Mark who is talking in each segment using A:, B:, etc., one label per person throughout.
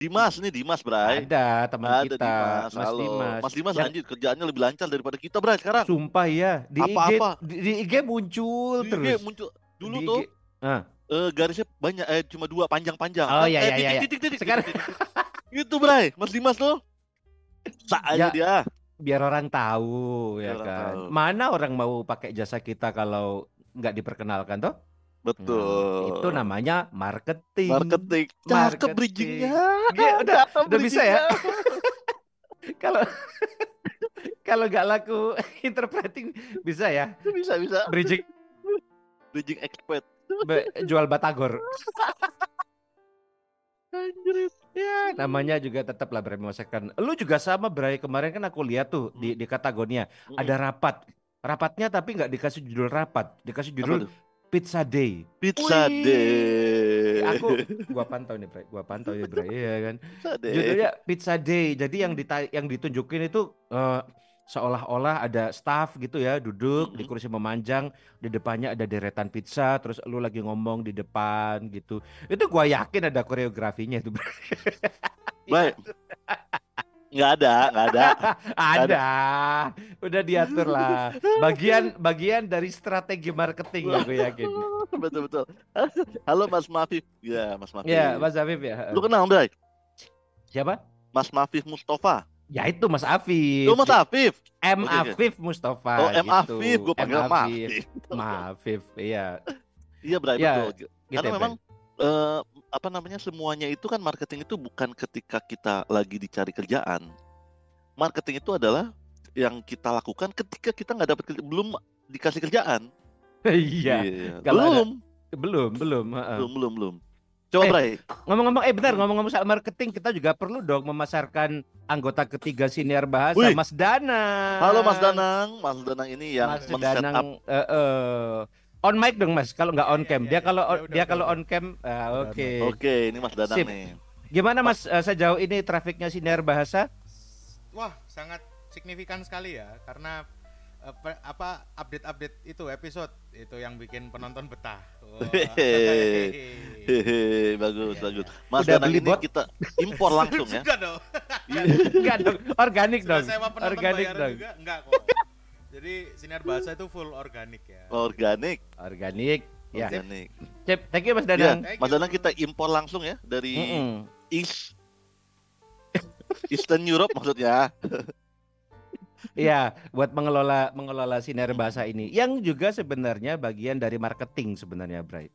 A: Dimas nih Dimas Bray.
B: Ada teman
A: Ada
B: kita,
A: Dimas.
B: Mas
A: Halo.
B: Dimas.
A: Mas Dimas
B: Yang-
A: lanjut kerjaannya lebih lancar daripada kita Bray sekarang.
B: Sumpah ya, di
A: Apa-apa.
B: IG di, di IG muncul
A: Di IG
B: terus.
A: muncul dulu
B: Di
A: tuh
B: IG. Ah,
A: eh, garisnya banyak eh cuma dua panjang-panjang.
B: Oh,
A: Kan,
B: iya,
A: eh,
B: iya, iya, iya.
A: titik, titik,
B: Sekarang-.
A: Itu Bray, Mas Dimas tuh. Sa
B: Ya.
A: aja dia.
B: biar orang tahu ya
A: Biar orang
B: kan.
A: tahu.
B: Mana orang mau pakai jasa kita kalau nggak diperkenalkan toh?
A: Betul.
B: Nah, itu namanya marketing.
A: marketing. Cakep
B: Marketing.
A: bridgingnya.
B: Iya, udah,
A: Cakep
B: udah bisa ya? Kalau kalau nggak laku interpreting bisa ya
A: bisa bisa.
B: bridging
A: Bridging expert.
B: be- jual batagor.
A: Anjir.
B: Ya, namanya juga tetap lah Bray memasarkan. Lu juga sama Bray kemarin kan aku lihat tuh di di Katagonia ada rapat. Rapatnya tapi nggak dikasih judul rapat, dikasih judul? Pizza Day.
A: Pizza
B: Wih,
A: Day.
B: Aku gua pantau nih Bray, gua pantau ya Bray, iya kan.
A: Pizza Day.
B: Judulnya Pizza Day. Jadi yang dita yang ditunjukin itu eh, seolah-olah ada staff gitu ya duduk di
A: Mhm.
B: kursi memanjang di depannya ada deretan pizza terus lu lagi ngomong di depan gitu itu gua yakin ada koreografinya itu Bray.
A: Baik. Nggak ada, nggak ada.
B: ada udah diatur lah bagian bagian dari strategi marketing ya gue yakin
A: betul betul. Halo Mas Mafif. Ya, Mas Mafif.
B: ya Mas Afif ya
A: Lu kenal, Bray?
B: siapa
A: Mas Mafif Mustafa.
B: ya itu Mas Afif
A: Lu Mas Afif.
B: M
A: oke.
B: Afif Mustafa
A: Oh, M
B: gitu.
A: Afif, gue panggil
B: M. Afif.
A: Mafif.
B: Mafif iya
A: Iya, Bray,
B: Ya,
A: betul.
B: gitu
A: Karena
B: ya,
A: memang eh, apa namanya semuanya itu kan marketing itu bukan ketika kita lagi dicari kerjaan. Marketing itu adalah yang kita lakukan ketika kita nggak dapat belum dikasih kerjaan.
B: Iya ada-
A: Belum,
B: belum belum
A: belum, belum, belum. Coba,
B: Eh,
A: Bray.
B: ngomong-ngomong eh benar ngomong-ngomong soal marketing kita juga perlu dong memasarkan anggota ketiga siniar bahasa
A: Wih.
B: Mas Danang
A: Halo Mas Danang. Mas Danang ini yang
B: Mas
A: men-set up
B: eh, eh, on mic dong Mas kalau nggak on
C: Iya,
B: cam
C: iya,
B: dia
C: iya.
B: kalau
C: Ya
B: dia kalau on cam ah, oke
A: Oke, ini Mas Danang
B: Sip.
A: nih.
B: gimana Mas eh, sejauh ini trafiknya siniar bahasa
C: Wah, sangat signifikan sekali ya karena eh, apa update-update itu episode itu yang bikin penonton betah.
A: Hehehe, bagus, bagus. Mas
B: Udah
A: Danang
B: beli
A: ini
B: bot?
A: kita impor langsung ya.
C: Dong.
B: enggak dong organik
C: Sudah
B: dong organik dong
C: juga enggak kok. Jadi sinar bahasa itu full organik ya.
A: Organik,
B: organik ya
A: organik.
B: Cep thank you Mas
A: Iya,
B: Danang
C: Thank
A: Mas. Danang kita impor langsung ya dari
B: Mm-mm.
A: East Eastern Europe maksudnya.
B: Iya, buat mengelola mengelola sinar bahasa ini yang juga sebenarnya bagian dari marketing sebenarnya, Bray.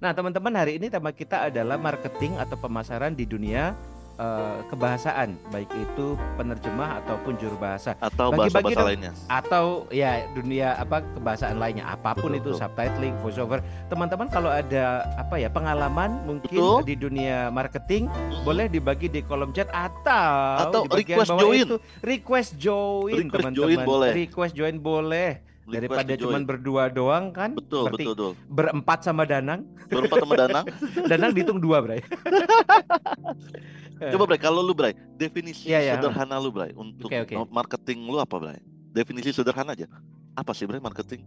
B: Nah, teman-teman, hari ini tema kita adalah marketing atau pemasaran di dunia eh, kebahasaan, baik itu penerjemah ataupun juru bahasa
A: atau
B: Bagi-bagi dong.
A: lainnya.
B: atau ya dunia apa kebahasaan lainnya, apa pun
A: Betul,
B: itu
A: betul.
B: subtitling, voiceover. Teman-teman kalau ada apa ya pengalaman mungkin
A: Betul.
B: di dunia marketing boleh dibagi di kolom chat atau
A: Atau
B: di
A: request
B: bawah
A: join.
B: itu request join
A: Request
B: teman-teman
A: join boleh.
B: request join boleh daripada cuman berdua doang kan
A: betul
B: Berarti
A: betul betul.
B: berempat sama Danang
A: Berempat sama Danang.
B: Danang dihitung dua bray
A: Coba Bray, kalau lu Bray, definisi
B: Iya, iya.
A: sederhana lu Bray untuk
B: Oke, oke.
A: marketing lu apa Bray? Definisi sederhana aja. Apa sih Bray marketing?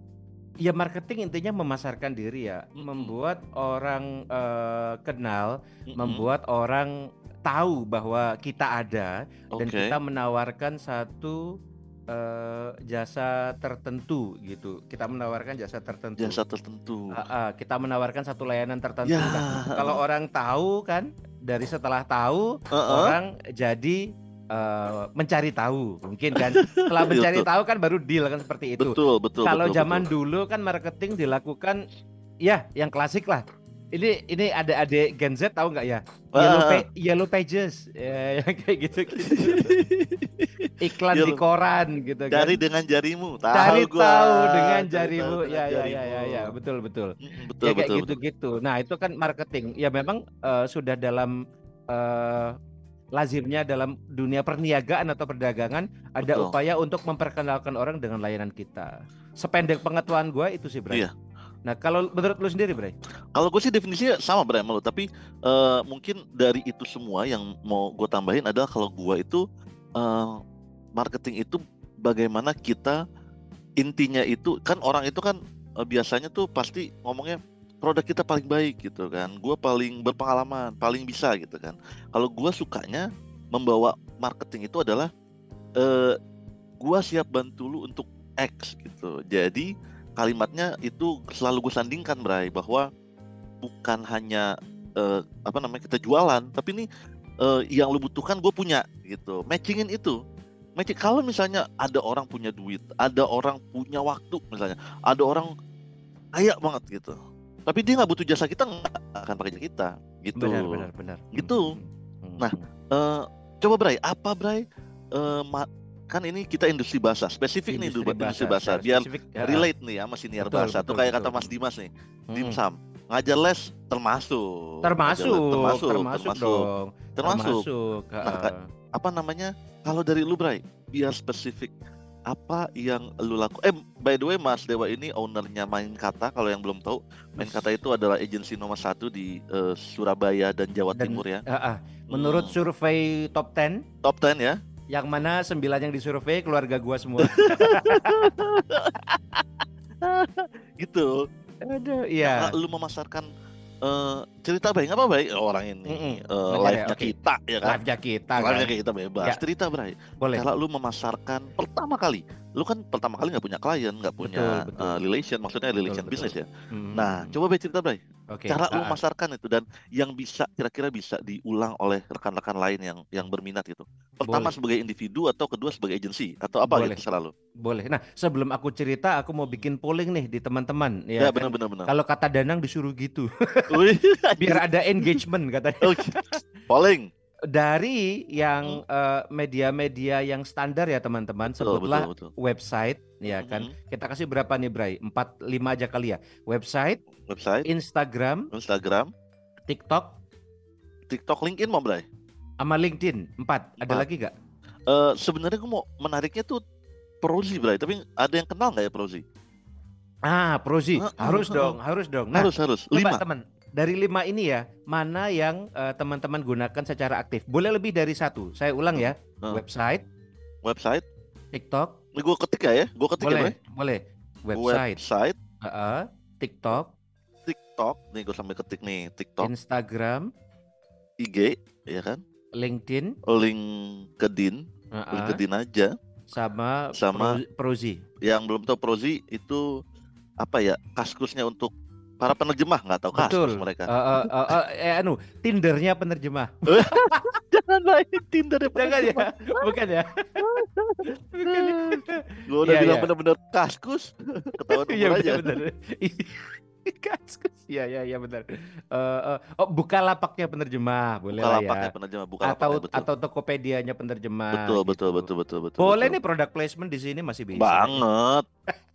B: ya marketing intinya memasarkan diri ya
A: Mm-mm.
B: membuat orang eh, kenal
A: Mm-mm.
B: membuat orang tahu bahwa kita ada dan
A: Oke.
B: kita menawarkan satu eh, jasa tertentu gitu kita menawarkan jasa tertentu
A: jasa tertentu.
B: Ah, ah, kita menawarkan satu layanan tertentu.
A: Ya.
B: Nah, kalau orang tahu kan, dari setelah tahu
A: Heeh.
B: orang jadi eh, mencari tahu, mungkin kan. Setelah mencari
A: Betul.
B: tahu kan baru deal kan seperti itu.
A: Betul, betul.
B: kalau
A: betul,
B: zaman
A: betul.
B: dulu kan marketing dilakukan, ya yang klasik lah. Ini ini ada adik Gen Z tahu nggak ya? Yellow,
A: Ah.
B: pa- yellow pages, ya, yang kayak gitu gitu. Iklan di
A: Yellow-
B: koran gitu kan.
A: Cari dengan jarimu. Tahu
B: Cari
A: gua.
B: tahu dengan jarimu.
A: tahu dengan
B: Ya, ya, ya, ya,
A: jarimu.
B: ya, betul, betul.
A: Betul,
B: ya kayak
A: betul, betul.
B: gitu-gitu. Nah itu kan marketing. Ya memang eh, sudah dalam eh, lazimnya dalam dunia perniagaan atau perdagangan ada
A: Betul.
B: upaya untuk memperkenalkan orang dengan layanan kita. Sependek pengetahuan gua itu sih, Bray.
A: Iya.
B: Nah kalau menurut lu sendiri, Bray?
A: Kalau gue sih definisinya sama Bray sama lu, tapi eh, mungkin dari itu semua yang mau gue tambahin adalah kalau gue itu eh, marketing itu bagaimana kita intinya itu kan orang itu kan eh, biasanya tuh pasti ngomongnya produk kita paling baik gitu kan. Gue paling berpengalaman, paling bisa gitu kan. Kalau gue sukanya membawa marketing itu adalah eh gue siap bantu lu untuk X gitu. Jadi kalimatnya itu selalu gue sandingkan Bray bahwa bukan hanya eh, apa namanya kita jualan, tapi ini eh, yang lu butuhkan gue punya gitu. Matchingin itu. Matching kalau misalnya ada orang punya duit, ada orang punya waktu misalnya, ada orang kaya banget gitu. Tapi dia nggak butuh jasa kita nggak akan pakai jasa kita gitu.
B: Benar, benar, benar.
A: Gitu.
B: Hmm,
A: Nah,
B: hmm.
A: Eh, coba Bray, apa Bray? Eh, ma- kan ini kita industri bahasa, spesifik nih dulu industri bahasa,
B: secara
A: biar
B: spesifik, ya.
A: relate nih sama siniar
B: Betul,
A: bahasa. Tuh kayak
B: betul,
A: kata Mas. Dimas nih,
B: Hmm.
A: dimsum, ngajar les termasuk.
B: termasuk,
A: les
B: termasuk,
A: termasuk,
B: dong,
A: termasuk.
B: termasuk.
A: Nah, Apa namanya? Kalau dari lu Bray, biar spesifik. Apa yang lu laku? Eh, by the way, Mas Dewa ini ownernya Main Kata. Kalau yang belum tahu, Main Kata itu adalah agensi nomor satu di eh, Surabaya dan Jawa
B: Dan-
A: Timur ya.
B: Heeh. Menurut
A: Hmm,
B: survei top 10
A: top 10 ya.
B: Yang mana sembilan yang disurvei keluarga gua semua.
A: Gitu.
B: Aduh,
A: Nah,
B: iya.
A: lu memasarkan eh, cerita baik apa baik orang ini
B: Mm-mm.
A: eh,
B: Oke,
A: live-nya
B: oke.
A: kita ya kan
B: Live-nya kita kan.
A: live-nya kita bebas
B: Ya.
A: cerita Bray
B: Boleh.
A: cara lu memasarkan pertama kali lu kan pertama kali nggak punya klien nggak punya
B: Betul, betul.
A: eh, relation maksudnya relation
B: betul.
A: bisnis ya
B: Hmm,
A: nah coba Bray cerita Bray
B: Oke.
A: cara lu
B: ah, ah.
A: memasarkan itu dan yang bisa kira-kira bisa diulang oleh rekan-rekan lain yang yang berminat gitu pertama
B: Boleh.
A: sebagai individu atau kedua sebagai agensi atau apa
B: Boleh.
A: gitu selalu
B: Boleh. Nah, sebelum aku cerita, aku mau bikin polling nih di teman-teman
A: ya,
B: ya. kan?
A: benar-benar benar
B: Kalau kata Danang disuruh gitu, biar ada engagement katanya.
A: Oke. polling
B: Dari yang eh, media-media yang standar ya teman-teman,
A: Hmm. betul
B: sebutlah
A: betul betul
B: website ya kan.
A: Mhm.
B: Kita kasih berapa nih Bray? 4 5 aja kali ya. Website,
A: website
B: Instagram,
A: Instagram
B: TikTok,
A: TikTok LinkedIn mau Bray
B: sama LinkedIn. 4. Ada
A: Empat.
B: lagi gak?
A: Eh, sebenarnya gue mau menariknya tuh Prozi, Bray. Tapi ada yang kenal nggak ya Prozi?
B: Ah, Prozi. Harus dong, harus dong. Nah,
A: harus harus. Lima.
B: teman. Dari lima ini ya, mana yang eh, teman-teman gunakan secara aktif? Boleh lebih dari satu. Saya ulang ya.
A: Heeh.
B: Website,
A: Website.
B: TikTok,
A: Ini gue ketik ya ya. Gue ketik ya,
B: boleh,
A: Bray.
B: boleh. Website,
A: Website,
B: heeh, TikTok,
A: TikTok. Nih gue sambil ketik nih. TikTok,
B: Instagram,
A: IG, ya kan?
B: LinkedIn,
A: LinkedIn,
B: heeh,
A: LinkedIn aja.
B: sama,
A: Sama-
B: Pro- Prozi.
A: Yang belum tahu Prozi itu apa ya? Kaskusnya untuk para penerjemah nggak tahu kaskus
B: Betul.
A: mereka.
B: Eh, eh, eh, eh, eh, anu, Tindernya penerjemah.
A: Jangan baik Tinder ya
B: Jangan ya, bukan ya? Bukan ya?
A: Gue udah
B: Iya,
A: bilang
B: iya.
A: bener-bener kaskus. Ketahuan
B: Iya
A: umur aja.
B: benar benar. Kaskus. Iya iya iya benar. Eh, eh, oh buka lapaknya penerjemah boleh
A: Buka
B: lah
A: lapaknya
B: ya.
A: penerjemah, buka
B: Atau
A: betul.
B: atau Tokopedia-nya penerjemah.
A: Betul, betul,
B: gitu.
A: betul, betul, betul.
B: Boleh
A: betul.
B: nih product placement di sini masih bisa.
A: Banget.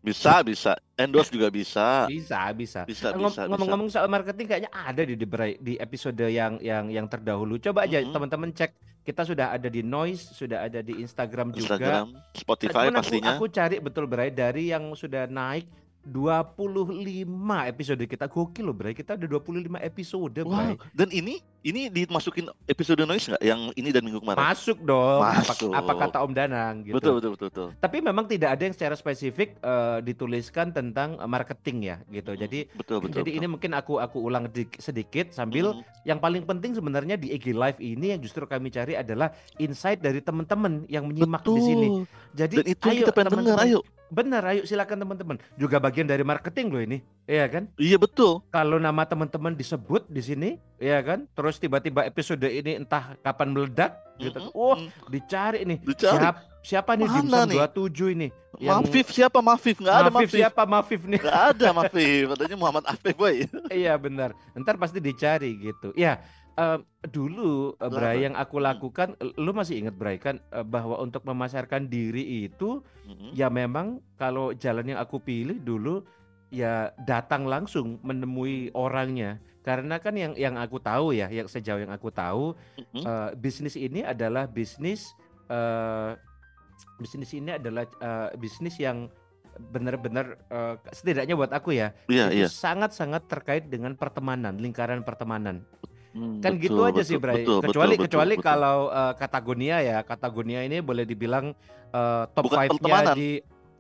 A: Bisa, bisa. Endorse juga bisa.
B: Bisa bisa.
A: Bisa,
B: Ngom-
A: bisa.
B: Ngomong-ngomong soal marketing kayaknya ada di di, episode yang yang yang terdahulu. Coba aja
A: Mhm.
B: teman-teman cek. Kita sudah ada di Noise, sudah ada di Instagram juga.
A: Instagram, Spotify
B: Cuman aku,
A: pastinya.
B: aku cari betul Bray dari yang sudah naik 25 episode kita gokil loh Bray kita ada 25 episode Bray
A: Wow, dan ini ini dimasukin episode noise nggak yang ini dan minggu kemarin?
B: masuk dong apa,
A: Masuk.
B: apa kata Om Danang gitu
A: Betul, betul, betul, betul.
B: tapi memang tidak ada yang secara spesifik eh, dituliskan tentang eh, marketing ya gitu
A: Mm,
B: jadi
A: betul, betul.
B: jadi ini mungkin aku aku ulang di- sedikit sambil
A: Mm,
B: yang paling penting sebenarnya di IG Live ini yang justru kami cari adalah insight dari teman-teman yang menyimak
A: betul.
B: di sini. Jadi
A: Dan itu
B: ayo
A: kita pengen dengar,
B: teman-teman.
A: ayo.
B: Benar, ayo silakan teman-teman. Juga bagian dari marketing loh ini, iya kan?
A: Iya betul.
B: Kalau nama teman-teman disebut di sini, iya kan? Terus tiba-tiba episode ini entah kapan meledak, gitu.
A: Mm-mm,
B: Oh,
A: mm.
B: dicari nih.
A: Dicari.
B: Siap, siapa nih Dimsum
A: nih?
B: 27 ini? Yang
A: Mafif siapa Mafif? Nggak ada
B: Mafif siapa Mafif nih?
A: Nggak ada Mafif. Katanya Muhammad Afif, boy.
B: iya benar. Ntar pasti dicari gitu. Ya, em, dulu eh, Bray yang aku lakukan, eh, lu masih ingat Bray kan eh, bahwa untuk memasarkan diri itu
A: Mm-mm.
B: ya memang kalau jalan yang aku pilih dulu ya datang langsung menemui orangnya. Karena kan yang yang aku tahu ya, yang sejauh yang aku tahu
A: Mm-mm.
B: eh, bisnis ini adalah bisnis eh bisnis ini adalah eh, bisnis yang benar-benar eh, setidaknya buat aku ya
A: Iya,
B: itu
A: iya.
B: sangat-sangat terkait dengan pertemanan, lingkaran pertemanan.
A: Hmm,
B: Kan gitu
A: betul,
B: aja sih,
A: betul,
B: Bray.
A: betul,
B: kecuali
A: betul,
B: kecuali
A: betul.
B: kalau eh, Katagonia ya, Katagonia ini boleh dibilang eh, top
A: Bukan
B: 5-nya
A: pertemanan,
B: di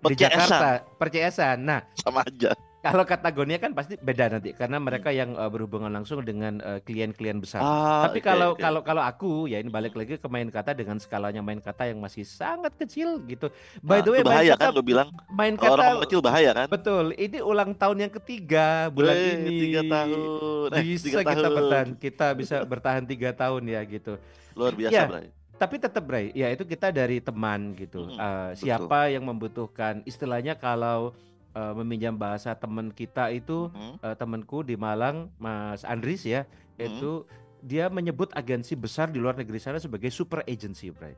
B: di. Jakarta, perceesan. Nah,
A: sama aja.
B: Kalau Katagonia kan pasti beda nanti karena
A: Hmm.
B: mereka yang uh, berhubungan langsung dengan uh, klien-klien besar.
A: Ah,
B: Tapi
A: oke,
B: kalau
A: oke.
B: kalau kalau aku ya ini balik
A: Hmm.
B: lagi ke main kata dengan skalanya main kata yang masih sangat kecil gitu. By
A: Nah,
B: the way, main
A: bahaya
B: kata
A: kan lo bilang
B: main
A: orang
B: kata
A: ngomong kecil bahaya kan?
B: betul. Ini ulang tahun yang ketiga bulan
A: Weh,
B: ini.
A: tiga tahun, eh
B: Bisa
A: tiga
B: kita
A: tahun,
B: bertahan, kita bisa bertahan tiga tahun ya gitu.
A: luar biasa,
B: Ya,
A: Bray.
B: tapi tetap Bray, ya itu kita dari teman gitu.
A: Mm-mm,
B: Uh,
A: betul.
B: siapa yang membutuhkan istilahnya kalau uh, meminjam bahasa teman kita itu
A: Mhm,
B: uh, temanku di Malang, Mas Andris ya,
A: mhm.
B: itu dia menyebut agensi besar di luar negeri sana sebagai super agency, Bray.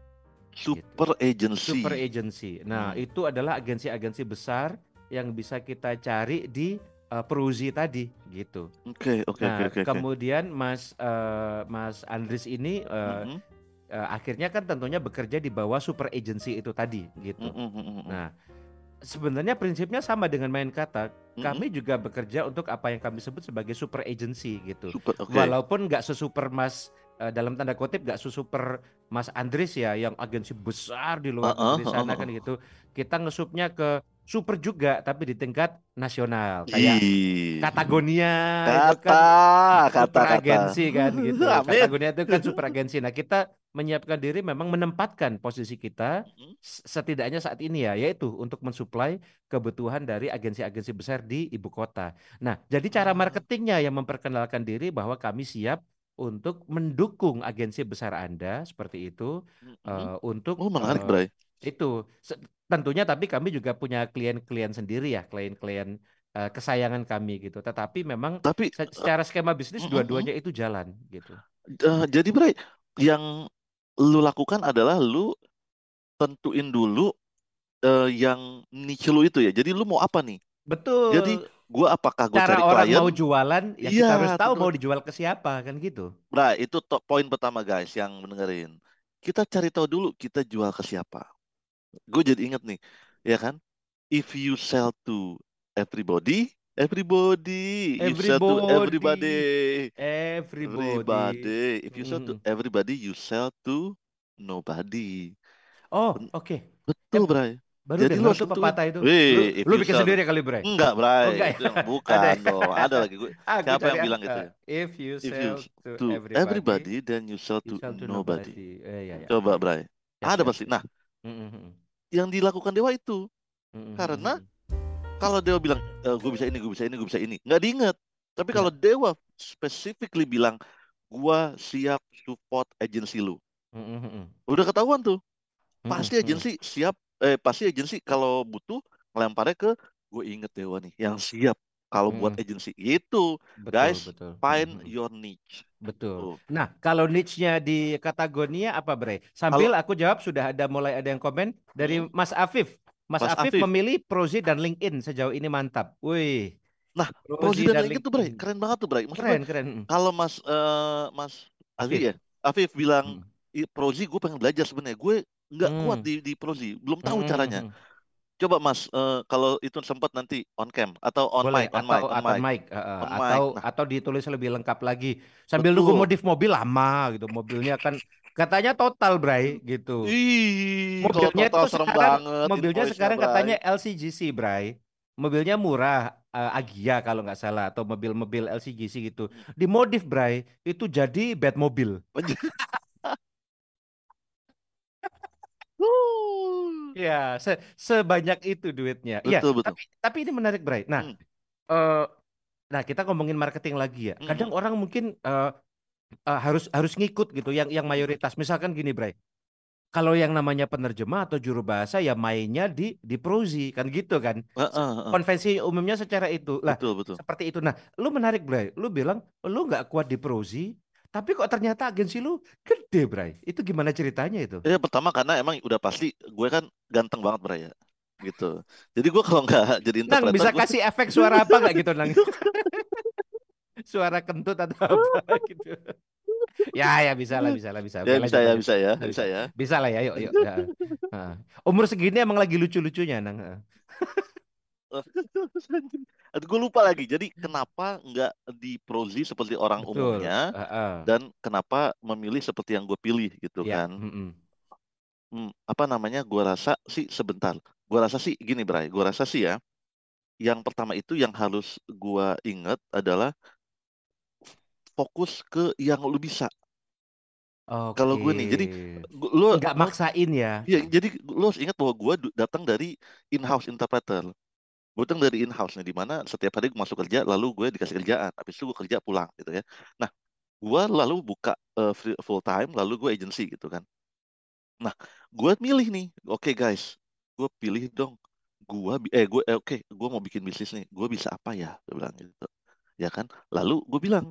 B: Gitu.
A: Super agency.
B: Super agency. Nah,
A: Hmm.
B: itu adalah agensi-agensi besar yang bisa kita cari di uh, Peruzi tadi gitu.
A: Oke, oke, oke,
B: Nah,
A: oke, oke.
B: kemudian Mas uh, Mas Andris ini uh, uh, akhirnya kan tentunya bekerja di bawah super agency itu tadi gitu.
A: mhm, mhm.
B: Nah, sebenarnya prinsipnya sama dengan main kata. Kami juga bekerja untuk apa yang kami sebut sebagai super agency gitu.
A: Super, oke.
B: Walaupun nggak sesuper Mas eh, dalam tanda kutip nggak sesuper Mas Andris ya yang agensi besar di luar
A: Heeh,
B: negeri sana
A: heeh,
B: kan gitu. Kita ngesupnya ke super juga tapi di tingkat nasional kayak Katagonia itu
A: kata,
B: kan
A: kata,
B: super
A: kata.
B: agensi kan gitu. Katagonia itu kan super agensi. Nah, kita menyiapkan diri memang menempatkan posisi kita s- setidaknya saat ini ya yaitu untuk mensuplai kebutuhan dari agensi-agensi besar di ibu kota. Nah, jadi cara
A: Hmm.
B: marketingnya yang memperkenalkan diri bahwa kami siap untuk mendukung agensi besar Anda seperti itu
A: Mhm.
B: eh, untuk
A: Oh, menarik, Bray.
B: itu tentunya tapi kami juga punya klien-klien sendiri ya, klien-klien eh, kesayangan kami gitu. Tetapi memang
A: Tapi
B: se- secara skema bisnis
A: mm,
B: dua-duanya itu jalan gitu.
A: eh, jadi Bray, yang lu lakukan adalah lu tentuin dulu eh, yang niche lu itu ya. Jadi lu mau apa nih? Jadi
B: Betul.
A: gua apakah gue
B: Cara
A: cari
B: orang
A: klien?
B: mau jualan ya kita
A: Iya,
B: harus tahu
A: betul.
B: mau dijual ke siapa kan gitu.
A: Nah, itu poin pertama guys yang mendengarin. Kita cari tahu dulu kita jual ke siapa. Gue jadi inget nih, ya kan? If you sell to everybody, everybody, you sell to
B: Everybody,
A: everybody,
B: everybody.
A: everybody. If you sell to everybody, you sell to nobody.
B: Oh, oke.
A: Betul,
B: Em,
A: Bray.
B: baru
A: Jadi lu
B: dengar
A: harus
B: tuh pepatah itu. Lu
A: if
B: lu
A: you
B: bikin
A: sell
B: sendiri kali, Bray.
A: Enggak,
B: Oh,
A: Bray.
B: enggak
A: Itu
B: ya? Ada
A: bukan
B: ya?
A: dong. Ada lagi gue.
B: Aku
A: Siapa
B: cari
A: yang
B: ya.
A: bilang gitu ya?
B: if you
A: If you
B: sell to
A: to
B: everybody,
A: everybody, then you sell
B: you
A: to
B: sell to
A: nobody.
B: nobody. Eh, ya, ya.
A: Coba, Bray.
B: Siap,
A: Ada
B: siap,
A: pasti. Nah,
B: Mm, mm, mm.
A: Yang dilakukan Dewa itu.
B: Mm, mm,
A: Karena kalau Dewa bilang, gue bisa ini, gue bisa ini, gue bisa ini. Nggak diinget. Tapi
B: Ya.
A: kalau Dewa specifically bilang, gue siap support agensi lu.
B: mm, mm, mm,
A: Udah ketahuan tuh. Pasti
B: mm, mm.
A: agensi siap, eh pasti agensi kalau butuh ngelemparnya ke gue inget Dewa nih yang siap kalau buat
B: Mm,
A: agensi itu
B: Betul,
A: guys
B: betul.
A: Find
B: mm, mm.
A: your niche
B: Betul.
A: tuh
B: Nah, kalau niche-nya di Katagonia apa, Bre? Sambil aku jawab sudah ada mulai ada yang komen dari
A: Mm,
B: Mas Afif. Mas
A: Mas
B: Afif
A: Afif
B: memilih Prozi dan LinkedIn sejauh ini mantap. Wih,
A: nah
B: Prozi
A: Prozi dan
B: dan
A: LinkedIn tuh
B: LinkedIn.
A: keren banget tuh Bray maksud gue
B: Keren, keren. Mm.
A: kalau Mas eh, Mas Afif
B: Afif.
A: ya Afif bilang
B: Mm.
A: "Ih, Prozi gue pengen belajar sebenarnya gue nggak kuat
B: Mm.
A: di di Prozi belum tahu
B: mm,
A: caranya
B: mm, mm.
A: Coba Mas eh, kalau itu sempat nanti on cam atau on
B: Boleh
A: mic on
B: atau
A: mic on
B: atau
A: mic
B: mic eh,
A: on mic
B: atau
A: nah
B: atau ditulis lebih lengkap lagi sambil nunggu
A: betul
B: modif mobil lama gitu. Mobilnya kan katanya total, Bray, gitu.
A: ih
B: Mobilnya itu
A: total serem
B: sekarang
A: banget
B: mobilnya sekarang
A: Bray
B: katanya LCGC, Bray. Mobilnya murah, eh, Agia kalau nggak salah atau mobil-mobil LCGC gitu. Dimodif, Bray, itu jadi bed mobil.
A: Wuh.
B: Ya, se- sebanyak itu duitnya. Ya,
A: betul betul
B: tapi tapi ini menarik, Bray. Nah,
A: Hmm,
B: eh nah kita ngomongin marketing lagi ya.
A: hmm,
B: Kadang
A: hmm.
B: orang mungkin eh, eh, harus harus ngikut gitu yang yang mayoritas. Misalkan gini, Bray. Kalau yang namanya penerjemah atau juru bahasa ya mainnya di di prosi kan gitu kan.
A: Heeh,
B: Se-
A: heeh.
B: Konvensi umumnya secara itu. Lah,
A: betul betul
B: seperti itu. Nah, lu menarik, Bray. Lu bilang lu nggak kuat di prosi, tapi kok ternyata agensi lu gede, Bray. Itu gimana ceritanya itu?
A: Ya pertama karena emang udah pasti gue kan ganteng banget Bray ya gitu. Jadi gue kalau nggak jadi
B: Nang
A: interpreter
B: bisa
A: gue
B: kasih efek suara apa nggak gitu, Nang? Suara kentut atau apa gitu. Ya, ya bisa lah, bisa lah, bisa.
A: ya bisa ya bisa ya
B: Bisa,
A: bisa ya.
B: Bisa lah ya, yuk, yuk. Ya. Umur segini emang lagi lucu-lucunya, Nang.
A: Aduh, gue lupa lagi. Jadi kenapa nggak di prosi seperti orang
B: Betul.
A: umumnya
B: Heeh.
A: dan kenapa memilih seperti yang gue pilih gitu
B: Ya.
A: kan? Hmm, apa namanya? Gue rasa sih sebentar. Gue rasa sih gini Bray. Gue rasa sih ya yang pertama itu yang harus gua ingat adalah fokus ke yang lu bisa. Kalau gue nih, jadi lu
B: Nggak maksain ya.
A: Iya, jadi lu harus ingat bahwa gue datang dari in-house interpreter. Gue datang dari in-house nih, di mana setiap hari gue masuk kerja, lalu gue dikasih kerjaan. Habis itu gue kerja pulang gitu ya. Nah, gue lalu buka eh, free- full time, lalu gue agency gitu kan. Nah, gue milih nih, oke guys, gue pilih dong. Gue eh gue eh, oke, gue mau bikin bisnis nih. Gue bisa apa ya? Gue bilang gitu, ya kan. Lalu gue bilang,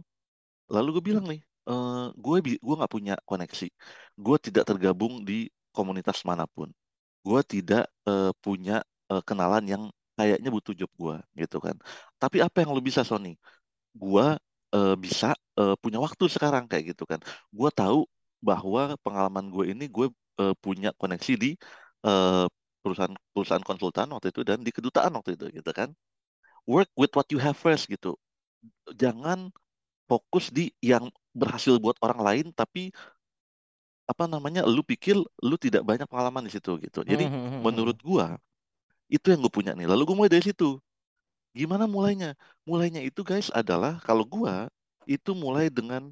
A: lalu gue bilang nih, eh gue gue nggak punya koneksi. Gue tidak tergabung di komunitas mana pun. Gue tidak eh, punya eh, kenalan yang kayaknya butuh job gue gitu kan. Tapi apa yang lo bisa Sony? Gue eh, bisa eh, punya waktu sekarang kayak gitu kan. Gue tahu bahwa pengalaman gue ini gue eh, punya koneksi di eh, perusahaan perusahaan konsultan waktu itu dan di kedutaan waktu itu gitu kan. Work with what you have first gitu. Jangan fokus di yang berhasil buat orang lain tapi apa namanya lu pikir lu tidak banyak pengalaman di situ gitu. Jadi
B: Hmm,
A: menurut gua itu yang gue punya nih. Lalu gue mulai dari situ. Gimana mulainya? Mulainya itu guys adalah kalau gua itu mulai dengan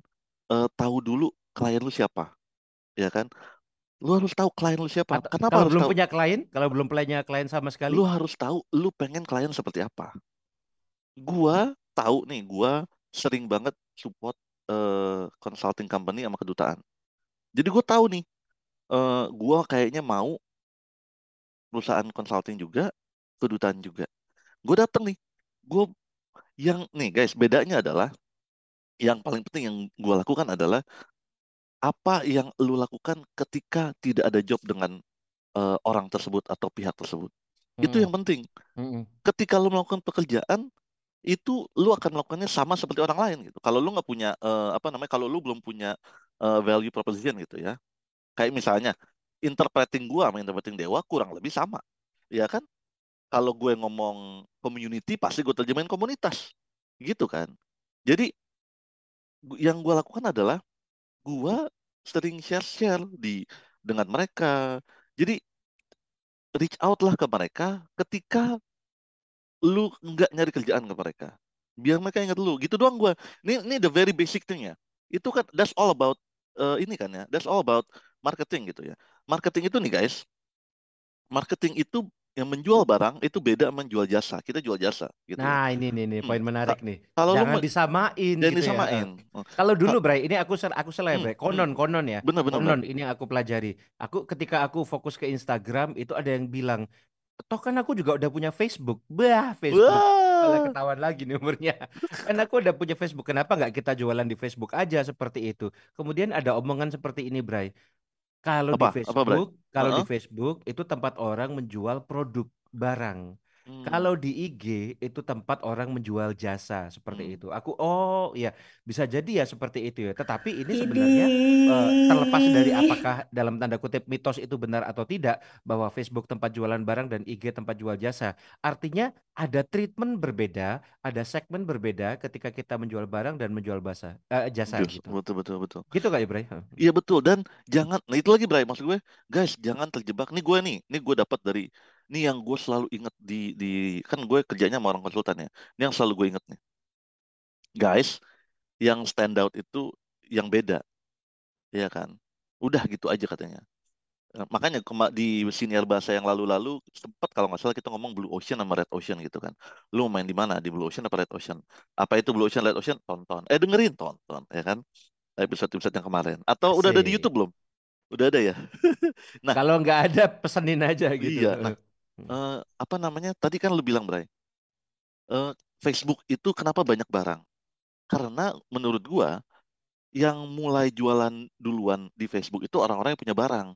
A: eh, tahu dulu klien lu siapa, ya kan? Lu harus tahu klien lu siapa.
B: Atau
A: Kenapa
B: kalau
A: harus
B: belum
A: tahu?
B: punya klien, kalau belum punya klien sama
A: Lu
B: sekali,
A: harus tahu lu pengen klien seperti apa. Gua tahu nih, gua sering banget support eh, consulting company sama kedutaan. Jadi gue tahu nih, eh gua kayaknya mau perusahaan consulting juga, kedutaan juga. Gue datang nih, gue yang nih guys, bedanya adalah yang paling penting yang gue lakukan adalah apa yang lu lakukan ketika tidak ada job dengan eh, orang tersebut atau pihak tersebut. Itu
B: Hmm,
A: yang penting.
B: hmm,
A: Ketika lu melakukan pekerjaan, itu lu akan melakukannya sama seperti orang lain gitu. Kalau lu nggak punya eh, apa namanya, kalau lu belum punya eh, value proposition gitu ya. Kayak misalnya interpreting gua sama interpreting Dewa kurang lebih sama. Ya kan? Kalau gue ngomong community pasti gue terjemahin komunitas. Gitu kan. Jadi yang gue lakukan adalah gue sering share-share di dengan mereka. Jadi reach out lah ke mereka ketika lu nggak nyari kerjaan ke mereka. Biar mereka ingat lu. Gitu doang gue. Ini ini the very basic thing ya. Itu kan that's all about eh, ini kan ya. That's all about marketing gitu ya. Marketing itu nih guys. Marketing itu yang menjual barang itu beda menjual jasa. Kita jual jasa gitu ya.
B: Nah, ini nih nih
A: Hmm.
B: poin menarik nih.
A: Kalau
B: Jangan disamain
A: dan
B: gitu ya.
A: disamain.
B: Eh, Kalau dulu, Bray, ini aku aku seleb,
A: Hmm,
B: Bray. Konon, konon ya.
A: Bener bener bener.
B: Konon ini yang aku pelajari. Aku ketika aku fokus ke Instagram itu ada yang bilang, toh kan aku juga udah punya Facebook. Bah, Facebook. Malah
A: Wah.
B: ketahuan lagi nih umurnya. Kan aku udah punya Facebook. Kenapa nggak kita jualan di Facebook aja seperti itu? Kemudian ada omongan seperti ini, Bray. Kalau di
A: Apa? Apa?
B: Facebook, kalau di
A: Heeh.
B: Facebook itu tempat orang menjual produk barang.
A: Hmm.
B: Kalau di IG itu tempat orang menjual jasa seperti
A: Hmm.
B: itu. Aku oh iya bisa jadi ya seperti itu ya. Tetapi ini sebenarnya eh, terlepas dari apakah dalam tanda kutip mitos itu benar atau tidak bahwa Facebook tempat jualan barang dan IG tempat jual jasa. Artinya ada treatment berbeda, ada segmen berbeda ketika kita menjual barang dan menjual basa, eh, jasa
A: Yes,
B: gitu.
A: betul betul betul.
B: Gitu kak Ibrahim?
A: Iya betul dan jangan nah itu lagi Bray maksud gue guys jangan terjebak nih gue nih nih gue dapat dari nih yang gue selalu inget di di kan gue kerjanya sama orang konsultan ya. Ini yang selalu gue inget nih. Guys yang stand out itu yang beda. Ya kan? Udah gitu aja katanya. Eh, makanya di senior bahasa yang lalu-lalu sempat kalau nggak salah kita ngomong blue ocean sama red ocean gitu kan. Lu main di mana? Di blue ocean apa red ocean? Apa itu blue ocean red ocean? Tonton. Eh dengerin tonton ya kan? Episode-episode yang kemarin. Atau udah ada di. YouTube belum? Udah ada ya? Nah.
B: Kalau nggak ada pesenin aja gitu.
A: Iya, nah. Eh, apa namanya? Tadi kan lu bilang, Bray. Eh, Facebook itu kenapa banyak barang? Karena menurut gua yang mulai jualan duluan di Facebook itu orang-orang yang punya barang.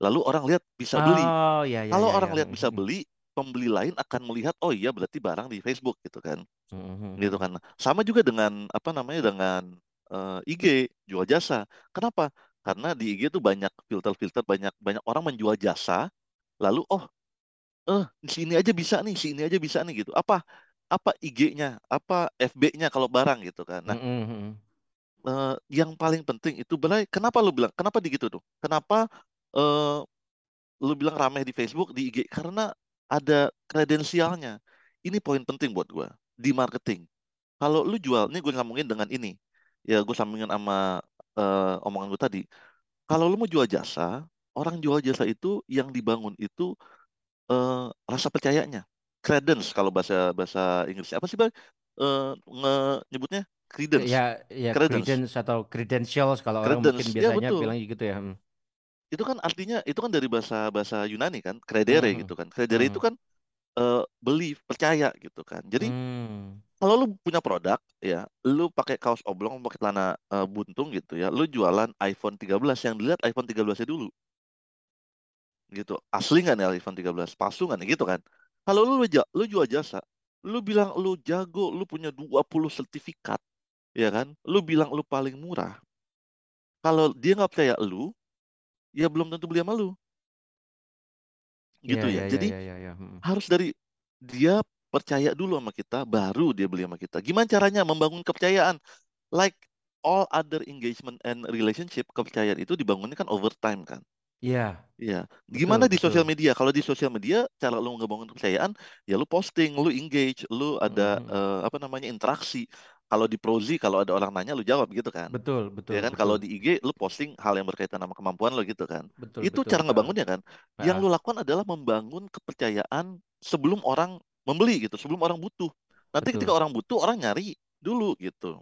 A: Lalu orang lihat bisa beli.
B: Oh ya ya
A: Kalau
B: ya,
A: orang
B: ya.
A: lihat bisa beli, pembeli lain akan melihat, oh iya berarti barang di Facebook gitu kan.
B: Mhm.
A: Gitu kan. Sama juga dengan apa namanya dengan eh, IG jual jasa. Kenapa? Karena di IG itu banyak filter-filter, banyak banyak orang menjual jasa. Lalu oh eh sini aja bisa nih, sini aja bisa nih gitu. Apa apa IG-nya, apa FB-nya kalau barang gitu kan. Nah,
B: Mhm, mhm.
A: eh, yang paling penting itu Belai, kenapa lu bilang, kenapa di gitu tuh? Kenapa eh lu bilang ramai di Facebook, di IG? Karena ada kredensialnya. ini poin penting buat gue di marketing. Kalau lu jual, ini gue ngomongin dengan ini, ya gue sambungin sama uh, omongan gue tadi. Kalau lu mau jual jasa, orang jual jasa itu yang dibangun itu uh, rasa percayanya, credence kalau bahasa bahasa Inggris apa sih bang? Uh, nyebutnya credence.
B: Ya, ya credence, credence atau credentials kalau credence. orang mungkin ya, biasanya ya, bilang gitu ya. Hmm.
A: Itu kan artinya itu kan dari bahasa bahasa Yunani kan, credere hmm. gitu kan. Credere hmm. itu kan uh, believe, percaya gitu kan. Jadi hmm kalau lu punya produk ya, lu pakai kaos oblong, pakai celana uh, buntung gitu ya, lu jualan iPhone 13 yang dilihat iPhone 13-nya dulu. Gitu. Asli nggak nih iPhone 13? Palsu nggak nih gitu kan? Kalau lu lu jual jasa, lu bilang lu jago, lu punya 20 sertifikat, ya kan? Lu bilang lu paling murah. Kalau dia nggak percaya lu, ya belum tentu beli sama lu. Gitu yeah, ya. Yeah, Jadi yeah, yeah, yeah. Hmm. harus dari dia percaya dulu sama kita, baru dia beli sama kita. Gimana caranya membangun kepercayaan? Like all other engagement and relationship, kepercayaan itu dibangunnya kan over time kan.
B: Iya.
A: Iya. Gimana betul, di sosial media? Kalau di sosial media, cara lu ngebangun kepercayaan, ya lu posting, lu engage, lu ada hmm. uh, apa namanya interaksi. Kalau di Prozi, kalau ada orang nanya, lu jawab gitu kan.
B: Betul, betul.
A: Ya kan,
B: betul.
A: kalau di IG, lu posting hal yang berkaitan sama kemampuan lo gitu kan. Betul, itu betul. cara ngebangunnya kan. Yang lu lakukan adalah membangun kepercayaan sebelum orang membeli gitu sebelum orang butuh. Nanti Betul. ketika orang butuh orang nyari dulu gitu.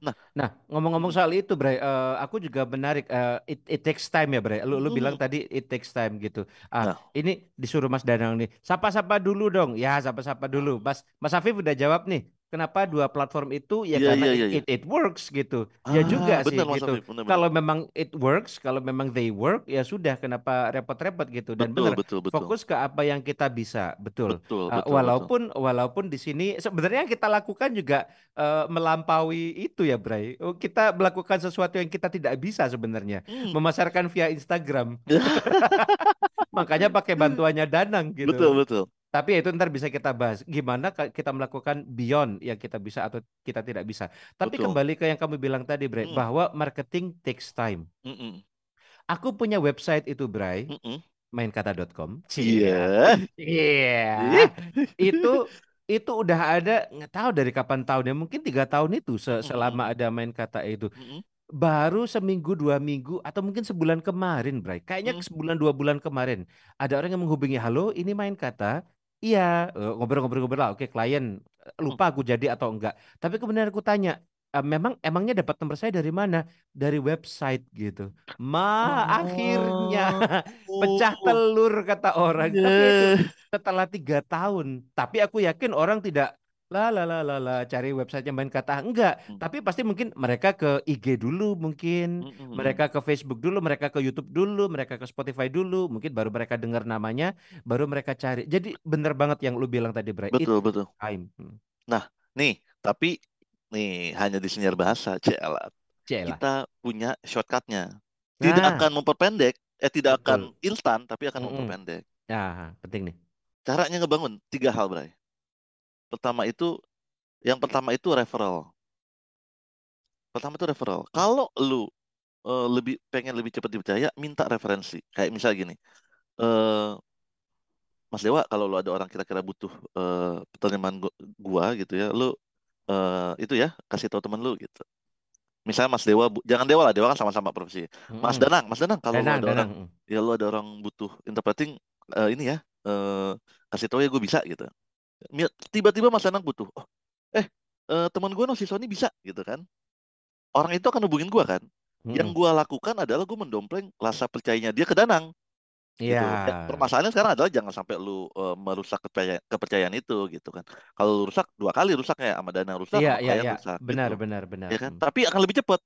B: Nah, nah ngomong-ngomong soal itu, Bray, uh, aku juga menarik. Uh, it, it takes time ya, Bray. Lu, lu bilang tadi it takes time gitu. Ah, nah. ini disuruh Mas Danang nih. Sapa-sapa dulu dong. Ya, sapa-sapa dulu. Mas Mas Afif udah jawab nih kenapa dua platform itu ya yeah, karena yeah, yeah, it, it works gitu. Ya ah, ya juga sih gitu. Kalau memang it works, kalau memang they work ya sudah kenapa repot-repot gitu dan betul, benar betul, betul. fokus ke apa yang kita bisa, betul. betul, uh, betul walaupun betul. walaupun di sini sebenarnya yang kita lakukan juga uh, melampaui itu ya, Bray. Oh, kita melakukan sesuatu yang kita tidak bisa sebenarnya, hmm. memasarkan via Instagram. Makanya pakai bantuannya Danang gitu.
A: Betul, betul.
B: Tapi itu ntar bisa kita bahas gimana kita melakukan beyond yang kita bisa atau kita tidak bisa. Tapi Betul. kembali ke yang kamu bilang tadi, Bray, mm. bahwa marketing takes time. Mm -mm. Aku punya website itu, Bray. Mm -mm. mainkata.com.
A: Iya.
B: Iya. Itu itu udah ada nggak tahu dari kapan tahunnya mungkin tiga tahun itu se selama ada main kata itu mm -hmm. baru seminggu dua minggu atau mungkin sebulan kemarin Bray kayaknya mm -hmm. sebulan dua bulan kemarin ada orang yang menghubungi halo ini main kata Iya, eh, ngobrol-ngobrol-ngobrol lah. Oke, klien eh, lupa aku jadi atau enggak. Tapi kemudian aku tanya, e, memang emangnya dapat nomor saya dari mana? Dari website gitu. Ma, akhirnya oh. pecah telur kata orang. Tapi itu setelah tiga tahun. Tapi aku yakin orang tidak lah lah lah lah lah cari websitenya main kata enggak hmm. tapi pasti mungkin mereka ke IG dulu mungkin hmm, hmm, hmm. mereka ke Facebook dulu mereka ke YouTube dulu mereka ke Spotify dulu mungkin baru mereka dengar namanya baru mereka cari jadi bener banget yang lu bilang tadi Bray
A: betul It betul time hmm. nah nih tapi nih hanya di senior bahasa celat kita punya shortcutnya tidak nah. akan memperpendek eh tidak betul. akan instan tapi akan hmm. memperpendek
B: ya penting nih
A: caranya ngebangun tiga hal Bray Pertama itu yang pertama itu referral. Pertama itu referral. Kalau lu uh, lebih pengen lebih cepat dipercaya, minta referensi. Kayak misal gini. Uh, Mas Dewa, kalau lu ada orang kira-kira butuh uh, gua gitu ya, lu uh, itu ya kasih tahu temen lu gitu. Misalnya Mas Dewa, jangan Dewa lah, Dewa kan sama-sama profesi. Mas Danang, Mas Danang, kalau Danang, lu ada Danang. orang, ya lu ada orang butuh interpreting uh, ini ya, uh, kasih tahu ya gue bisa gitu tiba-tiba Mas Danang butuh oh, eh uh, teman gue no si Sony bisa gitu kan orang itu akan hubungin gue kan hmm. yang gue lakukan adalah gue mendompleng rasa percayanya dia ke Danang
B: Iya. Gitu. Ya,
A: permasalahannya sekarang adalah jangan sampai lu uh, merusak kepercayaan, kepercayaan itu gitu kan. Kalau lu rusak dua kali rusak ya sama dana rusak
B: iya, iya, iya.
A: rusak.
B: Benar,
A: gitu.
B: benar, benar.
A: Ya kan? Hmm. Tapi akan lebih cepat.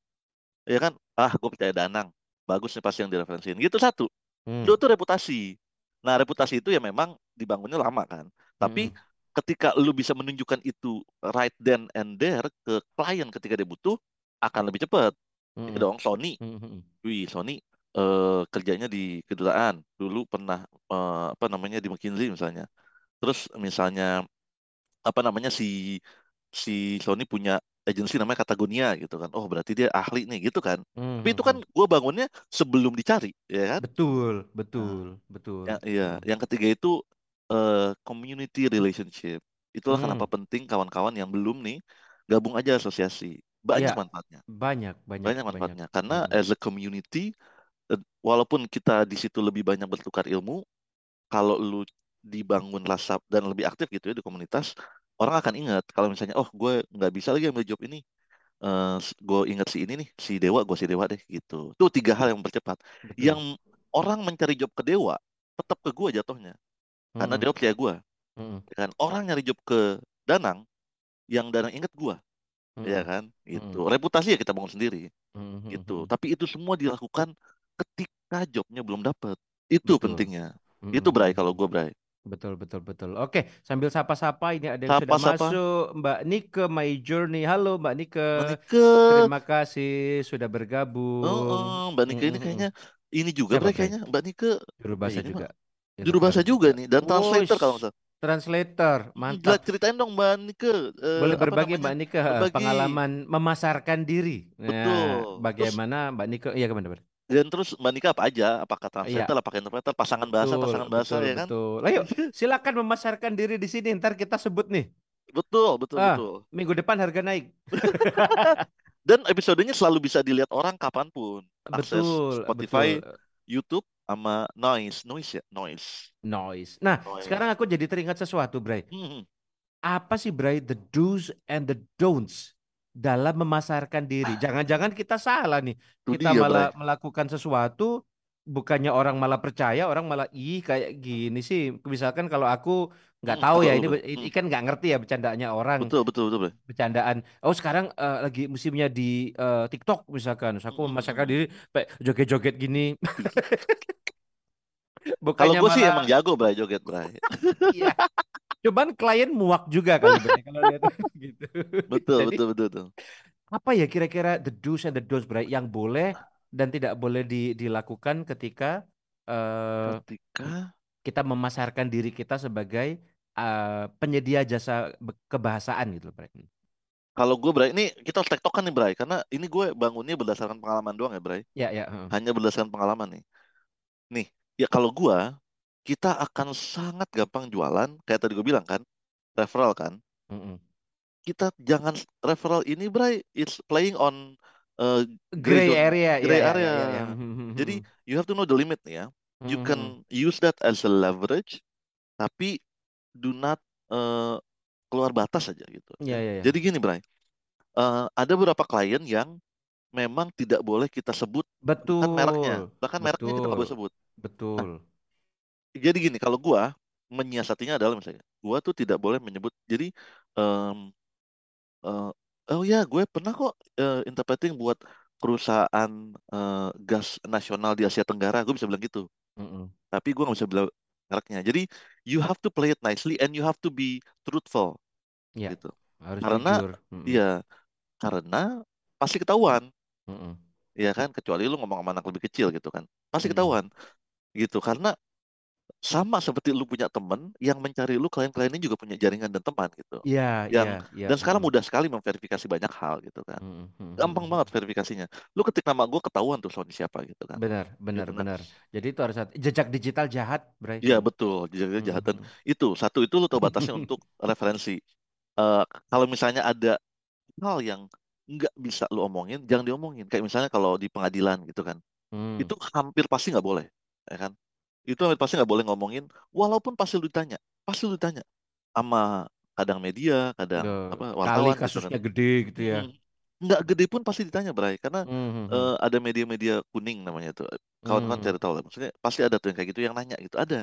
A: Ya kan? Ah, gue percaya Danang. Bagus nih pasti yang direferensiin. Gitu satu. Hmm. Itu tuh reputasi. Nah, reputasi itu ya memang dibangunnya lama kan. Tapi hmm ketika lu bisa menunjukkan itu right then and there ke klien ketika dia butuh akan lebih cepat. Mm -hmm. dong Sony. Mm -hmm. Wih, Sony uh, kerjanya di kedutaan. Dulu pernah uh, apa namanya di McKinsey misalnya. Terus misalnya apa namanya si si Sony punya agensi namanya Katagonia gitu kan. Oh, berarti dia ahli nih gitu kan. Mm -hmm. Tapi itu kan gue bangunnya sebelum dicari, ya kan?
B: Betul, betul, nah, betul.
A: Ya, iya, yang ketiga itu uh, community relationship Itulah kenapa
B: Hmm.
A: penting kawan-kawan yang belum nih gabung aja asosiasi. Banyak
B: Iya,
A: manfaatnya.
B: banyak, banyak,
A: Banyak
B: banyak.
A: manfaatnya. Karena
B: Mm-mm.
A: as a community, eh, walaupun kita di situ lebih banyak bertukar ilmu, kalau lu dibangun rasa dan lebih aktif gitu ya di komunitas, orang akan ingat kalau misalnya, oh gue nggak bisa lagi ambil job ini, eh gue ingat si ini nih, si Dewa, gue si Dewa deh gitu. Itu tiga hal yang mempercepat.
B: Betul.
A: Yang orang mencari job ke Dewa, tetap ke gue jatuhnya. Karena
B: Mm-mm.
A: Dewa percaya gue.
B: Mm-mm.
A: ya kan orang nyari job ke Danang yang Danang inget gua ya
B: Mm-mm.
A: kan itu reputasi ya kita bangun sendiri
B: Mm-mm.
A: gitu tapi itu semua dilakukan ketika jobnya belum dapat itu
B: Betul.
A: pentingnya
B: Mm-mm.
A: itu Bray kalau gua Bray
B: Betul, betul, betul. Oke, sambil sapa-sapa ini ada yang sudah
A: Sapa-sapa.
B: masuk. Mbak Nike My Journey. Halo Mbak Nike.
A: Nike
B: Terima kasih sudah bergabung.
A: oh, oh, Mbak Nike ini
B: Mm-mm.
A: kayaknya ini juga
B: Siapa,
A: kayaknya Mbak Nike
B: Juru bahasa
A: ini
B: juga.
A: Juru bahasa juga nih dan translator
B: Wush,
A: kalau nggak salah
B: Translator, mantap.
A: gila, ceritain dong Mbak Nike eh,
B: Boleh berbagi
A: namanya
B: Mbak Nike
A: berbagi.
B: pengalaman memasarkan diri. Nah,
A: Betul.
B: bagaimana Mbak Nike? Iya, ke mana? Mbak?
A: dan terus Mbak Nike apa aja apakah
B: Iya.
A: translator apakah interpreter pasangan bahasa
B: Betul,
A: pasangan bahasa
B: betul,
A: ya kan
B: betul. Ayo, silakan memasarkan diri di sini. Ntar kita sebut nih.
A: betul betul
B: Ah.
A: betul
B: Minggu depan harga naik.
A: Dan episodenya selalu bisa dilihat orang kapan pun. Akses
B: Betul,
A: Spotify,
B: betul.
A: YouTube, sama Noise. Noise ya? Noise.
B: Noise. Nah,
A: Noise.
B: sekarang aku jadi teringat sesuatu, Bray.
A: Hmm.
B: Apa sih, Bray, the do's and the don'ts dalam memasarkan diri? Jangan-jangan kita salah nih.
A: Itu
B: Kita
A: dia,
B: malah melakukan sesuatu, bukannya orang malah percaya, orang malah ih kayak gini sih. Misalkan kalau aku nggak
A: Hmm,
B: tahu ya
A: betul,
B: ini,
A: betul.
B: ini kan nggak ngerti ya bercandaannya orang.
A: Betul, betul, betul. Bray.
B: bercandaan. Oh sekarang eh, lagi musimnya di eh, TikTok misalkan. Terus aku
A: Mm,
B: memasarkan
A: mm,
B: diri kayak joget-joget gini.
A: Kalau gue sih emang jago, Bray, joget, Bray.
B: iya. Cuman klien muak juga kali Bray, kalau lihat gitu.
A: Betul,
B: Jadi
A: betul, betul, betul.
B: apa ya kira-kira the do's and the don'ts Bray yang boleh dan tidak boleh di- dilakukan ketika eh,
A: Ketika
B: kita memasarkan diri kita sebagai eh, penyedia jasa kebahasaan gitu Bray.
A: kalau gue, Bray, ini kita harus tektokan nih, Bray, karena ini gue bangunnya berdasarkan pengalaman doang ya, Bray.
B: Ya ya.
A: Hanya berdasarkan pengalaman nih. Nih, ya kalau gue, kita akan sangat gampang jualan, kayak tadi gue bilang kan, referral kan.
B: Mm-mm.
A: kita jangan referral ini Bray it's playing on uh,
B: Gray area, ya,
A: gray
B: ya,
A: area.
B: ya, ya.
A: Jadi you have to know the limit ya. You
B: Mhm.
A: can use that as a leverage, tapi do not uh, keluar batas aja gitu.
B: Iya, iya, iya.
A: Jadi gini Bray, uh, ada beberapa klien yang memang tidak boleh kita sebut
B: betul,
A: bahkan mereknya, bahkan mereknya kita nggak boleh
B: betul,
A: sebut.
B: betul.
A: Jadi gini, kalau gua menyiasatinya adalah misalnya, gua tuh tidak boleh menyebut. Jadi em, eh, oh ya, gue pernah kok eh, interpreting buat perusahaan eh, gas nasional di Asia Tenggara, gue bisa bilang gitu. Tapi gue nggak bisa bilang mereknya. Jadi you have to play it nicely and you have to be truthful
B: Iya,
A: gitu.
B: harus
A: Karena
B: jujur. Mm-mm.
A: Iya, karena pasti ketahuan,
B: Mm-mm.
A: ya kan? Kecuali lu ngomong sama anak lebih kecil gitu kan, pasti
B: Mm-mm.
A: ketahuan gitu. Karena sama seperti lu punya temen yang mencari lu klien-klien ini juga punya jaringan dan teman gitu.
B: Iya,
A: Yang
B: iya, iya.
A: dan sekarang mudah sekali memverifikasi banyak hal gitu kan.
B: Mm-mm, mm-mm,
A: Gampang
B: mm-mm.
A: banget verifikasinya. Lu ketik nama gue ketahuan tuh Sony siapa gitu kan.
B: Benar, benar,
A: Gitu.
B: Benar. Jadi itu harus jejak digital jahat, Bray.
A: Iya betul, jaga kejahatan
B: Mm-mm.
A: itu satu itu lu tahu batasnya untuk referensi. Eh, kalau misalnya ada hal yang nggak bisa lu omongin, jangan diomongin. Kayak misalnya kalau di pengadilan gitu kan,
B: Mm.
A: itu hampir pasti nggak boleh, ya kan? Itu pasti nggak boleh ngomongin, walaupun pasti lu ditanya, pasti lu ditanya sama kadang media, kadang
B: Duh,
A: apa
B: kali
A: wartawan gitu kan.
B: kasusnya gede gitu ya.
A: Nggak gede pun pasti ditanya, Bray, karena
B: Mhm.
A: eh, ada media-media kuning namanya tuh. Kawan-kawan
B: Mhm.
A: cari tahu lah, maksudnya pasti ada tuh yang kayak gitu yang nanya gitu, ada.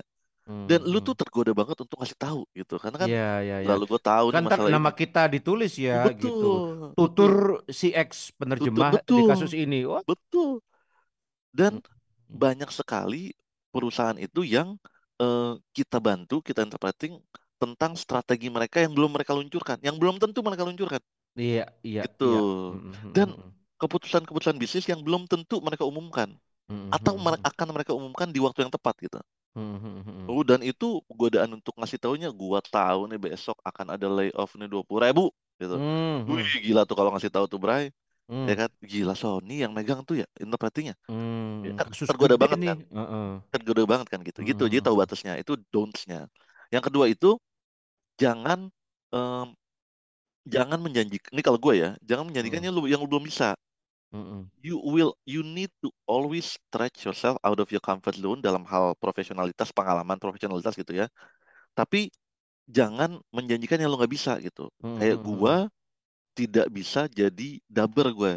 A: Dan lu
B: Mhm.
A: tuh tergoda banget untuk ngasih tahu gitu, karena kan
B: Iya, iya, iya.
A: lalu gue tahu nih
B: Kan
A: masalah
B: nama
A: ini.
B: kita ditulis ya gitu.
A: Betul, betul,
B: Tutur si X penerjemah di
A: betul,
B: kasus ini. Wah.
A: betul. Dan
B: Mm.
A: banyak sekali perusahaan itu yang eh, kita bantu, kita interpreting tentang strategi mereka yang belum mereka luncurkan, yang belum tentu mereka luncurkan,
B: Iya, iya,
A: gitu.
B: iya. Mhm,
A: Dan
B: mhm,
A: keputusan-keputusan bisnis yang belum tentu mereka umumkan,
B: mhm,
A: atau akan mereka umumkan di waktu yang tepat gitu. Oh, dan itu godaan untuk ngasih taunya, gua tahu nih besok akan ada layoff nih 20 ribu gitu. Wih, gila tuh kalau ngasih tahu tuh, Bray.
B: Mhm,
A: Ya kan? Gila Sony yang megang tuh ya interpretingnya. Ya
B: mhm.
A: kan
B: Kasus
A: tergoda banget
B: nih.
A: kan?
B: Heeh.
A: Tergoda banget kan gitu. Gitu. Jadi tahu
B: Mhm,
A: batasnya. Itu don'ts-nya. Yang kedua itu jangan em, jangan menjanjikan. Ini kalau gue ya, jangan menjanjikan
B: Mm.
A: yang lu yang lu belum bisa.
B: Mm-mm.
A: You will, you need to always stretch yourself out of your comfort zone dalam hal profesionalitas, pengalaman profesionalitas gitu ya. Tapi jangan menjanjikan yang lu nggak bisa gitu. Kayak
B: Mm-mm.
A: Tidak bisa jadi dubber gue,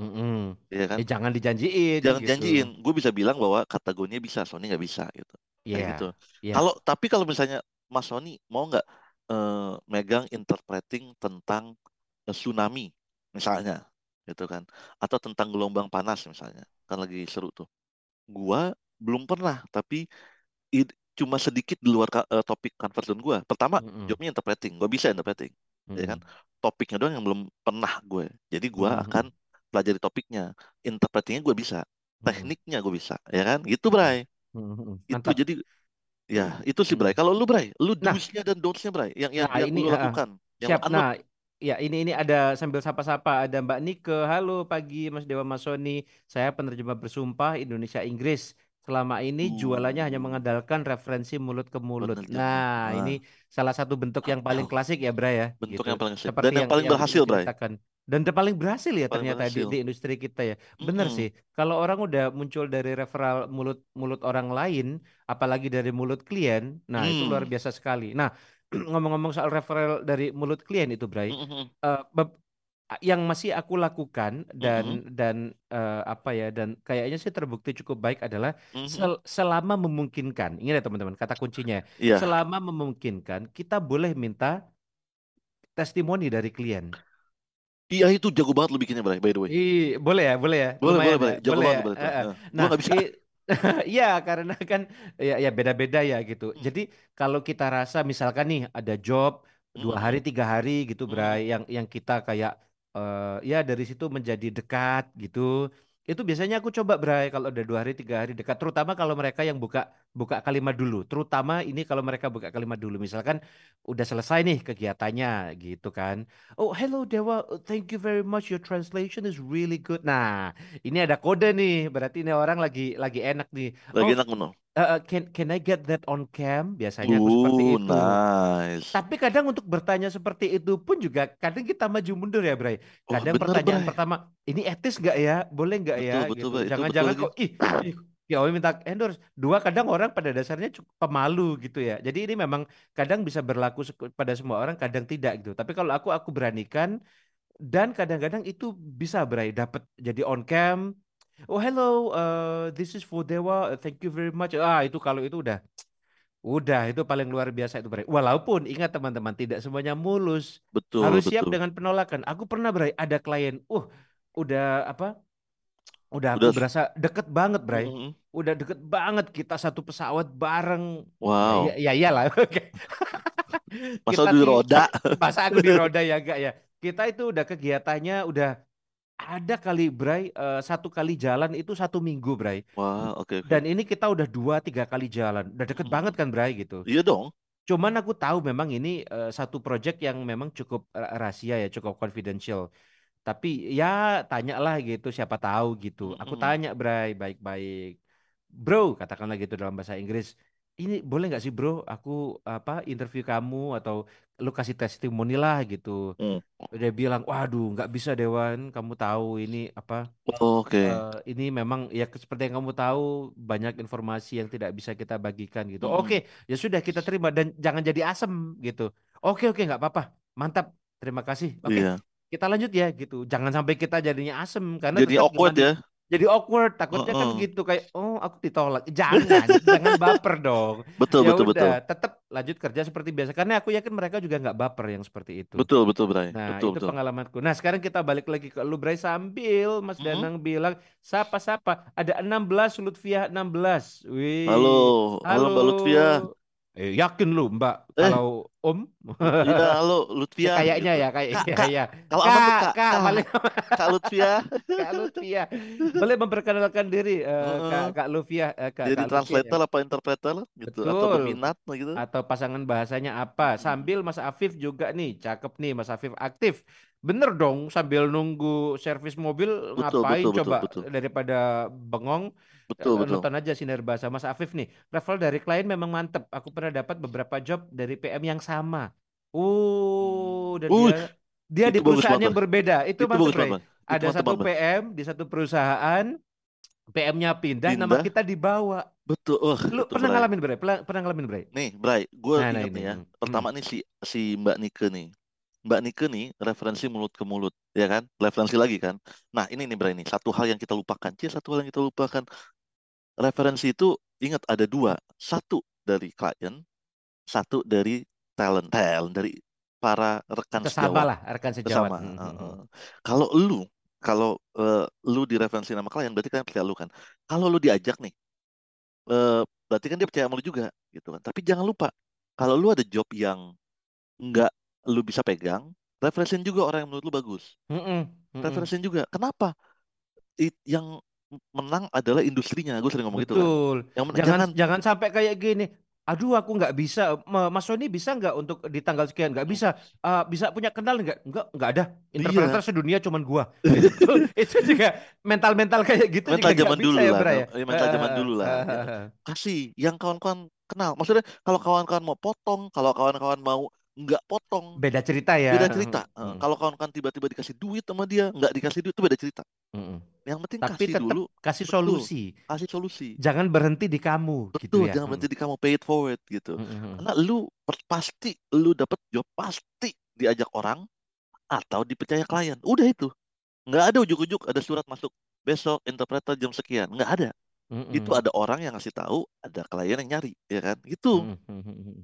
B: Mm-mm.
A: ya kan?
B: Eh, jangan dijanjiin
A: Jangan
B: gitu.
A: janjiin. Gue bisa bilang bahwa gue bisa, Sony nggak bisa gitu. Kayak
B: Iya,
A: gitu.
B: iya.
A: Kalau tapi kalau misalnya Mas Sony mau nggak eh, megang interpreting tentang eh, tsunami misalnya, gitu kan? Atau tentang gelombang panas misalnya, kan lagi seru tuh. Gua belum pernah, tapi it- cuma sedikit di luar eh, topik comfort zone gua. Pertama,
B: Mm-mm.
A: jobnya interpreting. Gua bisa interpreting, ya kan?
B: Mm-mm.
A: Topiknya doang yang belum pernah gue. Jadi gua
B: Mm-mm.
A: akan pelajari topiknya. Interpretingnya gue bisa,
B: Mm-mm.
A: tekniknya gue bisa, ya kan? Gitu, Bray.
B: Mm-mm.
A: Itu
B: Mantap.
A: jadi ya itu sih Bray. Kalau lu Bray, lu
B: Nah,
A: do's-nya dan don'ts-nya Bray, yang yang
B: nah
A: yang
B: ini
A: lu lakukan, yang lu
B: siap.
A: unlock.
B: Nah, ya ini ini ada sambil sapa-sapa ada Mbak Nike. Halo pagi Mas Dewa Mas Sony. Saya penerjemah bersumpah Indonesia Inggris. Selama ini jualannya hanya
A: Uh,
B: mengandalkan referensi mulut ke mulut.
A: penerjemah.
B: Nah,
A: Ah,
B: ini salah satu bentuk yang paling klasik ya, Bray ya,
A: bentuk
B: gitu.
A: yang paling asik dan
B: Seperti
A: yang
B: yang
A: paling
B: yang
A: berhasil, Bray.
B: diceritakan. Dan ter- paling berhasil ya
A: Paling
B: ternyata di,
A: berhasil.
B: di industri kita ya. Bener
A: Mm-mm.
B: sih. Kalau orang udah muncul dari referral mulut mulut orang lain, apalagi dari mulut klien, nah itu luar
A: Hmm.
B: biasa sekali. Nah, ngomong-ngomong soal referral dari mulut klien itu, Bray, eh, beb- yang masih aku lakukan dan dan eh, apa ya dan kayaknya sih terbukti cukup baik adalah
A: Mhm.
B: sel- selama memungkinkan. Ingat ya teman-teman, kata kuncinya.
A: Iya,
B: Selama memungkinkan, kita boleh minta testimoni dari klien.
A: iya itu jago banget lu bikinnya by the way.
B: Ih, boleh ya, boleh ya,
A: Boleh, boleh
B: lumayan ya,
A: jago
B: boleh
A: banget
B: ya.
A: lu Bray.
B: Eh, eh.
A: Nah,
B: Nah,
A: bisa.
B: i- Iya, karena kan ya ya beda-beda ya gitu.
A: Hmm.
B: Jadi kalau kita rasa misalkan nih ada job dua hari tiga hari gitu. Bray, yang yang kita kayak eh, ya dari situ menjadi dekat gitu. Itu biasanya aku coba, Bray, kalau udah dua hari tiga hari dekat, terutama kalau mereka yang buka buka kalimat dulu. Terutama ini kalau mereka buka kalimat dulu, misalkan udah selesai nih kegiatannya gitu kan. Oh, hello Dewa, thank you very much. Your translation is really good. Nah, ini ada kode nih, berarti ini orang lagi lagi enak nih.
A: Lagi
B: Oh,
A: enak menurut.
B: Uh, can can I get that on cam? Biasanya aku seperti itu.
A: nice.
B: Tapi kadang untuk bertanya seperti itu pun juga kadang kita maju mundur ya, Bray.
A: Wah,
B: Kadang
A: bener
B: pertanyaan
A: Bray.
B: pertama, ini etis nggak ya? Boleh nggak ya?
A: betul
B: Gitu.
A: Betul
B: Jangan-jangan kok ih, ih ya minta endorse. Dua kadang orang pada dasarnya cukup pemalu gitu ya. Jadi ini memang kadang bisa berlaku pada semua orang, kadang tidak gitu. Tapi kalau aku aku beranikan dan kadang-kadang itu bisa Bray dapat jadi on cam. Oh hello, uh, this is for Dewa. Thank you very much. Ah itu kalau itu udah Udah, itu paling luar biasa itu, Bray. Walaupun ingat teman-teman, tidak semuanya mulus.
A: Betul,
B: Harus siap
A: betul.
B: dengan penolakan. Aku pernah, Bray, ada klien, uh, udah apa? Udah aku
A: Udah.
B: berasa deket banget, Bray.
A: Mm-mm.
B: Udah deket banget kita satu pesawat bareng.
A: Wow.
B: ya, ya iyalah. Oke.
A: Masa
B: Kita
A: di roda.
B: masa aku di roda ya enggak ya. Kita itu udah kegiatannya udah ada kali, Bray, eh, satu kali jalan itu satu minggu, Bray.
A: Wah, oke oke.
B: Dan ini kita udah dua tiga kali jalan, udah deket
A: Mm-mm.
B: banget kan, Bray gitu.
A: Iya dong.
B: Cuman aku tahu memang ini eh, satu project yang memang cukup ra- rahasia ya, cukup confidential. Tapi ya tanyalah gitu, siapa tahu gitu. Aku
A: Mm-mm.
B: tanya Bray baik-baik. Bro, katakanlah gitu dalam bahasa Inggris. Ini boleh nggak sih bro, aku apa interview kamu atau lu kasih testimoni lah gitu.
A: Mm.
B: Dia bilang, waduh nggak bisa Dewan, kamu tahu ini apa
A: Oh, Oke.
B: eh, ini memang ya seperti yang kamu tahu banyak informasi yang tidak bisa kita bagikan gitu.
A: Mm-mm.
B: Oke, ya sudah kita terima dan jangan jadi asem gitu. Oke oke nggak apa-apa, mantap, terima kasih. Oke
A: Iya.
B: kita lanjut ya gitu. Jangan sampai kita jadinya asem karena
A: Jadi awkward ya.
B: Jadi awkward. Takutnya kan
A: Heeh.
B: gitu kayak oh aku ditolak. Jangan, jangan baper dong.
A: Betul
B: Ya
A: betul betul.
B: udah, tetap lanjut kerja seperti biasa karena aku yakin mereka juga nggak baper yang seperti itu.
A: Betul betul Bray.
B: Nah,
A: Betul
B: itu
A: betul.
B: pengalamanku. Nah, sekarang kita balik lagi ke lu, Bray, sambil Mas
A: Mm-mm.
B: Danang bilang, sapa-sapa. Ada 16, Lutfiah 16. Wih,
A: Halo, halo Mbak Lutfia.
B: Eh, yakin lu, Mbak,
A: Eh,
B: kalau Om?
A: iya halo
B: Ya
A: Lutfia
B: kayaknya
A: gitu.
B: ya, kayak
A: Kak,
B: ya,
A: Kak.
B: ya.
A: Kalau
B: Kak,
A: Kak.
B: Kak,
A: Kak,
B: paling
A: Kak Lutfia.
B: Kak Lutfia. Boleh memperkenalkan diri,
A: Heeh.
B: Kak, Kak Lutfia, eh, Kak,
A: Jadi
B: Kak Lutfia ya.
A: translator apa interpreter gitu atau
B: Betul.
A: peminat gitu.
B: atau pasangan bahasanya apa.
A: Mm.
B: Sambil Mas Afif juga nih, cakep nih Mas Afif aktif. Bener dong sambil nunggu servis mobil
A: Betul
B: ngapain
A: betul betul
B: coba
A: betul.
B: daripada bengong
A: Betul
B: eh,
A: betul.
B: nonton aja sinar bahasa Mas Afif nih. Level dari klien memang mantep. Aku pernah dapat beberapa job dari PM yang sama. Oh, dan
A: Uh,
B: dia dia di
A: itu bagus
B: perusahaan
A: banget,
B: yang berbeda. Itu
A: Itu
B: mantep,
A: bagus. Itu
B: Ada
A: mantep
B: satu. PM di satu perusahaan, PM-nya pindah, nama
A: Pindah,
B: kita dibawa.
A: betul. Wah,
B: Lu
A: itu
B: pernah
A: Bray.
B: ngalamin, Bray? Pernah, pernah ngalamin, Bray?
A: Nih, Bray, gue
B: Nah, nah
A: ingat
B: ini.
A: nih ya.
B: Hmm.
A: Pertama nih si si Mbak Nike nih. Mbak Nike nih referensi mulut ke mulut, ya kan? Referensi lagi kan. Nah, ini nih Bray nih, satu hal yang kita lupakan. Cie, satu hal yang kita lupakan. Referensi itu ingat ada dua. Satu dari klien, satu dari talent, talent dari para rekan
B: Sesama
A: sejawat
B: lah, rekan sejawat.
A: bersama.
B: Hmm,
A: Heeh.
B: hmm.
A: Kalau lu, kalau eh, lu direferensi nama klien, berarti kan percaya lu kan. Kalau lu diajak nih, eh, berarti kan dia percaya sama lu juga, gitu kan. Tapi jangan lupa, kalau lu ada job yang nggak lu bisa pegang, referensiin juga orang yang menurut lu bagus.
B: Hmm, hmm.
A: Referensiin juga. Kenapa? It- yang menang adalah industrinya. Gue sering ngomong gitu kan.
B: Betul.
A: Yang
B: Jangan
A: jangan
B: jangan sampai kayak gini. Aduh, aku nggak bisa. Ma- Mas Sony bisa nggak untuk di tanggal sekian? Nggak bisa. Ah, bisa punya kenal nggak? Nggak, nggak ada. Interpreter
A: iya
B: sedunia cuman gua. Itu, itu juga mental-mental kayak gitu
A: mental
B: juga
A: zaman
B: bisa
A: dulu
B: ya,
A: lah,
B: ya.
A: eh, mental zaman dulu lah. gitu. Kasih yang kawan-kawan kenal. Maksudnya kalau kawan-kawan mau potong, kalau kawan-kawan mau nggak potong,
B: Beda cerita ya.
A: beda cerita. Eh,
B: Hmm,
A: kalau kawan-kawan tiba-tiba dikasih duit sama dia, nggak dikasih duit itu beda cerita.
B: hmm, hmm.
A: Yang penting
B: Tapi
A: kasih dulu,
B: kasih
A: betul,
B: solusi.
A: kasih solusi.
B: Jangan berhenti di kamu gitu
A: Betul,
B: ya.
A: jangan
B: Hmm,
A: berhenti di kamu pay it forward gitu.
B: hmm, hmm.
A: Karena lu pasti lu dapet job pasti diajak orang atau dipercaya klien. Udah itu. Nggak ada ujuk-ujuk ada surat masuk besok interpreter jam sekian. Nggak ada.
B: Hmm,
A: Itu ada orang yang ngasih tahu, ada klien yang nyari, ya kan? Gitu.
B: Hmm, hmm, hmm.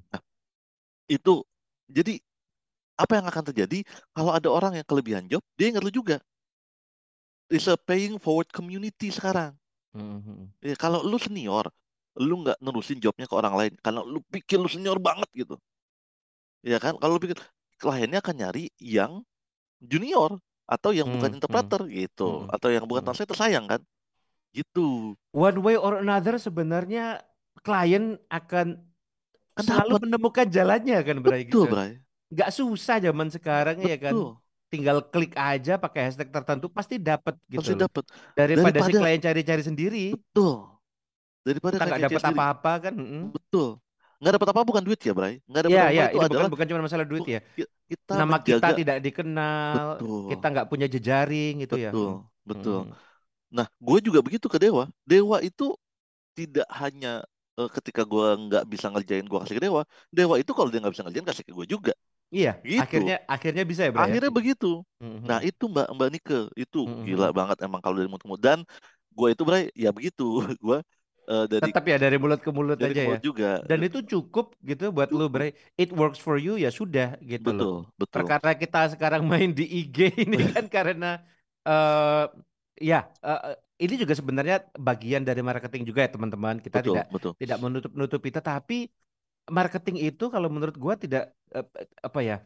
A: Itu. Jadi apa yang akan terjadi kalau ada orang yang kelebihan job, dia ingat lu juga. It's a paying forward community sekarang.
B: Hmm, hmm, hmm.
A: Ya, kalau lu senior, lu nggak nerusin jobnya ke orang lain karena lu pikir lu senior banget gitu. Ya kan? Kalau lu pikir kliennya akan nyari yang junior atau yang bukan
B: Hmm, hmm,
A: interpreter gitu,
B: hmm,
A: atau yang bukan
B: hmm.
A: translator sayang kan? Gitu.
B: One way or another sebenarnya klien akan
A: Kan
B: selalu menemukan jalannya kan Bray
A: Betul,
B: gitu.
A: Bray.
B: Nggak susah zaman sekarang ya kan.
A: Betul.
B: Tinggal klik aja pakai hashtag tertentu pasti dapat gitu
A: Pasti dapat.
B: Daripada si
A: Daripada
B: klien cari-cari sendiri,
A: betul. Daripada
B: kita nggak dapat apa-apa kan.
A: Betul. Nggak dapat apa bukan duit ya, Bray. Nggak dapat
B: Ya,
A: apa
B: ya,
A: itu
B: bukan
A: adalah
B: bukan cuma masalah duit ya.
A: ki- kita
B: Nama kita
A: menjaga
B: tidak dikenal,
A: betul.
B: kita nggak punya jejaring gitu ya.
A: Betul, betul.
B: mm,
A: Nah, gue juga begitu ke Dewa. Dewa itu tidak hanya eh, ketika gue nggak bisa ngerjain gue kasih ke Dewa. Dewa itu kalau dia nggak bisa ngerjain kasih ke gue juga.
B: Iya,
A: Gitu.
B: akhirnya akhirnya bisa ya, Bray ya.
A: Akhirnya begitu.
B: Mm,
A: Nah, itu Mbak Mbak Nike itu
B: mm, mm,
A: gila banget emang kalau dari mulut ke mulut. Dan gue itu Bray ya begitu. Gue eh, dari
B: Tetap ya dari mulut ke mulut
A: dari
B: aja ya.
A: juga.
B: Dan itu cukup gitu buat lu,
A: Cukup.
B: Bray. It works for you ya sudah gitu loh.
A: Betul, betul.
B: Perkara kita sekarang main di IG ini kan karena eh ya eh, ini juga sebenarnya bagian dari marketing juga ya teman-teman. Kita
A: Betul,
B: tidak
A: betul.
B: tidak menutup-nutupi tetapi marketing itu kalau menurut gua tidak eh, apa ya?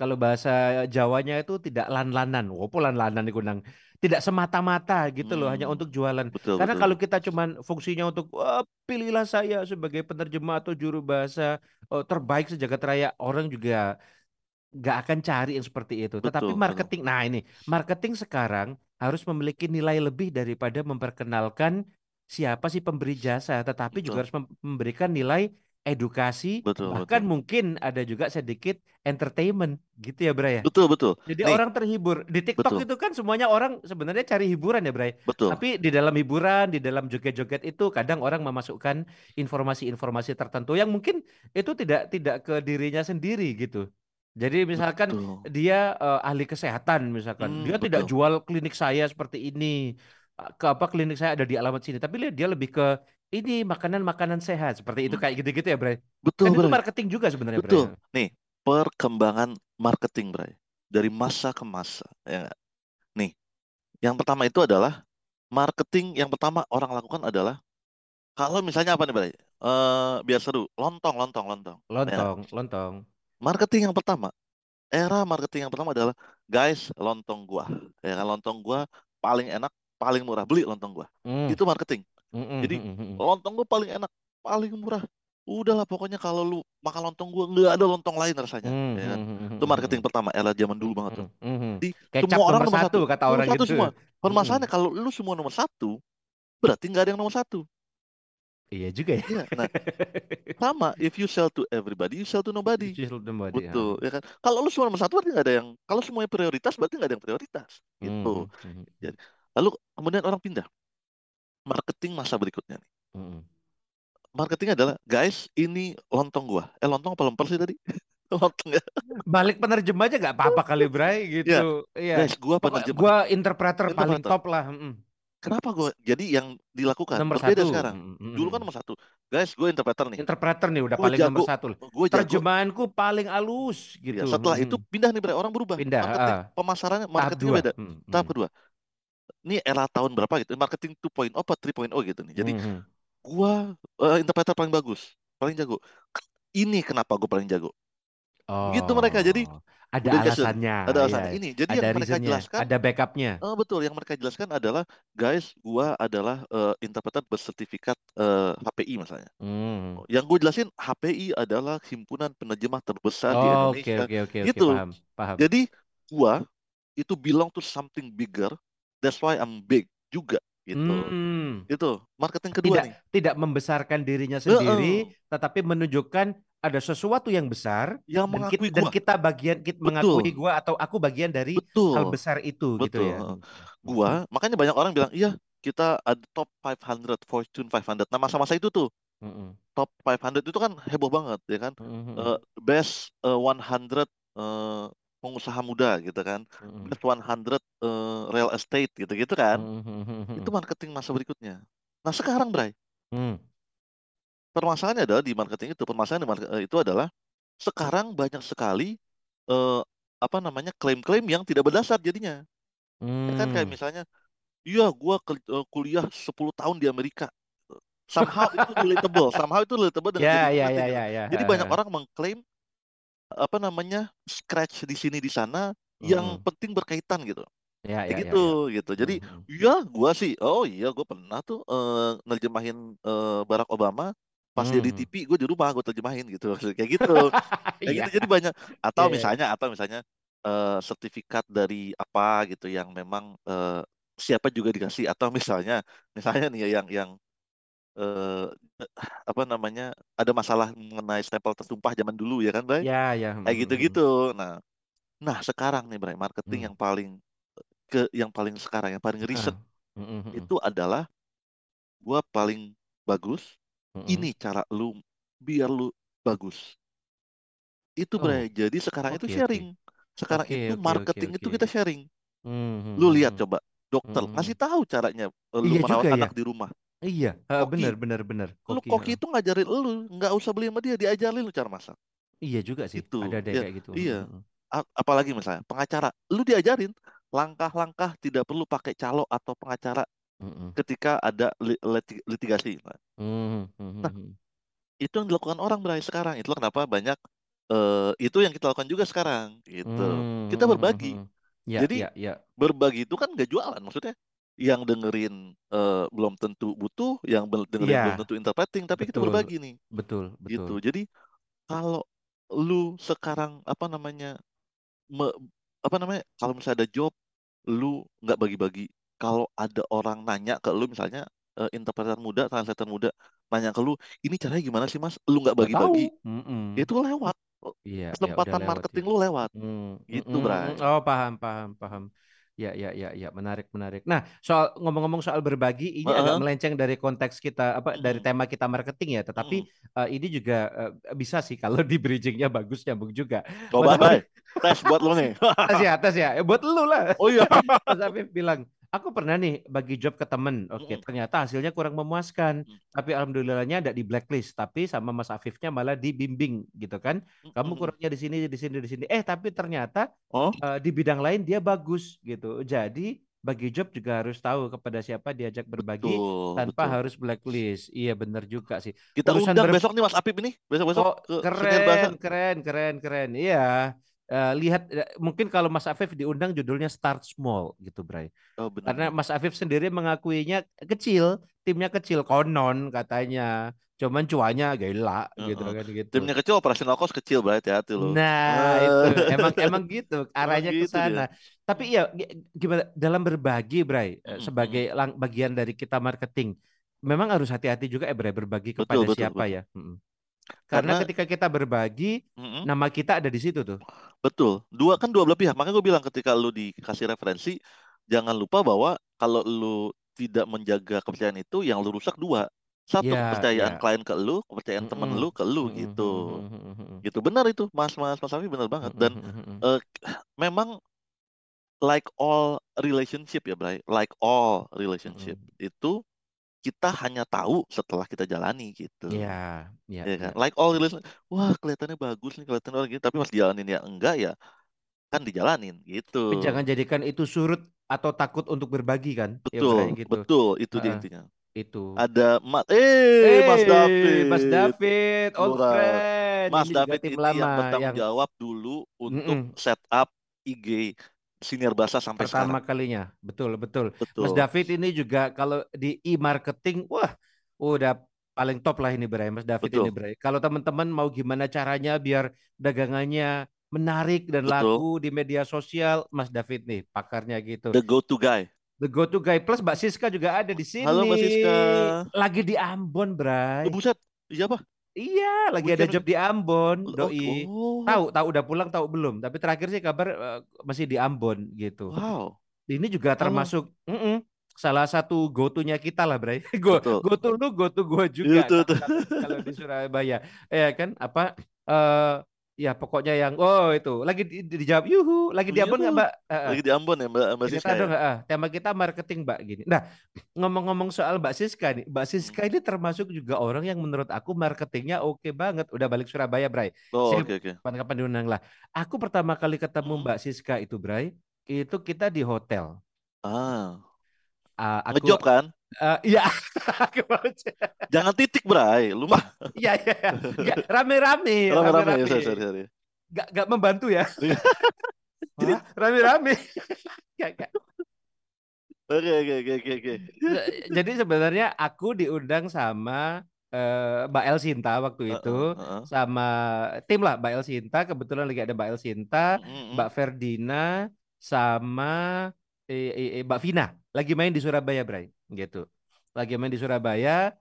B: Kalau bahasa Jawanya itu tidak lan-lanan. Wopo lan-lanan kunang. Tidak semata-mata gitu loh hanya
A: Hmm,
B: untuk jualan.
A: betul,
B: Karena
A: betul.
B: kalau kita cuman fungsinya untuk "Wah, pilihlah saya sebagai penerjemah atau juru bahasa eh, terbaik sejagat raya, orang juga nggak akan cari yang seperti itu. Tetapi
A: Betul, betul.
B: marketing, nah ini marketing sekarang harus memiliki nilai lebih daripada memperkenalkan siapa sih pemberi jasa, tetapi juga
A: Betul,
B: harus mem- memberikan nilai edukasi,
A: betul,
B: bahkan
A: betul.
B: mungkin ada juga sedikit entertainment, gitu ya, Bray ya.
A: Betul, betul.
B: Jadi
A: Nih,
B: orang terhibur. Di TikTok
A: betul,
B: itu kan semuanya orang sebenarnya cari hiburan ya, Bray.
A: betul.
B: Tapi di dalam hiburan, di dalam joget-joget itu kadang orang memasukkan informasi-informasi tertentu yang mungkin itu tidak tidak ke dirinya sendiri gitu. Jadi misalkan
A: Betul.
B: dia eh, ahli kesehatan misalkan,
A: Hmm,
B: dia tidak
A: betul.
B: jual klinik saya seperti ini. Eh, Ke apa klinik saya ada di alamat sini, tapi dia- dia lebih ke ini makanan-makanan sehat seperti itu
A: Hmm,
B: kayak gitu-gitu ya, Bray.
A: betul,
B: Kan itu
A: Bray.
B: marketing juga sebenarnya, Bray.
A: Betul. Nih, perkembangan marketing, Bray. Dari masa ke masa, ya? Nih, yang pertama itu adalah marketing yang pertama orang lakukan adalah kalau misalnya apa nih, Bray? Eh, biar seru, lontong, lontong, lontong. Ya?
B: Lontong, lontong.
A: Marketing yang pertama, era marketing yang pertama adalah guys, lontong gua. Ya kan, lontong gua paling enak, paling murah. Beli lontong gua.
B: Hmm,
A: Itu marketing.
B: hmm, hmm,
A: Jadi
B: hmm, hmm.
A: lontong gua paling enak, paling murah. Udahlah pokoknya kalau lu makan lontong gua nggak ada lontong lain rasanya,
B: Hmm,
A: ya kan?
B: hmm, hmm,
A: Itu
B: hmm,
A: marketing
B: hmm,
A: pertama, era zaman dulu
B: hmm,
A: banget tuh.
B: hmm, hmm.
A: Jadi
B: Kecap
A: semua orang
B: nomor
A: nomor
B: satu
A: satu,
B: kata
A: nomor
B: orang
A: satu
B: gitu.
A: semua.
B: Hmm,
A: Permasalahannya kalau lu semua nomor satu, berarti nggak ada yang nomor satu.
B: Iya juga ya.
A: Iya, nah sama if you sell to everybody, you sell to nobody.
B: Digital nobody, ya.
A: Betul, ya kan? Kalau lu cuma nomor satu berarti nggak ada yang, kalau semuanya prioritas berarti nggak ada yang prioritas,
B: Hmm,
A: gitu.
B: hmm, hmm,
A: Jadi, lalu kemudian orang pindah. Marketing masa berikutnya nih.
B: hmm.
A: Marketing adalah, guys, ini lontong gua. Eh lontong apa lemper sih tadi? lontong ya.
B: Balik penerjemah aja nggak apa-apa kali Bray gitu. Iya.
A: Guys, gua penerjemah.
B: gua interpreter paling
A: Interpreter.
B: top lah. mm.
A: Kenapa gua? Jadi yang dilakukan
B: Nomor
A: berbeda
B: satu.
A: sekarang.
B: Mm, mm,
A: Dulu kan nomor satu. Guys, gue interpreter nih.
B: interpreter nih udah
A: Gua
B: paling nomor
A: jago.
B: satu.
A: Gue jago.
B: Terjemahanku paling halus gitu.
A: Ya, setelah
B: Mm,
A: itu pindah nih, Bre. Orang berubah.
B: Pindah,
A: Marketing,
B: ah.
A: pemasarannya,
B: dua.
A: beda.
B: Mm,
A: Tahap kedua. Ini era tahun berapa gitu? Marketing 2.0 apa 3.0 gitu nih. Jadi
B: mm, mm.
A: gua eh, interpreter paling bagus, paling jago. Ini kenapa gue paling jago? Begitu mereka, jadi
B: Oh, ada alasannya.
A: Ada alasan
B: iya.
A: ini. Jadi
B: Ada
A: yang mereka jelaskan,
B: ada backupnya.
A: eh, betul. Yang mereka jelaskan adalah, guys, gua adalah eh, interpreter bersertifikat eh, HPI misalnya.
B: Hmm.
A: Yang gue jelasin HPI adalah himpunan penerjemah terbesar di
B: Oh, oke
A: Indonesia.
B: oke oke oke
A: Gitu.
B: paham paham.
A: Jadi gua itu belong to something bigger. That's why I'm big juga gitu.
B: Hmm.
A: Itu marketing kedua
B: Tidak
A: nih.
B: tidak membesarkan dirinya sendiri, tetapi menunjukkan ada sesuatu yang besar
A: Yang
B: dan
A: mengakui
B: kita, dan kita bagian kita
A: Betul.
B: mengakui gua atau aku bagian dari hal
A: Betul.
B: besar itu gitu
A: Betul,
B: ya.
A: heeh. Gua, makanya banyak orang bilang, iya kita ada top 500, Fortune 500. Nah masa-masa itu tuh,
B: Mm-mm.
A: top 500 itu kan heboh banget ya kan.
B: Mm-mm.
A: Eh, best eh, 100 eh, pengusaha muda gitu kan.
B: Mm-mm.
A: Best 100 eh, real estate gitu-gitu kan.
B: Mm-mm.
A: Itu marketing masa berikutnya. Nah sekarang, Bray,
B: Mm.
A: Permasalahannya adalah di marketing itu, permasalahan di market- eh, itu adalah sekarang banyak sekali eh, apa namanya klaim-klaim yang tidak berdasar jadinya. Ya kan kayak
B: Mm.
A: misalnya, iya gua ke- eh, kuliah 10 tahun di Amerika. Somehow itu relatable, somehow itu relatable dengan
B: Ya
A: diri
B: ya
A: kita
B: ya
A: gitu.
B: ya ya.
A: Jadi banyak orang mengklaim apa namanya scratch di sini di sana yang
B: Mm-mm.
A: penting berkaitan gitu.
B: Ya ya
A: Kayak
B: ya
A: gitu
B: ya.
A: gitu. Jadi
B: Mm-mm.
A: iya gua sih, oh iya gua pernah tuh eh, nerjemahin eh, Barack Obama pas dia di
B: Mm.
A: TV, gue di rumah gue terjemahin gitu. Kayak gitu. Kayak
B: Iya.
A: gitu. Jadi banyak atau
B: Iya, iya.
A: misalnya atau misalnya eh, sertifikat dari apa gitu yang memang eh, siapa juga dikasih atau misalnya misalnya nih ya yang yang eh, apa namanya ada masalah mengenai stempel tertumpah zaman dulu ya kan, Bray?
B: Ya ya.
A: Kayak
B: Mm-mm.
A: gitu-gitu. Nah, nah sekarang nih, Bray, marketing
B: Hmm.
A: yang paling ke yang paling sekarang yang paling
B: Ah. Mm-mm.
A: itu adalah gua paling bagus.
B: Mm-mm.
A: Ini cara lu biar lu bagus. Itu,
B: Oh,
A: Bray. Jadi sekarang itu
B: oke, oke.
A: sharing. Sekarang
B: Oke,
A: itu
B: oke, oke,
A: marketing itu kita sharing.
B: Mhm,
A: Lu lihat
B: mhm.
A: coba, dokter
B: Mhm.
A: kasih tahu caranya eh, lu
B: Iya
A: merawat
B: juga ya.
A: anak di rumah.
B: Iya, heeh,
A: Koki,
B: benar benar benar.
A: lu
B: Koki,
A: koki itu ngajarin lu, nggak usah beli sama dia, diajarin lu cara masak.
B: Iya juga sih.
A: Itu,
B: Ada ada
A: ya,
B: kayak gitu.
A: iya.
B: Mhm, mhm.
A: A- apalagi misalnya pengacara, lu diajarin langkah-langkah tidak perlu pakai calo atau pengacara
B: Mhm,
A: ketika ada li- liti- litigasi.
B: Mhm, mhm,
A: Nah,
B: mhm.
A: itu yang dilakukan orang Bray sekarang. Itulah kenapa banyak eh, itu yang kita lakukan juga sekarang gitu. Kita
B: Mhm,
A: berbagi.
B: mhm, mhm. Ya
A: Jadi
B: ya ya.
A: berbagi itu kan gak jualan maksudnya. Yang dengerin eh, belum tentu butuh, yang dengerin belum
B: Iya,
A: tentu interpreting, tapi kita
B: betul
A: berbagi nih
B: betul
A: gitu.
B: betul.
A: Jadi kalau lu sekarang apa namanya me- apa namanya kalau misalnya ada job lu nggak bagi-bagi kalau ada orang nanya ke lu misalnya eh, interpreter muda translator muda nanya ke lu ini caranya gimana sih mas lu nggak bagi-bagi
B: Mhm.
A: itu lewat
B: Iya ya udah
A: kesempatan
B: lewat
A: marketing
B: ya.
A: lu lewat gitu
B: mm, mm,
A: Bray
B: mm. Oh, paham, paham, paham. Ya, ya, ya, ya, menarik, menarik. Nah, soal ngomong-ngomong soal berbagi, ini agak
A: Heeh.
B: melenceng dari konteks kita, apa, dari tema kita marketing ya. Tetapi eh, ini juga eh, bisa sih kalau di bridgingnya bagus nyambung juga.
A: coba
B: Mas
A: tes buat lu nih
B: tes ya, tes ya. Buat lu lah.
A: oh iya
B: Mas Afif bilang, aku pernah nih bagi job ke temen. Oke,
A: Mm-mm.
B: ternyata hasilnya kurang memuaskan.
A: Mm.
B: Tapi alhamdulillahnya ada di blacklist. Tapi sama Mas Afifnya malah dibimbing gitu kan. Kamu kurangnya di sini, di sini, di sini. Eh, tapi ternyata
A: oh
B: eh, di bidang lain dia bagus gitu. Jadi bagi job juga harus tahu kepada siapa diajak berbagi
A: betul
B: tanpa
A: betul
B: harus blacklist. Iya benar juga sih.
A: kita
B: Urusan
A: undang
B: ber
A: besok nih Mas Apip ini besok-besok
B: Oh, keren, keren, keren, keren. Iya. Eh, lihat eh, mungkin kalau Mas Afif diundang judulnya Start Small gitu, Bray.
A: oh
B: Karena
A: benar-benar
B: Mas Afif sendiri mengakuinya kecil, timnya kecil konon katanya. Cuman cuanya gila gitu
A: Heeh.
B: kan gitu.
A: timnya kecil operasional cost kecil Bray hati-hati lo
B: Nah, itu emang emang gitu arahnya ke
A: gitu
B: sana. Tapi ya gi- gimana dalam berbagi, Bray, eh,
A: Mm-mm,
B: sebagai bagian dari kita marketing, memang harus hati-hati juga ya Bray, berbagi
A: Betul,
B: kepada
A: betul,
B: siapa
A: betul.
B: ya. Mm-mm. Karena
A: Karena
B: ketika kita berbagi,
A: mm-mm,
B: nama kita ada di situ tuh.
A: betul. Dua kan dua belah pihak. Makanya gue bilang ketika lu dikasih referensi, jangan lupa bahwa kalau lu tidak menjaga kepercayaan itu, yang lu rusak dua. Satu
B: Ya,
A: kepercayaan
B: ya.
A: klien ke lu, kepercayaan temen
B: Mm-mm.
A: lu ke lu gitu.
B: mm-mm.
A: Gitu benar itu, Mas Mas Mas Afi benar banget. Dan
B: mm-mm.
A: eh, memang like all relationship ya, Bray. Like all relationship itu kita hanya tahu setelah kita jalani gitu.
B: Iya, iya,
A: Ya kan?
B: iya.
A: Like all relationship, wah kelihatannya bagus nih, kelihatannya orang gini, tapi pas jalanin ya enggak ya, kan dijalanin gitu.
B: Tapi jangan jadikan itu surut atau takut untuk berbagi kan? Ya
A: Betul,
B: Bray, gitu.
A: betul, itu dia
B: Heeh.
A: intinya.
B: Itu.
A: Ada Mas, eh Mas
B: Hey,
A: David,
B: Mas David, old
A: Murad.
B: friend.
A: Mas David ini
B: lama
A: yang bertanggung
B: yang
A: jawab dulu untuk
B: Mm-mm.
A: setup IG Siniar Bahasa sampai
B: pertama
A: sekarang.
B: kalinya. Betul, betul. Mas
A: Betul.
B: David ini juga kalau di e-marketing, wah, udah paling top lah ini Bray, Mas David ini
A: Betul.
B: Bray. Kalau teman-teman mau gimana caranya biar dagangannya menarik dan
A: Betul.
B: laku di media sosial, Mas David nih pakarnya gitu.
A: The go-to guy.
B: The go to guy plus Mbak Siska juga ada di sini.
A: Halo Mbak Siska.
B: Lagi di Ambon, Bray.
A: Oh, buset. Iya apa?
B: Iya, lagi ada job di Ambon,
A: Oh,
B: doi.
A: oh.
B: Tahu, tahu udah pulang, tahu belum? Tapi terakhir sih kabar eh, masih di Ambon gitu.
A: Wow.
B: Ini juga
A: Halo.
B: termasuk mm-mm, salah satu go to-nya kita lah, Bray. Go
A: Betul.
B: go to lu, go to gua
A: Iya,
B: juga
A: Betul,
B: kalau
A: betul.
B: kalau kalau di Surabaya. Ya kan apa eh ya pokoknya yang oh itu lagi di, di- dijawab yuhu, lagi di Ambon nggak. Mbak?
A: Lagi di Ambon ya Mbak, Mbak Siska ya?
B: dong, ah, tema kita marketing Mbak gini. Nah, ngomong-ngomong soal Mbak Siska nih, Mbak
A: Hmm.
B: Siska ini termasuk juga orang yang menurut aku marketingnya oke banget. Udah balik Surabaya, Bray.
A: Oh, oke oke.
B: kapan-kapan diundang lah. Aku pertama kali ketemu. Mbak Siska itu, Bray, itu kita di hotel.
A: Ah,
B: Ah, aku
A: ngejob kan?
B: Eh, iya,
A: Jangan titik, Bray. Lu mah
B: iya iya, iya. Rame-rame,
A: rame-rame ya, sorry, sorry, sorry.
B: Nggak, nggak membantu ya. Jadi rame-rame. Nggak, nggak.
A: Oke oke oke oke.
B: Jadi sebenarnya aku diundang sama eh, Mbak El Sinta waktu itu
A: Heeh, heeh.
B: sama tim lah Mbak El Sinta kebetulan lagi ada Mbak El Sinta,
A: Mm-mm.
B: Mbak Ferdina sama eh, eh, eh, Mbak Vina lagi main di Surabaya, Bray, gitu. Lagi main di Surabaya.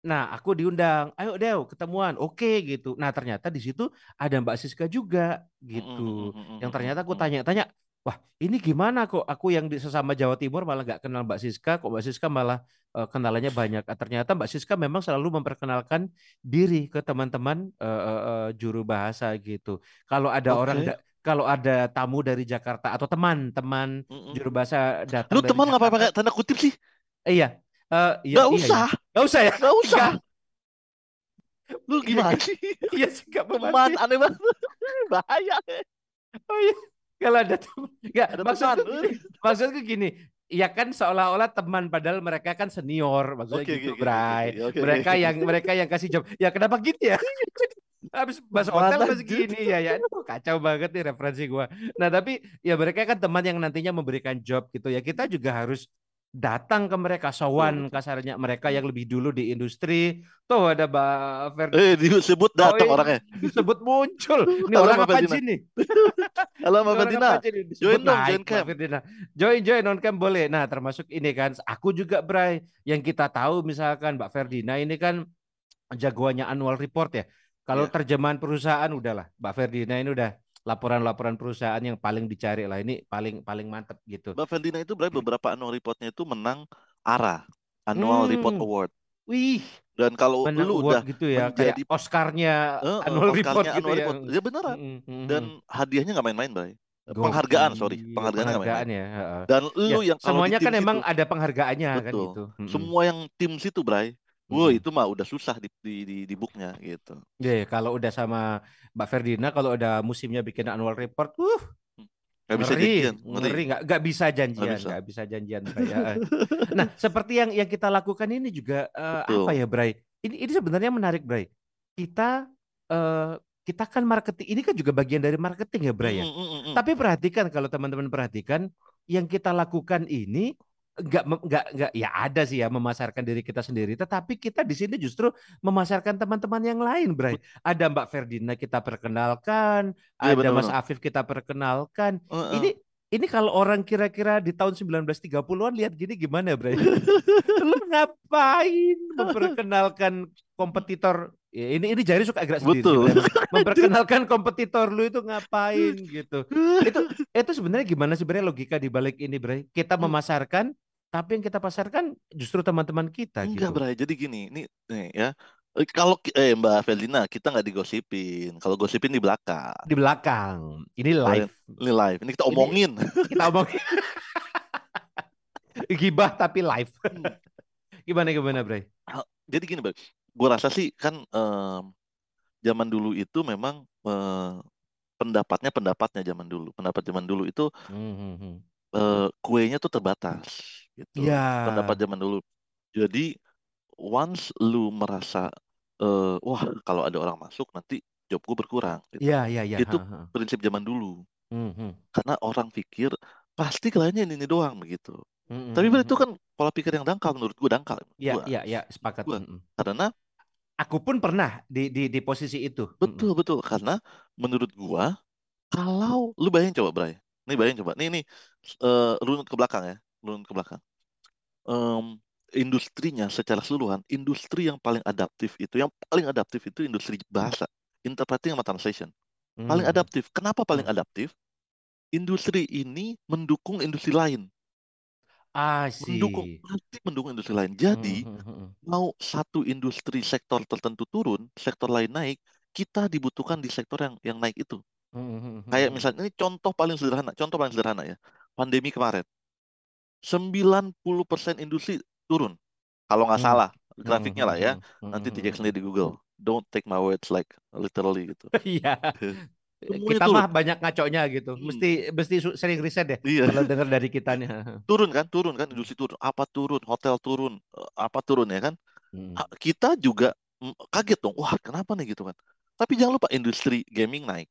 B: Nah, aku diundang, ayo Dew ketemuan, oke gitu. Nah, ternyata di situ ada Mbak Siska juga gitu. Yang ternyata aku tanya-tanya, wah ini gimana kok aku yang di sesama Jawa Timur malah nggak kenal Mbak Siska, kok Mbak Siska malah eh, kenalannya banyak. Ah, Ternyata Mbak Siska memang selalu memperkenalkan diri ke teman-teman eh, eh, eh, juru bahasa gitu. Kalau ada orang
A: Oke.
B: da- kalau ada tamu dari Jakarta atau teman-teman juru bahasa datang
A: Lu teman ngapa
B: Jakarta,
A: pakai tanda kutip sih?
B: Iya, Eh, iya,
A: Gak
B: iya,
A: usah,
B: iya. Nggak usah ya?
A: gak usah. Lu gimana sih?
B: Iya sih, nggak
A: Teman
B: membantu.
A: aneh banget. Bahaya.
B: Oh iya, kalau ada teman, nggak
A: Ada
B: maksudku
A: teman.
B: gini, maksudku gini, ya kan seolah-olah teman padahal mereka kan senior, maksudnya
A: Oke
B: gitu,
A: oke
B: Bray.
A: oke oke
B: Mereka yang mereka yang kasih job. Ya kenapa gitu ya? Habis bahas hotel masih gini ya ya. Aduh, kacau banget nih referensi gua. Nah, tapi ya mereka kan teman yang nantinya memberikan job gitu ya. Kita juga harus datang ke mereka, sowan
A: betul.
B: kasarnya mereka yang lebih dulu di industri. Tuh ada Mbak Ferdi.
A: Eh disebut
B: Oh
A: datang
B: ini
A: orangnya.
B: disebut muncul. Ini
A: Halo
B: orang
A: Mbak
B: apa sih nih?
A: Halo Mbak
B: Ini
A: Ferdina. Join dong, join camp.
B: Ferdina. Join join on cam boleh. Nah, termasuk ini kan aku juga Bray yang kita tahu misalkan Mbak Ferdina ini kan jagoannya annual report ya. Kalau
A: Iya.
B: terjemahan perusahaan udahlah Mbak Ferdina ini udah laporan-laporan perusahaan yang paling dicari lah ini paling paling mantep gitu.
A: Mbak Ferdina itu berarti beberapa annual reportnya itu menang ARA, Annual Report
B: Hmm.
A: Award.
B: Wih,
A: Dan kalau
B: menang
A: lu udah
B: gitu ya kayak
A: menjadi
B: Oscarnya
A: eh, eh,
B: annual report
A: Oscarnya
B: gitu
A: annual
B: ya.
A: report, ya beneran.
B: Mm, mm, mm,
A: Dan
B: mm.
A: hadiahnya nggak main-main, Bray. Penghargaan, sorry, nggak
B: penghargaan
A: main-main.
B: ya.
A: Dan
B: Ya,
A: lu yang
B: semuanya kan
A: tim
B: emang
A: situ,
B: ada penghargaannya kan
A: betul.
B: gitu. Mm-mm.
A: Semua yang tim situ, Bray. Wah,
B: Mm-mm.
A: itu mah udah susah di di di, di booknya gitu.
B: Ya, ya, kalau udah sama Mbak Ferdina, kalau udah musimnya bikin annual report, uh,
A: Gak bisa
B: ngeri,
A: janjian, ngeri.
B: ngeri, nggak nggak bisa janjian,
A: bisa.
B: nggak bisa janjian, Bray. Nah, seperti yang yang kita lakukan ini juga
A: Betul.
B: apa ya, Bray? Ini ini sebenarnya menarik, Bray. Kita eh, kita kan marketing, ini kan juga bagian dari marketing ya, Bray ya.
A: Mm, mm, mm, mm.
B: Tapi perhatikan kalau teman-teman perhatikan yang kita lakukan ini nggak nggak nggak ya ada sih ya memasarkan diri kita sendiri, tetapi kita di sini justru memasarkan teman-teman yang lain, Bray. Ada Mbak Ferdina kita perkenalkan,
A: Iya
B: ada Mas
A: benar-benar.
B: Afif kita perkenalkan.
A: Heeh.
B: Ini ini kalau orang kira-kira di tahun 1930-an lihat gini gimana, Bray? Lu ngapain memperkenalkan kompetitor? Ya, ini ini Jari suka agak sendiri.
A: Betul.
B: Memperkenalkan kompetitor lu itu ngapain gitu. Itu itu sebenarnya gimana sebenarnya logika di balik ini, Bray? Kita
A: Hmm.
B: memasarkan tapi yang kita pasarkan justru teman-teman kita
A: Enggak,
B: gitu.
A: Bray. Jadi gini, ini nih ya. Eh, Kalau eh Mbak Felina, kita nggak digosipin. Kalau gosipin di belakang.
B: Di belakang. Ini live.
A: Ini live. Ini kita
B: Ini-
A: omongin.
B: Kita omong gibah tapi live.
A: Hmm.
B: Gimana gimana, Bray?
A: Jadi gini, Bray. Gua rasa sih kan em, zaman dulu itu memang eh, pendapatnya pendapatnya zaman dulu. Pendapat zaman dulu itu
B: Hmm, hmm,
A: eh, kuenya tuh terbatas gitu.
B: Ya.
A: Pendapat zaman dulu. Jadi once lu merasa eh, wah kalau ada orang masuk nanti job gue berkurang gitu.
B: Ya, ya, ya.
A: Itu
B: ha, ha.
A: prinsip zaman dulu.
B: Hmm, hmm.
A: Karena orang pikir pasti kliennya ini, ini doang begitu.
B: Hmm,
A: Tapi
B: hmm,
A: itu kan pola pikir yang dangkal menurut gue dangkal menurut
B: Ya,
A: gua.
B: ya, ya, sepakat.
A: Gua. Karena
B: Aku pun pernah di di di posisi itu.
A: Betul betul karena menurut gua kalau lu bayangin coba Bray. Nih bayangin coba. Nih nih eh, runut ke belakang ya. Runut ke belakang. Em, industrinya secara keseluruhan, industri yang paling adaptif itu, yang paling adaptif itu industri bahasa, interpreting sama translation. Paling
B: Hmm.
A: adaptif. Kenapa paling
B: Hmm.
A: adaptif? Industri ini mendukung industri lain,
B: I
A: mendukung pasti mendukung industri lain. Jadi
B: hmm.
A: mau satu industri sektor tertentu turun, sektor lain naik, kita dibutuhkan di sektor yang yang naik itu.
B: Hmm, hmm, hmm,
A: Kayak misalnya ini contoh paling sederhana, contoh paling sederhana ya. Pandemi kemarin. 90% industri turun. Kalau nggak salah grafiknya lah ya. Nanti dicek sendiri di Google. Don't take my words like literally gitu.
B: Iya.
A: Semuanya
B: Kita
A: turun.
B: mah banyak ngaconya gitu.
A: Hmm.
B: Mesti mesti su- sering riset deh
A: Iya.
B: kalau dengar dari kita nih.
A: Turun kan, turun kan, industri turun. Apa turun, hotel turun, eh, apa turun ya kan.
B: Hmm.
A: Kita juga mm, kaget dong. Wah, kenapa nih gitu kan. Tapi jangan lupa industri gaming naik.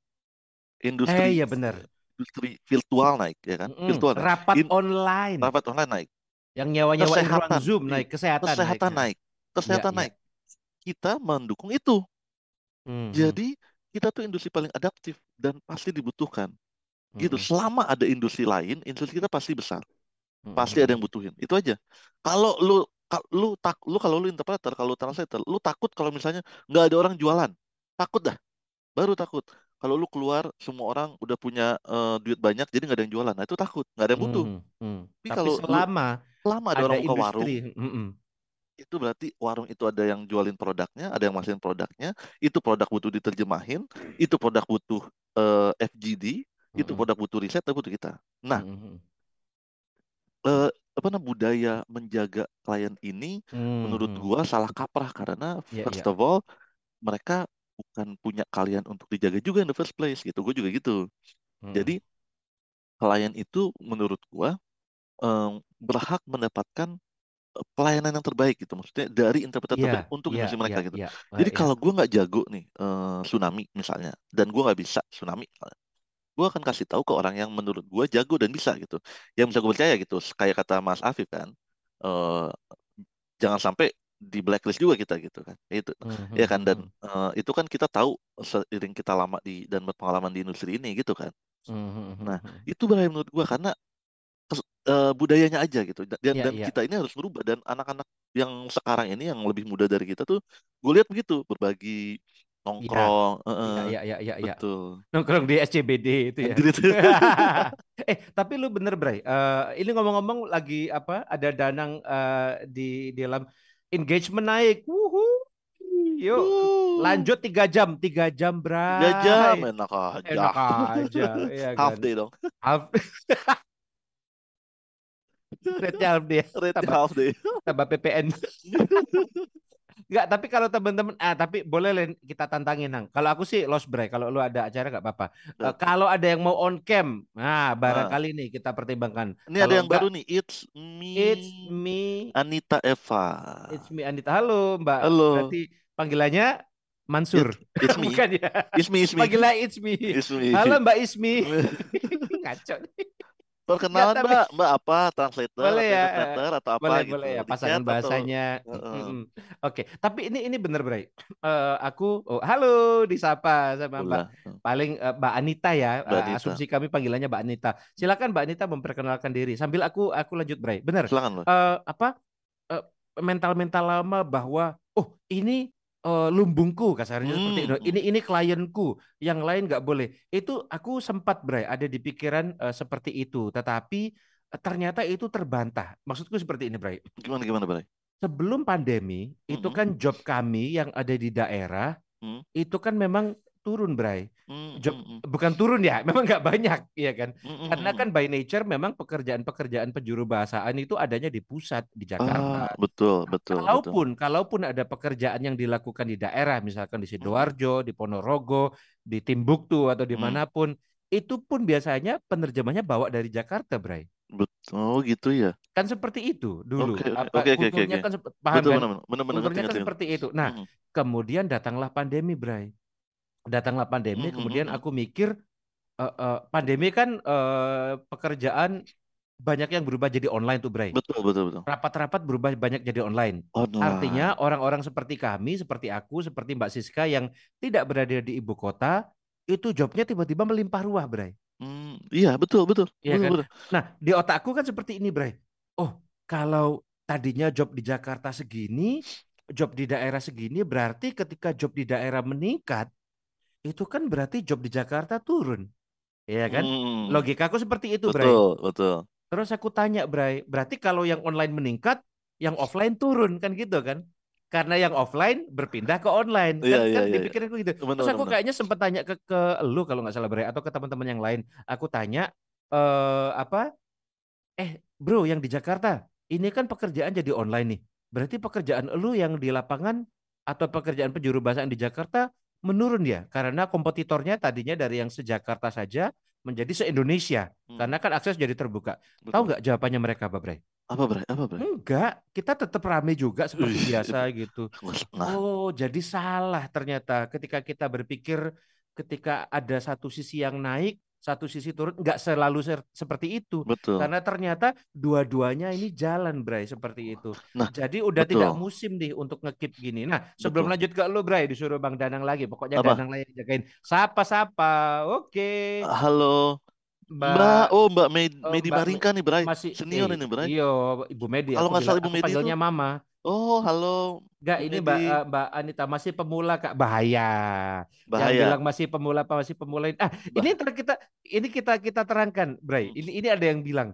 B: Eh
A: Industri
B: iya benar.
A: industri virtual naik ya kan.
B: Mm-mm.
A: Virtual naik.
B: Rapat
A: In-
B: online.
A: rapat online naik.
B: Yang nyewa-nyewain ruang
A: Kesehatan,
B: Zoom naik, kesehatan,
A: Kesehatan
B: naik.
A: naik. Kesehatan
B: iya.
A: naik. Kita mendukung itu.
B: Hmm,
A: Jadi kita tuh industri paling adaptif dan pasti dibutuhkan. Gitu.
B: hmm,
A: Selama ada industri lain, industri kita pasti besar.
B: hmm,
A: Pasti
B: hmm,
A: ada yang butuhin. Itu aja. Kalau lu lu tak lu kalau lu interpreter, kalau translator, lu takut kalau misalnya nggak ada orang jualan. Takut dah. Baru takut. Kalau lu keluar semua orang udah punya eh, duit banyak jadi nggak ada yang jualan. Nah, itu takut. Nggak ada yang butuh.
B: hmm, hmm.
A: Tapi
B: Tapi
A: kalau lu
B: selama
A: selama ada
B: ada
A: orang buka warung,
B: hmm, hmm.
A: itu berarti warung itu ada yang jualin produknya, ada yang masukin produknya, itu produk butuh diterjemahin, itu produk butuh eh, FGD, itu
B: Mm-mm.
A: produk butuh riset, tapi butuh kita. Nah,
B: Mm-mm.
A: eh, apa namanya budaya menjaga klien ini menurut
B: Hmm,
A: gua salah kaprah karena
B: Iya,
A: first
B: iya.
A: of all mereka bukan punya kalian untuk dijaga juga in the first place gitu. Gue juga gitu.
B: Hmm.
A: Jadi klien itu menurut gua em, berhak mendapatkan eh, pelayanan yang terbaik gitu. Maksudnya dari interpreter
B: Iya,
A: terbaik untuk industri mereka
B: iya,
A: gitu.
B: iya.
A: Jadi
B: iya.
A: kalau gue nggak jago nih eh, tsunami misalnya, dan gue nggak bisa tsunami, gue akan kasih tahu ke orang yang menurut gue jago dan bisa gitu, yang bisa gue percaya gitu. Kayak kata Mas Afif kan, eh, jangan sampai di blacklist juga kita gitu kan, itu
B: Hmm,
A: ya kan. Dan eh, itu kan kita tahu seiring kita lama di dan berpengalaman di industri ini gitu kan.
B: hmm, hmm, hmm,
A: Nah
B: hmm.
A: itu bahaya menurut gue karena eh, budayanya aja gitu dan
B: Iya,
A: dan
B: iya.
A: kita ini harus merubah dan anak-anak yang sekarang ini yang lebih muda dari kita tuh gue lihat begitu berbagi
B: Iya,
A: nongkrong eh,
B: iya, iya, iya, iya.
A: betul
B: Nongkrong di SCBD itu ya. eh, tapi lu bener, Bray. Eh, ini ngomong-ngomong lagi apa? Ada Danang eh, di di dalam engagement naik. Wuhu. Yuk,
A: Wuh,
B: lanjut tiga jam, tiga jam,
A: tiga jam enak aja
B: Enak aja, ya
A: half
B: kan.
A: day dong
B: Half, rate-nya half day,
A: rate
B: tambah
A: half day
B: tambah PPN. Enggak, tapi kalau teman-teman, ah tapi boleh Len, kita tantangin Nang. Kalau aku sih lost break, kalau lu ada acara nggak apa-apa.
A: Oke.
B: kalau ada yang mau on cam, nah
A: nah
B: barangkali nih kita pertimbangkan.
A: ini ada
B: Kalau
A: yang
B: enggak,
A: baru nih it's
B: it's
A: me
B: me,
A: Anita Eva
B: it's me Anita. Halo Mbak,
A: halo
B: berarti panggilannya Mansur,
A: it's it's me
B: bukan ya?
A: it's me it's me
B: Panggilannya it's me.
A: it's me
B: Halo Mbak Ismi. Ngaco nih.
A: Perkenalan
B: tapi-
A: Mbak, Mbak apa? Translator
B: Boleh
A: atau
B: ya,
A: interpreter atau apa
B: boleh
A: gitu?
B: boleh ya pasangan
A: atau
B: bahasanya.
A: Heeh.
B: Mm-mm. Oke, tapi ini ini bener Bray. Eh, aku oh, halo disapa sama Mbak paling eh, Mbak Anita ya.
A: Mbak
B: Eh,
A: Anita.
B: asumsi kami panggilannya Mbak Anita. Silakan Mbak Anita memperkenalkan diri sambil aku aku lanjut Bray. Bener.
A: Silakan Mbak.
B: Eh, apa eh, mental-mental lama bahwa oh ini eh, lumbungku kasarnya seperti itu.
A: Hmm.
B: Ini ini klienku, yang lain nggak boleh. Itu aku sempat Bray ada di pikiran eh, seperti itu, tetapi eh, ternyata itu terbantah. Maksudku seperti ini Bray.
A: Gimana gimana Bray?
B: Sebelum pandemi itu
A: Mm-mm.
B: kan job kami yang ada di daerah
A: Hmm.
B: itu kan memang turun Bray. Job
A: hmm, hmm.
B: bukan turun ya, memang nggak banyak, iya kan?
A: Hmm,
B: Karena
A: hmm.
B: kan by nature memang pekerjaan-pekerjaan penjuru bahasaan itu adanya di pusat di Jakarta.
A: Ah, betul, betul, betul.
B: Kalaupun kalaupun ada pekerjaan yang dilakukan di daerah, misalkan di Sidoarjo, di Ponorogo, di Timbuktu atau
A: Hmm.
B: di mana pun, itu pun biasanya penerjemahnya bawa dari Jakarta, Bray.
A: Betul. Oh, gitu ya.
B: Kan seperti itu dulu.
A: Oke, oke,
B: Apa
A: oke, oke, oke, oke.
B: kan paham
A: Betul,
B: kan?
A: benar, benar,
B: kan
A: ngerti.
B: seperti itu. Nah,
A: Hmm,
B: kemudian datanglah pandemi, Bray. Datanglah pandemi,
A: hmm,
B: kemudian
A: hmm, hmm.
B: aku mikir eh, eh, pandemi kan eh, pekerjaan banyak yang berubah jadi online tuh, Bray.
A: Betul, betul, betul.
B: Rapat-rapat berubah banyak jadi online.
A: Online.
B: Artinya orang-orang seperti kami, seperti aku, seperti Mbak Siska yang tidak berada di ibu kota, itu jobnya tiba-tiba melimpah ruah, Bray.
A: Hmm, iya, betul, betul.
B: Iya
A: Betul,
B: kan?
A: betul.
B: Nah, di otakku kan seperti ini, Bray. Oh, kalau tadinya job di Jakarta segini, job di daerah segini, berarti ketika job di daerah meningkat, itu kan berarti job di Jakarta turun. Iya kan?
A: Hmm,
B: Logikaku seperti itu, Bray.
A: betul, betul.
B: Terus aku tanya, Bray, berarti kalau yang online meningkat, yang offline turun kan gitu kan? Karena yang offline berpindah ke online. Kan,
A: Iya, iya,
B: kan
A: iya,
B: dipikirinku gitu.
A: Benar,
B: Terus aku
A: benar.
B: kayaknya sempat tanya ke ke lu kalau nggak salah, Bray, atau ke teman-teman yang lain. Aku tanya eh apa? Eh, bro, yang di Jakarta, ini kan pekerjaan jadi online nih. Berarti pekerjaan lu yang di lapangan atau pekerjaan penjuru bahasa di Jakarta menurun ya? Karena kompetitornya tadinya dari yang se-Jakarta saja menjadi se-Indonesia.
A: Hmm,
B: Karena kan akses jadi terbuka. Tahu
A: betul.
B: nggak jawabannya mereka, Pak Bray?
A: Apa, Bray? Apa, Bray?
B: Enggak, kita tetap rame juga seperti biasa
A: itu
B: gitu. Oh, jadi salah ternyata ketika kita berpikir ketika ada satu sisi yang naik, satu sisi turun, nggak selalu ser- seperti itu.
A: Betul.
B: Karena ternyata dua-duanya ini jalan, Bray, seperti itu.
A: Nah,
B: Jadi udah tidak
A: betul.
B: musim nih untuk ngekip gini. Nah, sebelum
A: Betul.
B: lanjut ke lu, Bray, disuruh Bang Danang lagi. Pokoknya
A: Apa?
B: Danang yang jagain. Sapa-sapa. Oke.
A: Halo, Mbak.
B: Mbak
A: Oh, Mbak Med
B: Oh,
A: Medi
B: Mbak Me-
A: Maringka nih, Bray.
B: masih
A: Senior
B: eh
A: ini, Bray.
B: iyo Ibu Medi
A: Kalau nggak salah Ibu Medi itu,
B: panggilnya Mama.
A: oh, halo,
B: Enggak, ini Mbak eh, Mbak Anita masih pemula Kak. Bahaya. Yang
A: Bahaya.
B: bilang masih pemula apa masih pemula ini. Ah,
A: Bah.
B: ini kita ini kita kita terangkan, Bray.
A: Hmm.
B: Ini ini ada yang bilang,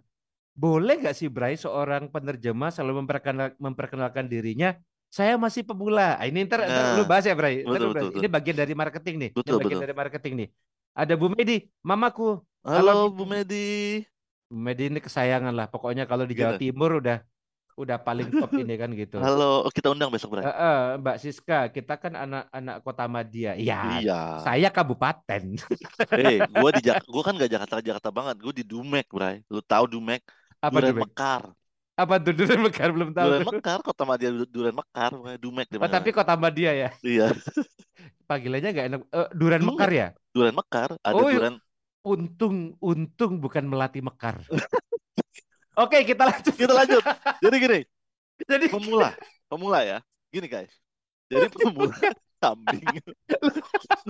B: boleh nggak sih Bray seorang penerjemah selalu memperkenal, memperkenalkan dirinya saya masih pemula. Ah, Ini ntar, ntar lu
A: Nah,
B: bahas ya, Bray. Ntar
A: betul,
B: bahas.
A: betul,
B: Ini
A: betul.
B: bagian dari marketing nih. Ini
A: Betul,
B: bagian
A: betul.
B: dari marketing nih. Ada Bu Medi, mamaku. Halo
A: Halo,
B: Bu
A: Medi.
B: Bu Medi ini kesayangan lah. Pokoknya kalau di Jawa
A: Gitu.
B: Timur udah udah paling top ini kan gitu.
A: Halo, kita undang besok, Bray.
B: Eh, eh, Mbak Siska, kita kan anak-anak kota Madia. Ya,
A: Iya.
B: saya kabupaten.
A: Eh, gua di Jak gua kan gak Jakarta Jakarta banget. Gua di Dumek, Bray. Lu tahu Dumek?
B: Apa
A: Duren
B: Bang?
A: Mekar.
B: Apa tuh Duren Mekar belum tahu
A: Duren. Mekar, Kota Madia Duren Mekar. Dumek di
B: Oh, tapi
A: mana?
B: kota Madia ya.
A: Iya,
B: Panggilannya nggak enak. Eh, Duren. Mekar ya?
A: Duren Mekar, ada
B: Oh,
A: Duren.
B: untung untung bukan melati Mekar. Oke, kita lanjut.
A: Kita lanjut. Jadi gini,
B: Jadi
A: pemula, pemula ya. Gini guys. Jadi pemula kambing.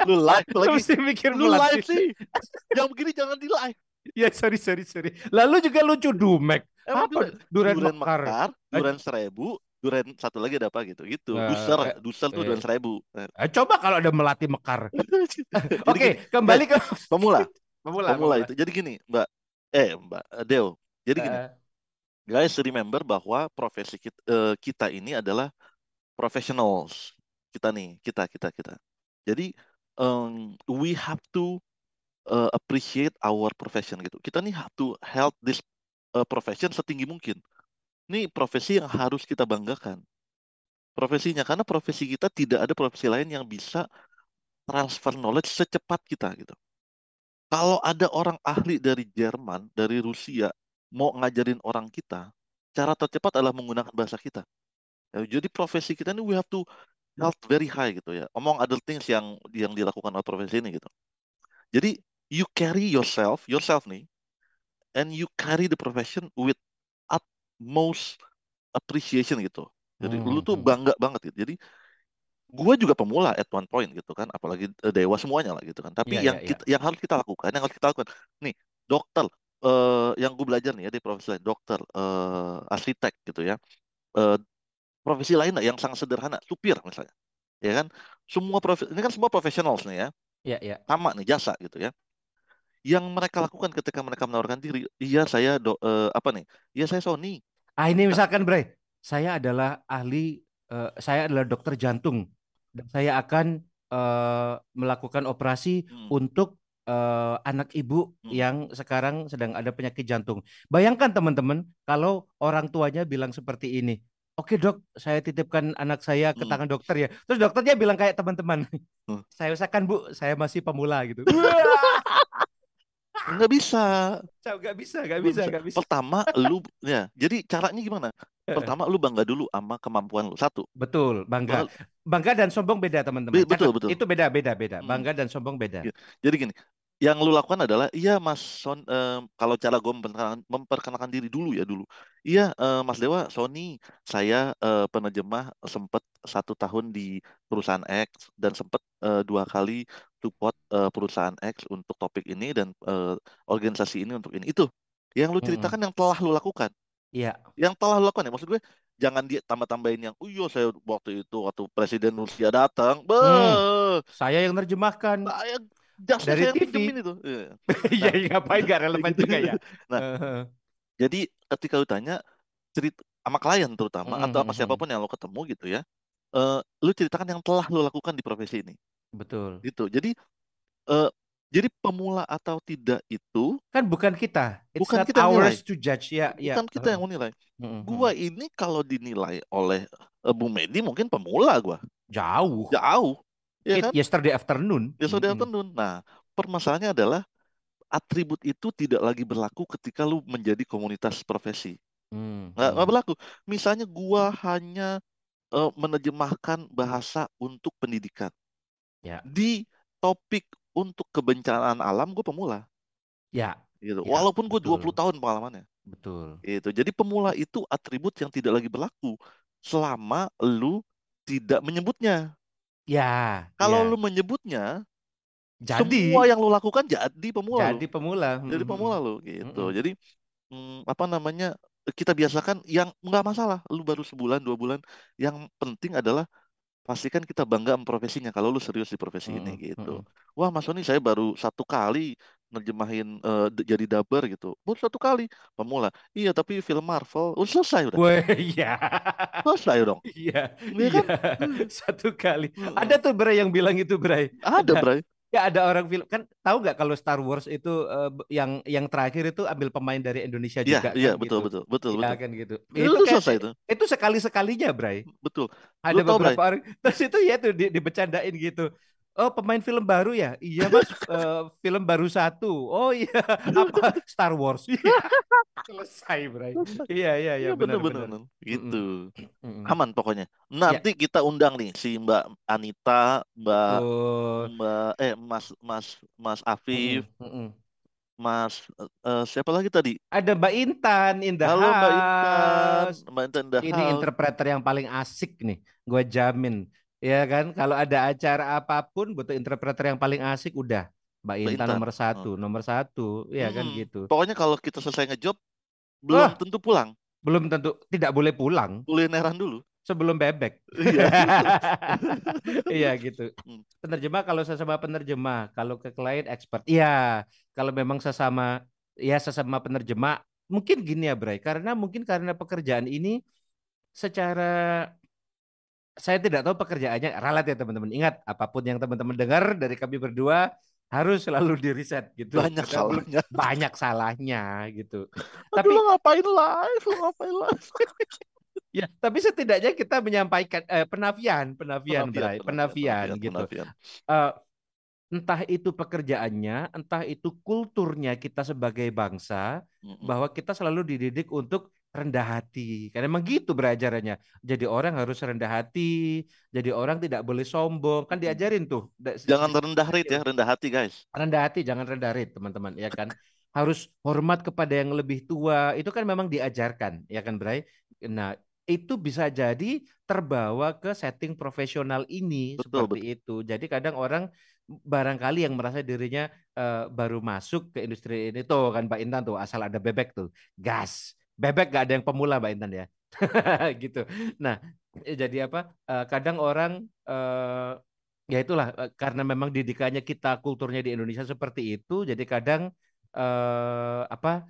A: Lu live lagi.
B: mesti mikir
A: Lu live sih. Yang begini jangan di live.
B: Ya, sorry, sorry, sorry. Lalu juga lucu Dumek.
A: Emang
B: Apa? Duren,
A: Duren
B: Mekar.
A: Mekar, Duren Seribu, Duren satu lagi ada apa gitu. Gitu.
B: Eh,
A: Duser,
B: eh,
A: Duser tuh
B: eh.
A: Duren Seribu. Eh,
B: Eh, coba kalau ada melati Mekar. Oke,
A: gini,
B: kembali ke
A: pemula,
B: pemula.
A: pemula itu. Jadi gini, Mbak. Eh, Mbak eh, Deo. Jadi gini,
B: Eh,
A: guys, remember bahwa profesi kita, eh, kita ini adalah professionals. Kita nih, kita, kita, kita. Jadi, um, we have to uh, appreciate our profession gitu. Kita nih have to help this uh, profession setinggi mungkin. Ini profesi yang harus kita banggakan. Profesinya, karena profesi kita tidak ada profesi lain yang bisa transfer knowledge secepat kita gitu. Kalau ada orang ahli dari Jerman, dari Rusia, mau ngajarin orang kita, cara tercepat adalah menggunakan bahasa kita. Ya, jadi profesi kita ini we have to health very high gitu ya. Among other things yang yang dilakukan oleh profesi ini gitu. Jadi you carry yourself, yourself nih, and you carry the profession with utmost appreciation gitu. Jadi lu tuh
B: Mhm.
A: bangga banget gitu. Jadi gua juga pemula at one point gitu kan, apalagi eh, dewa semuanya lah gitu kan. Tapi
B: Iya,
A: yang
B: iya, iya.
A: kita yang harus kita lakukan, yang harus kita lakukan, nih dokter, eh yang gue belajar nih ya di profesi lain, dokter, eh arsitek gitu ya, eh profesi lain lah yang sangat sederhana, supir misalnya, ya kan, semua profesi ini kan semua profesionals nih ya,
B: Iya, iya.
A: sama nih jasa gitu ya. Yang mereka lakukan ketika mereka menawarkan diri, iya saya do, eh, apa nih, iya saya Sony,
B: Ah ini misalkan Bray, saya adalah ahli, eh, saya adalah dokter jantung dan saya akan eh, melakukan operasi
A: Hmm.
B: untuk eh, anak ibu
A: Hmm.
B: yang sekarang sedang ada penyakit jantung. Bayangkan teman-teman kalau orang tuanya bilang seperti ini, oke dok, saya titipkan anak saya ke
A: Hmm.
B: tangan dokter ya. Terus dokternya bilang kayak teman-teman,
A: Hmm.
B: saya usahakan bu, saya masih pemula gitu. Wah,
A: nggak bisa,
B: nggak bisa, nggak
A: nggak
B: bisa, nggak bisa.
A: Pertama lu, ya, jadi caranya gimana? Pertama lu bangga dulu sama kemampuan lu satu.
B: Betul, bangga.
A: Bangga-
B: dan sombong beda, teman-teman.
A: Be- betul, betul.
B: Itu beda, beda, beda.
A: Hmm.
B: Bangga dan sombong beda.
A: Iya. Jadi gini, yang lu lakukan adalah, iya Mas Son, eh, kalau cara gue memperkenalkan, memperkenalkan diri dulu ya dulu. Iya eh, Mas Dewa, Sony, saya eh, penerjemah sempat satu tahun di perusahaan X dan sempat eh, dua kali support eh, perusahaan X untuk topik ini dan organisasi ini untuk ini. Itu yang lu ceritakan yang telah lu lakukan.
B: Iya,
A: Yang telah lu lakukan ya, maksud gue jangan dia tambah-tambahin yang, iya saya waktu itu waktu Presiden Rusia datang,
B: Hmm.
A: beuh,
B: saya yang nerjemahkan.
A: saya jasnya
B: Dari TV.
A: itu. Iya.
B: Iya, ngapain gak relevan
A: Gitu.
B: juga ya.
A: Nah. Jadi ketika lu tanya cerita sama klien terutama
B: Mm-mm,
A: atau apa
B: mm-mm.
A: siapa pun yang lo ketemu gitu ya, eh lu ceritakan yang telah lu lakukan di profesi ini,
B: Betul.
A: gitu. Jadi eh jadi pemula atau tidak itu
B: Kan bukan kita. It's
A: Bukan
B: not
A: kita yang
B: ours
A: nilai.
B: to judge. Ya, ya.
A: bukan kita yang menilai.
B: Heeh.
A: Gua ini kalau dinilai oleh eh, Bu Medi mungkin pemula gua,
B: jauh.
A: jauh, ya kan?
B: yesterday afternoon.
A: Ya sudah
B: Mm-mm.
A: afternoon. Nah, permasalahannya adalah atribut itu tidak lagi berlaku ketika lu menjadi komunitas profesi.
B: Hmm,
A: nggak nggak
B: hmm.
A: berlaku. Misalnya gua hanya eh, menerjemahkan bahasa untuk pendidikan
B: Ya.
A: di topik untuk kebencanaan alam gue pemula
B: Ya,
A: gitu.
B: Ya,
A: Walaupun gue
B: betul.
A: 20 tahun pengalamannya
B: betul.
A: gitu. Jadi pemula itu atribut yang tidak lagi berlaku selama lu tidak menyebutnya.
B: Ya,
A: Kalau
B: ya.
A: lu menyebutnya,
B: jadi
A: semua yang lu lakukan jadi pemula lu.
B: jadi pemula.
A: Jadi
B: Mm-mm.
A: pemula lu gitu.
B: Mm-mm.
A: Jadi hmm, apa namanya? Kita biasakan yang nggak masalah. Lu baru sebulan dua bulan. Yang penting adalah pastikan kita bangga profesinya. Kalau lu serius di profesi ini
B: Mm-mm,
A: gitu. Wah Mas Sony saya baru satu kali nerjemahin d- jadi dubber gitu. Baru satu kali pemula. Iya tapi film Marvel udah selesai udah.
B: Wah, iya.
A: Selesai dong.
B: Iya,
A: Iya
B: iya.
A: kan?
B: Satu kali.
A: Mm-mm.
B: Ada tuh Bray yang bilang itu Bray.
A: Ada. Bray.
B: Ya ada orang film kan tahu nggak kalau Star Wars itu b- yang yang terakhir itu ambil pemain dari Indonesia
A: Iya
B: juga
A: iya
B: kan
A: betul
B: gitu.
A: betul betul
B: Iya
A: betul.
B: kan gitu.
A: Itu
B: Itu
A: selesai itu.
B: itu sekali sekalinya Bray.
A: Betul.
B: Ada
A: Lu Bray?
B: beberapa orang terus itu ya tuh di, dibecandain gitu. Oh pemain film baru ya? Iya mas, eh, film baru satu. Oh iya apa Star Wars? Iya. Selesai Bray. Iya iya iya
A: Iya
B: benar benar.
A: Gitu.
B: Mm-mm.
A: Aman pokoknya.
B: Ya
A: Nanti kita undang nih si Mbak Anita, Mbak
B: betul.
A: Mbak eh Mas Mas Mas Afif,
B: mm-mm.
A: Mas eh, siapa lagi tadi?
B: Ada Mbak Intan in the
A: Halo Mbak Intan. Mbak Intan in the
B: Ini interpreter yang paling asik nih, gue jamin. Ya kan, kalau ada acara apa pun butuh interpreter yang paling asik, udah Mbak Intan
A: Intan.
B: nomor
A: Oh.
B: satu, nomor satu, ya kan
A: Hmm,
B: gitu.
A: Pokoknya kalau kita selesai ngejob belum
B: Wah,
A: tentu pulang.
B: belum tentu tidak boleh pulang
A: Kulineran dulu.
B: sebelum bebek.
A: Iya.
B: Iya gitu.
A: Hmm.
B: Penerjemah kalau sesama penerjemah, kalau ke klien expert. Iya, kalau memang sesama ya sesama penerjemah, mungkin gini ya, Bray. Karena mungkin karena pekerjaan ini secara saya tidak tahu pekerjaannya ralat ya teman-teman. Ingat, apa pun yang teman-teman dengar dari kami berdua harus selalu di riset gitu.
A: Banyak
B: Karena
A: salahnya.
B: banyak salahnya gitu.
A: Aduh
B: Tapi
A: lo ngapain live? Lo ngapain live?
B: ya, tapi setidaknya kita menyampaikan eh, penafian, penafian,
A: Penafian,
B: Bray,
A: penafian,
B: penafian
A: penafian,
B: gitu.
A: penafian.
B: Eh, entah itu pekerjaannya, entah itu kulturnya kita sebagai bangsa,
A: Mm-mm.
B: bahwa kita selalu dididik untuk rendah hati. Karena emang gitu berajarannya. Jadi orang harus rendah hati, jadi orang tidak boleh sombong. Kan diajarin tuh.
A: Jangan rendah rate ya, rendah hati guys.
B: rendah hati, jangan rendah rate, teman-teman, ya kan? harus hormat kepada yang lebih tua. Itu kan memang diajarkan, ya kan, Bray? Nah, itu bisa jadi terbawa ke setting profesional ini
A: Betul,
B: seperti itu. Jadi kadang orang barangkali yang merasa dirinya uh, baru masuk ke industri ini tuh kan Mbak Intan tuh asal ada bebek tuh gas bebek gak ada yang pemula Mbak Intan ya gitu. Nah jadi apa? Uh, kadang orang uh, ya itulah karena memang didikannya kita kulturnya di Indonesia seperti itu jadi kadang apa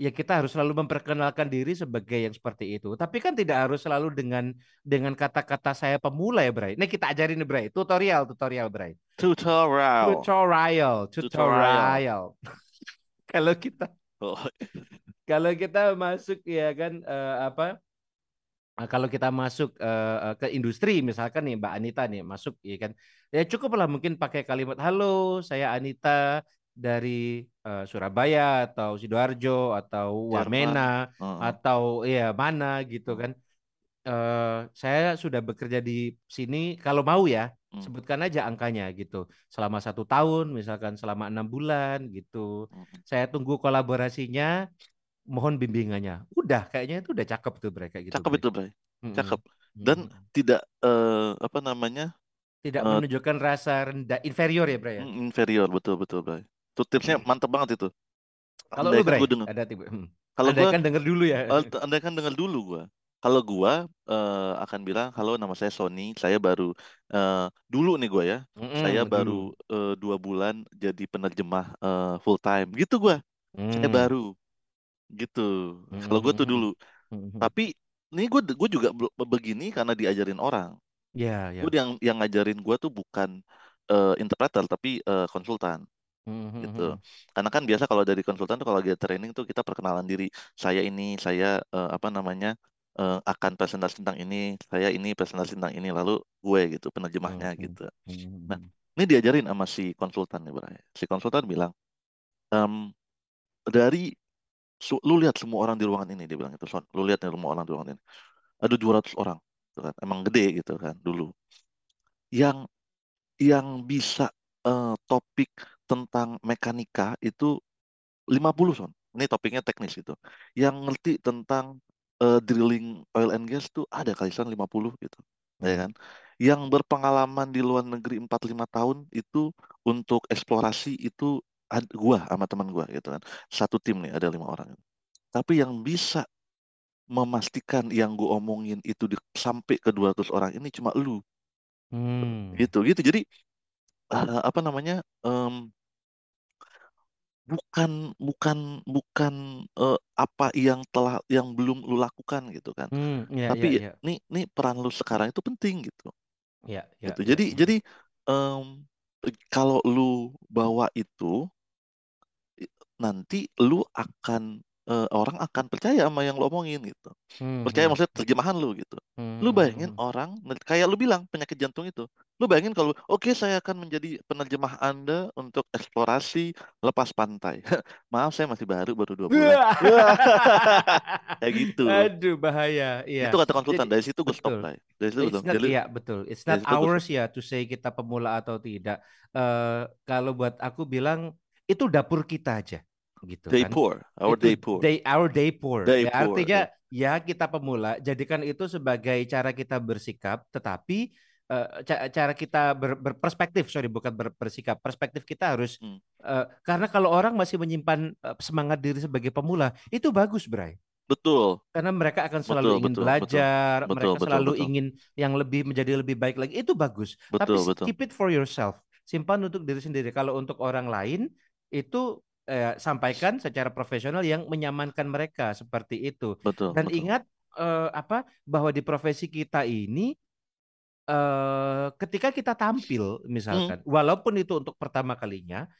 B: ya kita harus selalu memperkenalkan diri sebagai yang seperti itu. Tapi kan tidak harus selalu dengan dengan kata-kata saya pemula ya, Bray. Ini kita ajarin nih, Bray. Tutorial, tutorial, Bray.
A: Tutorial.
B: Tutorial, tutorial. kalau kita oh. kalau kita masuk ya kan uh, apa? kalau kita masuk uh, ke industri misalkan nih Mbak Anita nih masuk ya kan ya cukuplah mungkin pakai kalimat halo saya Anita dari uh, Surabaya atau sidoarjo atau Wamena uh -uh. atau ya mana gitu kan. Uh, saya sudah bekerja di sini. Kalau mau ya hmm. sebutkan aja angkanya gitu. Selama satu tahun, misalkan selama enam bulan gitu. Hmm. Saya tunggu kolaborasinya. Mohon bimbingannya. Udah, kayaknya itu udah cakep tuh mereka gitu.
A: Cakep itu, Bray. Cakep. Dan hmm. tidak uh, apa namanya?
B: Tidak uh, menunjukkan rasa rendah, inferior ya, Bray ya?
A: Inferior, betul betul, Bray. Itu tipsnya hmm. mantep banget itu.
B: Kalau lu Bray, ada tipe. Hmm. Kalau gua kan denger dulu ya.
A: Anda kan denger dulu gua. Kalau gua uh, akan bilang, halo nama saya Sony, saya baru uh, dulu nih gua ya, mm saya baru uh, dua bulan jadi penerjemah uh, full time, gitu gua. Mm. Saya baru, gitu. Mm Kalau gua tuh dulu. Mm Tapi ini gua gua juga begini karena diajarin orang.
B: Iya.
A: Gue yang yang ngajarin gua tuh bukan uh, interpreter tapi uh, konsultan gitu. Karena kan biasa kalau dari konsultan tuh kalau lagi training tuh kita perkenalan diri. Saya ini, saya uh, apa namanya uh, akan presentasi tentang ini, saya ini presentasi tentang ini, lalu gue gitu penerjemahnya gitu. Nah, ini diajarin sama si konsultan nih, Bray. Si konsultan bilang, um, dari lu lihat semua orang di ruangan ini, dia bilang itu, Son, lu lihat nih semua orang di ruangan ini. Ada 200 orang, gitu kan. Emang gede gitu kan dulu. Yang yang bisa uh, topik tentang mekanika itu 50 son. Ini topiknya teknis itu. Yang ngerti tentang uh, drilling oil and gas tuh ada kali son 50 gitu. Ya hmm. Ya kan? Yang berpengalaman di luar negeri 4 5 tahun itu untuk eksplorasi itu gua sama teman gua gitu kan. Satu tim nih ada lima orang. Tapi yang bisa memastikan yang gue omongin itu di, sampai ke 200 orang ini cuma lu. Hmm. Gitu gitu. Jadi uh, apa namanya? Um, bukan bukan bukan uh, apa yang telah yang belum lu lakukan gitu kan. Hmm, ya, Tapi ya, ya. nih nih peran lu sekarang itu penting gitu.
B: Ya, ya,
A: gitu. Jadi ya. jadi um, kalau lu bawa itu nanti lu akan uh, orang akan percaya sama yang lo omongin gitu. Hmm, percaya hmm. maksudnya terjemahan lu gitu. Hmm, lu bayangin hmm. orang kayak lu bilang penyakit jantung itu. Lu bayangin kalau oke okay, saya akan menjadi penerjemah Anda untuk eksplorasi lepas pantai. Maaf saya masih baru baru dua bulan. kayak gitu.
B: Aduh bahaya. Iya.
A: Itu kata konsultan Jadi, dari situ gue stop lah. Dari situ
B: not, Jadi, iya betul. It's not ours ya to say kita pemula atau tidak. Uh, kalau buat aku bilang itu dapur kita aja gitu
A: day
B: kan.
A: poor, our itu day poor.
B: Day, our day poor. Day ya, poor. Artinya ya kita pemula, jadikan itu sebagai cara kita bersikap, tetapi uh, cara kita ber, berperspektif, sorry bukan ber, bersikap, perspektif kita harus hmm. uh, karena kalau orang masih menyimpan uh, semangat diri sebagai pemula, itu bagus, Bray.
A: Betul.
B: Karena mereka akan selalu betul, ingin betul, belajar, betul, mereka betul, selalu betul. ingin yang lebih menjadi lebih baik lagi. Itu bagus. Betul, Tapi betul. keep it for yourself. Simpan untuk diri sendiri. Kalau untuk orang lain itu eh, sampaikan secara profesional yang menyamankan mereka seperti itu.
A: Betul.
B: Dan
A: betul.
B: ingat eh, apa bahwa di profesi kita ini eh, ketika kita tampil misalkan, hmm. walaupun itu untuk pertama kalinya,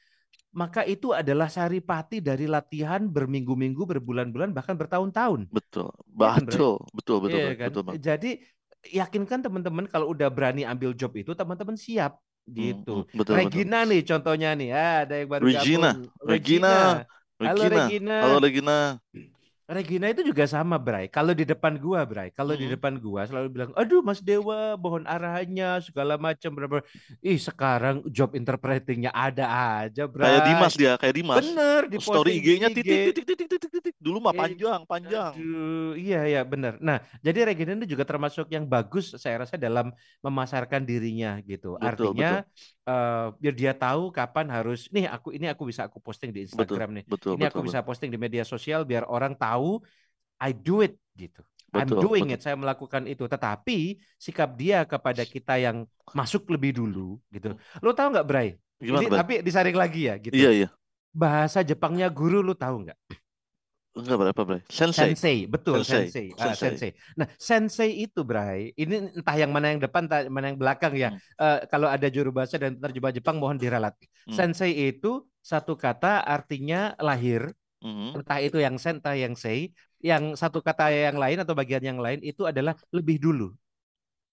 B: maka itu adalah saripati dari latihan berminggu-minggu, berbulan-bulan, bahkan bertahun-tahun.
A: Betul, iya kan, betul, betul, betul,
B: iya, kan? betul, betul. Jadi yakinkan teman-teman kalau udah berani ambil job itu, teman-teman siap gitu. Hmm, betul, Regina betul. nih contohnya nih, ah, ada yang baru
A: Regina. Regina. Regina.
B: Halo Regina.
A: Halo Regina.
B: Regina itu juga sama, Bray. Kalau di depan gua, Bray, kalau di
A: Mm-mm.
B: depan gua selalu bilang, "Aduh, Mas Dewa, mohon arahannya segala macam." bla." Ih, sekarang job interpretingnya ada aja,
A: Kayak Dimas
B: Bray.
A: dia, kayak Dimas.
B: Bener, di
A: Story
B: di
A: IG-nya
B: IG.
A: titik titik titik titik titik. Dulu mah
B: Eh,
A: panjang, panjang.
B: Aduh, iya ya benar. Nah, jadi Regina itu juga termasuk yang bagus saya rasa dalam memasarkan dirinya gitu.
A: Betul,
B: Artinya eh, biar dia tahu kapan harus nih aku ini aku bisa aku posting di
A: Betul,
B: Instagram nih.
A: betul,
B: Ini aku
A: betul,
B: bisa posting di media sosial biar orang tahu I do it gitu. I'm
A: betul,
B: doing
A: betul.
B: it, saya melakukan itu. Tetapi sikap dia kepada kita yang masuk lebih dulu gitu. Lo tahu nggak, Bray?
A: Gimana, Bray?
B: tapi disaring lagi ya gitu.
A: Iya, iya.
B: Bahasa Jepangnya guru lo tahu nggak?
A: Enggak berapa, Bray? Sensei.
B: Sensei, betul
A: Sensei.
B: sensei. Ah,
A: Sensei.
B: sensei. Nah, sensei itu, Bray, ini entah yang mana yang depan, entah mana yang belakang ya.
A: Hmm.
B: Eh, kalau ada juru bahasa dan terjemah Jepang mohon diralat.
A: Hmm.
B: Sensei itu satu kata artinya lahir,
A: Mhm.
B: entah itu yang sen, entah yang sei. Yang satu kata yang lain atau bagian yang lain itu adalah lebih dulu.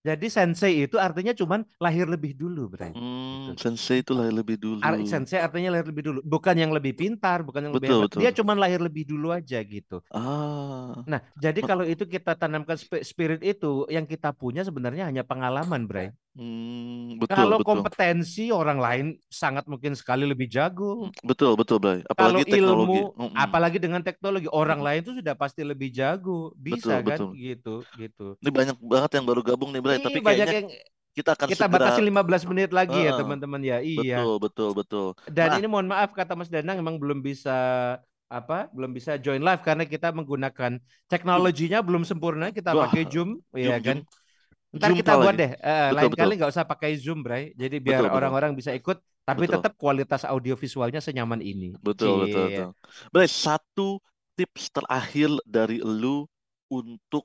B: Jadi sensei itu artinya cuman lahir lebih dulu, Bray.
A: Hmm,
B: Gitu.
A: sensei itu lahir lebih dulu.
B: Ar- sensei artinya lahir lebih dulu, bukan yang lebih pintar, bukan yang lebih
A: Betul,
B: hebat.
A: betul.
B: Dia cuman lahir lebih dulu aja gitu.
A: Ah,
B: Nah, jadi kalau itu kita tanamkan spi- spirit itu, yang kita punya sebenarnya hanya pengalaman, Bray.
A: Hmm, betul,
B: Kalau
A: betul.
B: kompetensi orang lain sangat mungkin sekali lebih jago.
A: Betul, betul, Bray.
B: Kalau
A: Apalagi teknologi.
B: ilmu,
A: Mm-mm.
B: apalagi dengan teknologi, orang lain itu sudah pasti lebih jago. Bisa
A: Betul,
B: kan?
A: betul.
B: Gitu, gitu.
A: Ini banyak banget yang baru gabung nih, Bray. Tapi
B: banyak
A: kayaknya
B: yang
A: kita akan
B: kita
A: segera.
B: batasi 15 menit lagi ya,
A: Heeh.
B: teman-teman ya. Iya.
A: Betul, betul, betul.
B: Dan
A: Nah,
B: ini mohon maaf kata Mas Danang emang belum bisa apa? Belum bisa join live karena kita menggunakan teknologinya belum sempurna. Kita
A: Wah,
B: pakai Zoom, ya
A: Zoom,
B: kan?
A: Zoom.
B: Ntar kita buat
A: lagi.
B: deh, eh,
A: Betul,
B: lain
A: betul.
B: kali nggak usah pakai Zoom, Bray. Jadi biar
A: Betul, betul.
B: orang-orang bisa ikut, tapi
A: Betul.
B: tetap kualitas audio visualnya senyaman ini.
A: Betul, betul,
B: Cie.
A: betul. Bray, satu tips terakhir dari lu untuk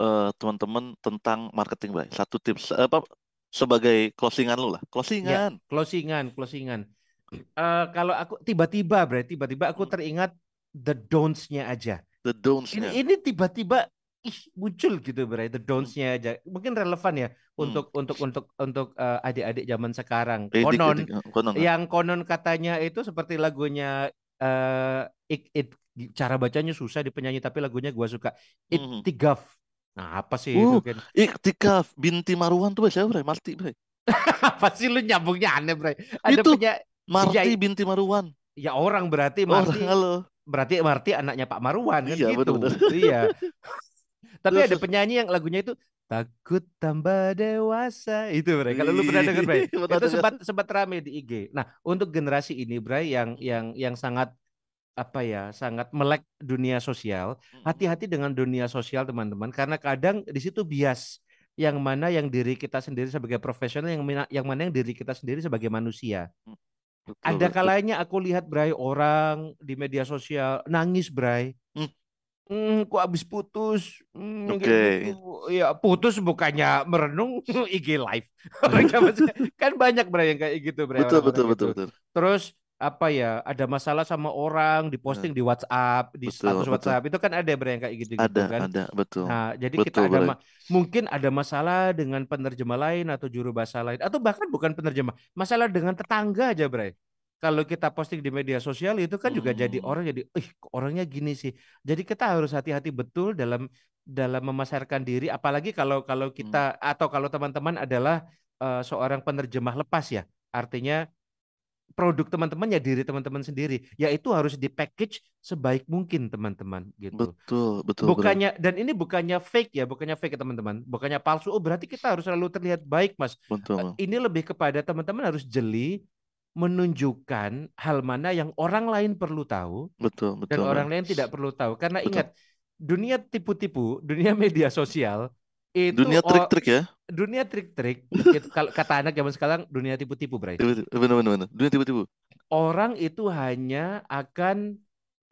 A: eh, teman-teman tentang marketing, Bray. Satu tips apa sebagai closingan lu lah.
B: Ya,
A: Closingan.
B: closingan, closingan. Eh, kalau aku tiba-tiba, Bray, tiba-tiba aku
A: Hmm.
B: teringat the don'ts-nya aja.
A: The
B: Ini
A: don'ts-nya.
B: ini tiba-tiba ih muncul gitu, Bray, the
A: Hmm.
B: don'ts-nya aja. Mungkin relevan ya
A: Hmm.
B: untuk untuk untuk untuk eh, adik-adik zaman sekarang.
A: Edik,
B: Konon.
A: Eh, Konon. ah.
B: yang konon katanya itu seperti lagunya eh ik, it, cara bacanya susah di penyanyi tapi lagunya gua suka
A: Mhm.
B: Ittigaf. Nah, apa sih itu
A: Uh,
B: kan?
A: Iktikaf binti Marwan tuh siapa, Bray? Marti, Bray.
B: Apa sih lu nyambungnya aneh, Bray? Ada
A: Itu
B: punya
A: Marti
B: ya,
A: binti Marwan.
B: ya orang berarti
A: Orang
B: Marti
A: halo.
B: berarti Marti anaknya Pak Marwan kan
A: Iya,
B: gitu.
A: benar-benar.
B: Iya. Tapi ada penyanyi yang lagunya itu takut tambah dewasa itu Bray. Kalau lu pernah dengar Bray, itu sempat sempat rame di IG. Nah, untuk generasi ini Bray yang
A: Hmm.
B: yang yang sangat apa ya, sangat melek dunia sosial,
A: Mm-mm.
B: hati-hati dengan dunia sosial teman-teman karena kadang di situ bias yang mana yang diri kita sendiri sebagai profesional yang mana yang mana yang diri kita sendiri sebagai manusia.
A: Betul,
B: Ada kalanya aku lihat Bray orang di media sosial nangis Bray.
A: Hmm.
B: Hmm, kok habis putus? Hmm,
A: Oke.
B: kayak gitu. Ya putus bukannya merenung IG live. Kan banyak Bray yang kayak gitu Bray
A: Betul, betul, betul,
B: gitu.
A: betul.
B: Terus apa ya? Ada masalah sama orang diposting di WhatsApp, di
A: Betul,
B: status
A: betul.
B: WhatsApp. Itu kan ada Bray yang kayak gitu-gitu
A: Ada,
B: kan.
A: ada, betul.
B: Nah, jadi
A: Betul,
B: kita ada ma- mungkin ada masalah dengan penerjemah lain atau juru bahasa lain atau bahkan bukan penerjemah, masalah dengan tetangga aja, Bray. Kalau kita posting di media sosial itu kan juga jadi
A: Hmm.
B: orang jadi, ih orangnya gini sih. Jadi kita harus hati-hati betul dalam dalam memasarkan diri, apalagi kalau kalau
A: Hmm.
B: kita atau kalau teman-teman adalah eh, seorang penerjemah lepas ya, artinya produk teman-teman ya diri teman-teman sendiri, yaitu harus di-package sebaik mungkin teman-teman gitu.
A: Betul, betul.
B: Bukannya dan ini bukannya fake ya, bukannya fake ya teman-teman, bukannya palsu. Oh berarti kita harus selalu terlihat baik, Mas.
A: Betul,
B: Eh. Ini lebih kepada teman-teman harus jeli menunjukkan hal mana yang orang lain perlu tahu
A: Betul,
B: dan
A: betul, Bray.
B: orang lain tidak perlu tahu. Karena
A: Betul.
B: ingat, dunia tipu-tipu, dunia media sosial itu
A: Dunia trik-trik ya.
B: dunia trik-trik. itu kalau kata anak zaman sekarang dunia tipu-tipu,
A: bener, bener. Dunia tiba-tiba.
B: Orang itu hanya akan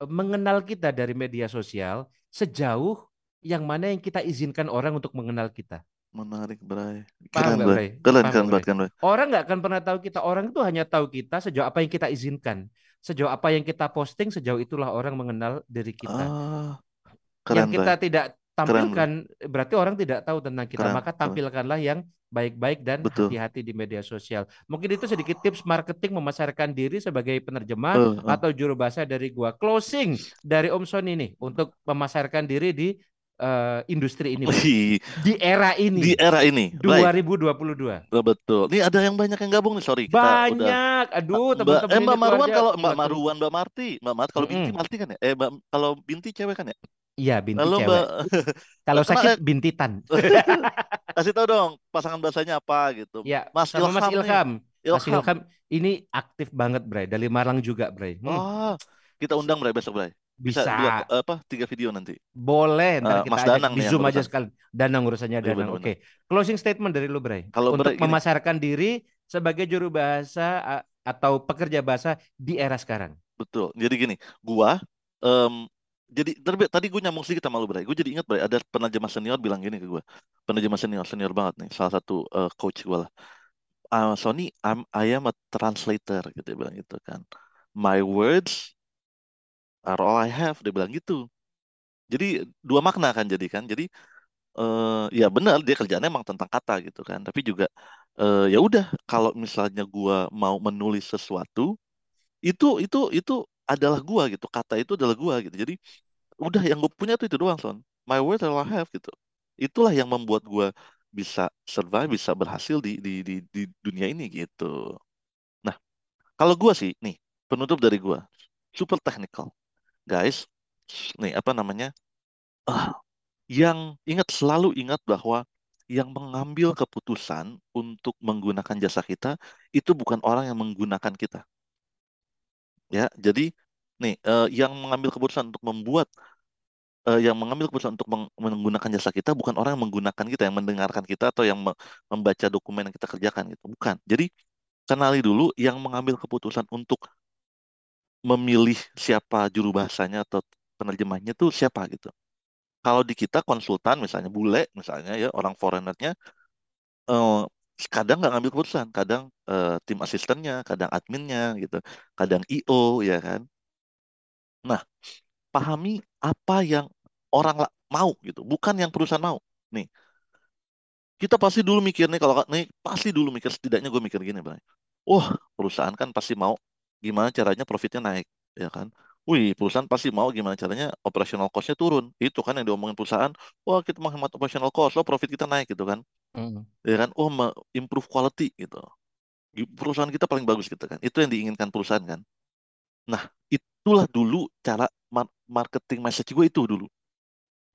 B: eh, mengenal kita dari media sosial sejauh yang mana yang kita izinkan orang untuk mengenal kita.
A: Menarik, Bray. Keren, Bray.
B: Bray?
A: Keren,
B: Paham
A: keren
B: Bray?
A: kan, Bray.
B: Orang nggak akan pernah tahu kita. Orang itu hanya tahu kita sejauh apa yang kita izinkan. Sejauh apa yang kita posting, sejauh itulah orang mengenal diri kita.
A: Ah,
B: yang
A: keren,
B: kita
A: Bray.
B: tidak
A: Keren,
B: tampilkan, berarti orang tidak tahu tentang kita.
A: Keren,
B: Maka
A: keren.
B: tampilkanlah yang baik-baik dan hati-hati di media sosial. Mungkin itu sedikit tips marketing memasarkan diri sebagai penerjemah
A: Eh, eh.
B: atau juru bahasa dari gua. Closing dari Om Sony nih untuk memasarkan diri di eh, industri ini.
A: Wih,
B: di era
A: di
B: ini
A: era ini, baik,
B: 2022.
A: Eh, betul. Nih ada yang banyak yang gabung nih, sorry kita udah
B: Banyak. Aduh,
A: Mbak,
B: teman-teman
A: eh
B: ini
A: Mbak Marwan kalau Mbak. Marwan, Mbak Marti, Mbak Marti kalau Binti
B: Mm-mm.
A: Marti kan ya? Eh Mbak, kalau Binti cewek kan ya?
B: Iya, binti
A: Lalu
B: cewek.
A: Mbak,
B: Kalau sakit
A: eh,
B: bintitan.
A: kasih tahu dong pasangan bahasanya apa gitu.
B: Ya,
A: Mas
B: sama Mas
A: Ilham nih,
B: Ilham. Mas
A: Ilham.
B: Ilham ini aktif banget, Bray. Dari Malang juga, Bray. Hmm,
A: Oh, kita undang Bray besok Bray. Bisa
B: bisa.
A: dua apa tiga video nanti.
B: Boleh, ntar
A: Eh,
B: kita
A: Mas
B: ajak
A: Danang
B: di Zoom aja sekali. Danang urusannya
A: Iya
B: Danang. Oke. Closing statement dari lu, Bray.
A: Kalau
B: Untuk
A: Bray
B: memasarkan diri sebagai juru bahasa atau pekerja bahasa di era sekarang.
A: betul. Jadi gini, gua em, jadi terbi- tadi gue nyambung sedikit sama lu Bray. Gue jadi ingat Bray, ada penerjemah senior bilang gini ke gue. Penerjemah senior, senior banget nih. Salah satu eh, coach gue lah. "Ah, Sony, I'm, I am a translator gitu dia bilang gitu kan. My words are all I have dia bilang gitu. Jadi dua makna kan jadi kan. Jadi eh ya benar dia kerjanya emang tentang kata gitu kan. Tapi juga eh ya udah kalau misalnya gua mau menulis sesuatu itu itu itu adalah gua gitu. Kata itu adalah gua gitu. Jadi udah yang gue punya tuh itu doang son. My words are all I have gitu. Itulah yang membuat gua bisa survive, bisa berhasil di di di, di dunia ini gitu. Nah, kalau gua sih nih penutup dari gua super technical. Guys, nih apa namanya? Ah, yang ingat selalu ingat bahwa yang mengambil keputusan untuk menggunakan jasa kita itu bukan orang yang menggunakan kita. Ya jadi nih eh, yang mengambil keputusan untuk membuat eh, yang mengambil keputusan untuk meng- menggunakan jasa kita bukan orang yang menggunakan kita yang mendengarkan kita atau yang me- membaca dokumen yang kita kerjakan gitu. Bukan. Jadi kenali dulu yang mengambil keputusan untuk memilih siapa juru bahasanya atau penerjemahnya tuh siapa gitu. Kalau di kita konsultan misalnya bule misalnya ya orang foreignernya eh, kadang nggak ngambil keputusan kadang eh, tim asistennya kadang adminnya gitu kadang IO ya kan. Nah pahami apa yang orang mau gitu bukan yang perusahaan mau. Nih kita pasti dulu mikir nih kalau nih pasti dulu mikir setidaknya gue mikir gini bang. Wah perusahaan kan pasti mau gimana caranya profitnya naik ya kan Wih, perusahaan pasti mau gimana caranya operational cost-nya turun. Itu kan yang diomongin perusahaan. Wah, kita menghemat operational cost, lo profit kita naik gitu kan.
B: Mm.
A: Ya kan? Oh, improve quality gitu. Perusahaan kita paling bagus gitu kan. Itu yang diinginkan perusahaan kan. Nah, itulah dulu cara mar- marketing message gue itu dulu.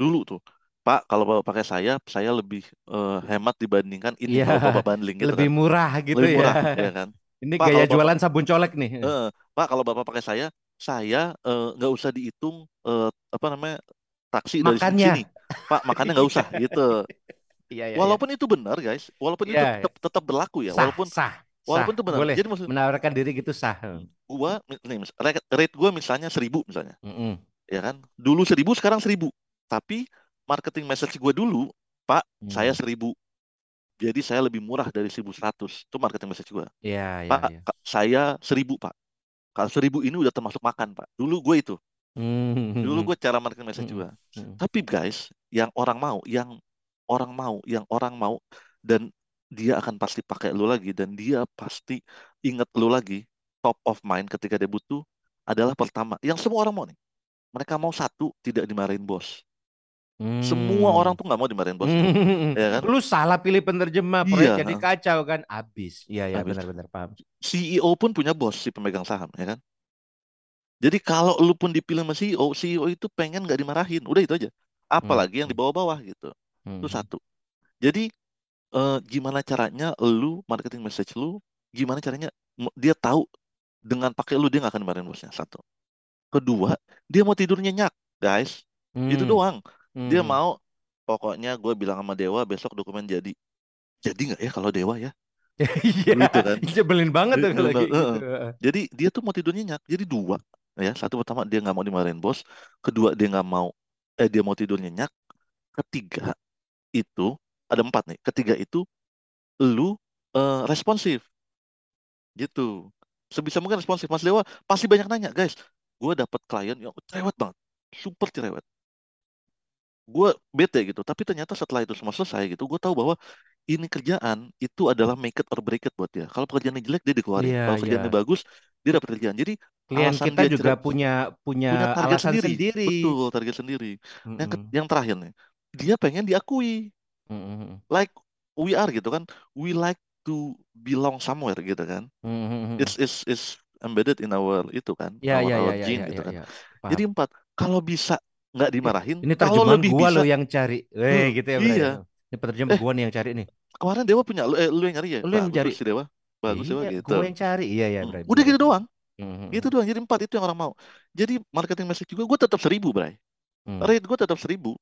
A: Dulu tuh. Pak, kalau Bapak pakai saya, saya lebih eh, hemat dibandingkan ini
B: Iya,
A: kalau Bapak bundling gitu
B: lebih
A: kan.
B: murah gitu
A: Lebih
B: ya.
A: murah, ya kan.
B: Ini
A: Pak,
B: gaya
A: kalau Bapak
B: jualan sabun colek nih.
A: Eh, Pak, kalau Bapak pakai saya, saya eh, nggak usah dihitung eh, apa namanya taksi dari sini
B: Makannya.
A: Pak, makannya nggak usah gitu.
B: Iya, iya, iya.
A: Walaupun itu benar, guys. Walaupun itu
B: Iya,
A: tetap tetap berlaku ya.
B: sah,
A: Walaupun
B: sah, sah.
A: walaupun itu benar.
B: Boleh
A: Jadi maksud
B: menawarkan diri gitu sah.
A: gua nih rate, rate gua misalnya seribu misalnya,
B: Mm-mm.
A: ya kan? Dulu seribu, sekarang seribu. Tapi marketing message gua dulu, Pak, saya
B: Hmm.
A: seribu. Jadi saya lebih murah dari 1100. Itu marketing message gua.
B: Iya, iya,
A: Pak, ka- saya seribu, Pak. Kalau seribu ini udah termasuk makan, Pak. Dulu gue itu. Dulu
B: Hmm.
A: gue cara marketing message
B: Mm-mm.
A: gue.
B: Mm-mm.
A: Tapi guys, yang orang mau, yang orang mau, yang orang mau, dan dia akan pasti pakai lu lagi, dan dia pasti inget lu lagi, top of mind ketika dia butuh, adalah pertama, yang semua orang mau nih. Mereka mau satu, tidak dimarahin bos. Semua orang
B: Hmm.
A: tuh nggak mau dimarahin bosnya,
B: Hmm.
A: ya kan?
B: Lu salah pilih penerjemah,
A: Iya,
B: proyek jadi kacau kan, abis. Iya, ya, benar-benar paham.
A: CEO pun punya bos, si pemegang saham, ya kan? Jadi kalau lu pun dipilih sama CEO, CEO itu pengen nggak dimarahin, udah itu aja. Apalagi yang di
B: Hmm.
A: bawah-bawah gitu. Itu
B: Hmm.
A: satu. Jadi eh, gimana caranya lu marketing message lu, gimana caranya dia tahu dengan pakai lu dia nggak akan dimarahin bosnya. Satu. Kedua, dia mau tidur nyenyak, guys. Itu
B: Hmm.
A: doang. Dia
B: Hmm.
A: mau, pokoknya gue bilang sama Dewa besok dokumen jadi. Jadi nggak ya kalau Dewa ya?
B: Iya,
A: Gitu kan?
B: nyebelin banget tuh
A: Dia-
B: kalau gitu.
A: Jadi dia tuh mau tidur nyenyak. Jadi dua, ya. Satu pertama dia nggak mau dimarahin bos. Kedua dia nggak mau, eh dia mau tidur nyenyak. Ketiga itu ada empat nih. Ketiga itu lu eh, responsif, gitu. Sebisa mungkin responsif. Mas Dewa pasti banyak nanya, guys. Gue dapet klien yang cerewet banget, super cerewet. Gue bete gitu. Tapi ternyata setelah itu semua selesai gitu, gue tahu bahwa ini kerjaan itu adalah make it or break it buat dia. Kalau pekerjaannya jelek dia dikeluarin.
B: Iya,
A: Kalau kerjaannya
B: iya.
A: bagus dia dapat kerjaan. Jadi
B: Klien
A: alasan
B: kita
A: dia
B: juga punya punya
A: punya target
B: alasan
A: sendiri.
B: sendiri.
A: Betul, target sendiri. Yang ke- yang terakhir nih, dia pengen diakui.
B: Mm-mm.
A: Like we are gitu kan. We like to belong somewhere gitu kan. It's is is embedded in our itu kan,
B: Ya,
A: our,
B: ya,
A: our
B: ya, ya,
A: gene
B: ya,
A: gitu
B: ya,
A: kan.
B: ya. Paham.
A: Jadi empat, kalau bisa nggak dimarahin,
B: ini
A: kalau
B: terjemahan
A: lebih
B: gua
A: bisa,
B: lo yang cari. Eh,
A: Hmm,
B: gitu ya,
A: iya.
B: Ini penerjemah
A: Eh,
B: gua nih yang cari nih.
A: kemarin Dewa punya, lu, eh, lu yang nyari ya?
B: Lu yang
A: Bagus
B: cari.
A: si Dewa, bagus Dewa
B: Iya,
A: gitu.
B: gua yang cari. Iya, ya,
A: Hmm. Udah gitu doang,
B: Mm-mm.
A: gitu doang. Jadi empat itu yang orang mau. Jadi marketing message juga gue tetap seribu, Bray.
B: Hmm.
A: Rate gue tetap seribu,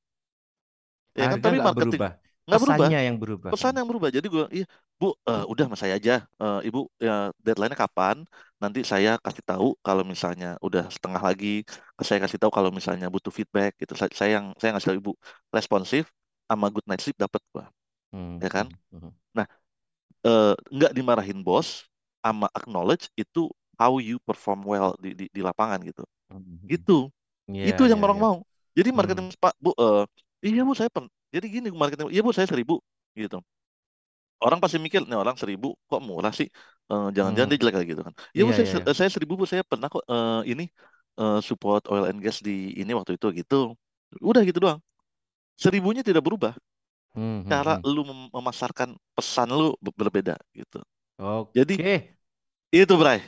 A: ya kan? Tapi marketing
B: berubah.
A: Nggak berubah.
B: Pesannya yang berubah.
A: pesan yang berubah. Jadi gue, iya, Bu, eh, udah sama saya aja. Eh, Ibu, ya deadline-nya kapan? Nanti saya kasih tahu kalau misalnya udah setengah lagi. Saya kasih tahu kalau misalnya butuh feedback gitu. Saya, saya yang saya ngasih tahu Ibu responsif sama good night sleep dapat gua,
B: Hmm,
A: ya kan?
B: hmm, hmm.
A: Nah, eh, nggak dimarahin bos sama acknowledge itu how you perform well di di, di lapangan gitu.
B: Hmm, hmm.
A: Gitu.
B: Iya,
A: Itu yang
B: iya,
A: orang
B: iya.
A: mau. Jadi
B: Hmm.
A: marketing Pak, Bu, eh, iya Bu saya pen. Jadi gini marketing, iya Bu saya seribu gitu. Orang pasti mikir, nih orang seribu kok murah sih? Eh, jangan-jangan
B: Hmm.
A: dia jelek lagi gitu kan? Iya Bu
B: Iya,
A: saya
B: iya, iya.
A: saya seribu Bu saya pernah kok eh, ini eh, support oil and gas di ini waktu itu gitu. Udah gitu doang. Seribunya tidak berubah.
B: Hmm, hmm,
A: Cara
B: hmm.
A: lu mem- memasarkan pesan lu be- berbeda gitu.
B: Oke.
A: Jadi itu Bray.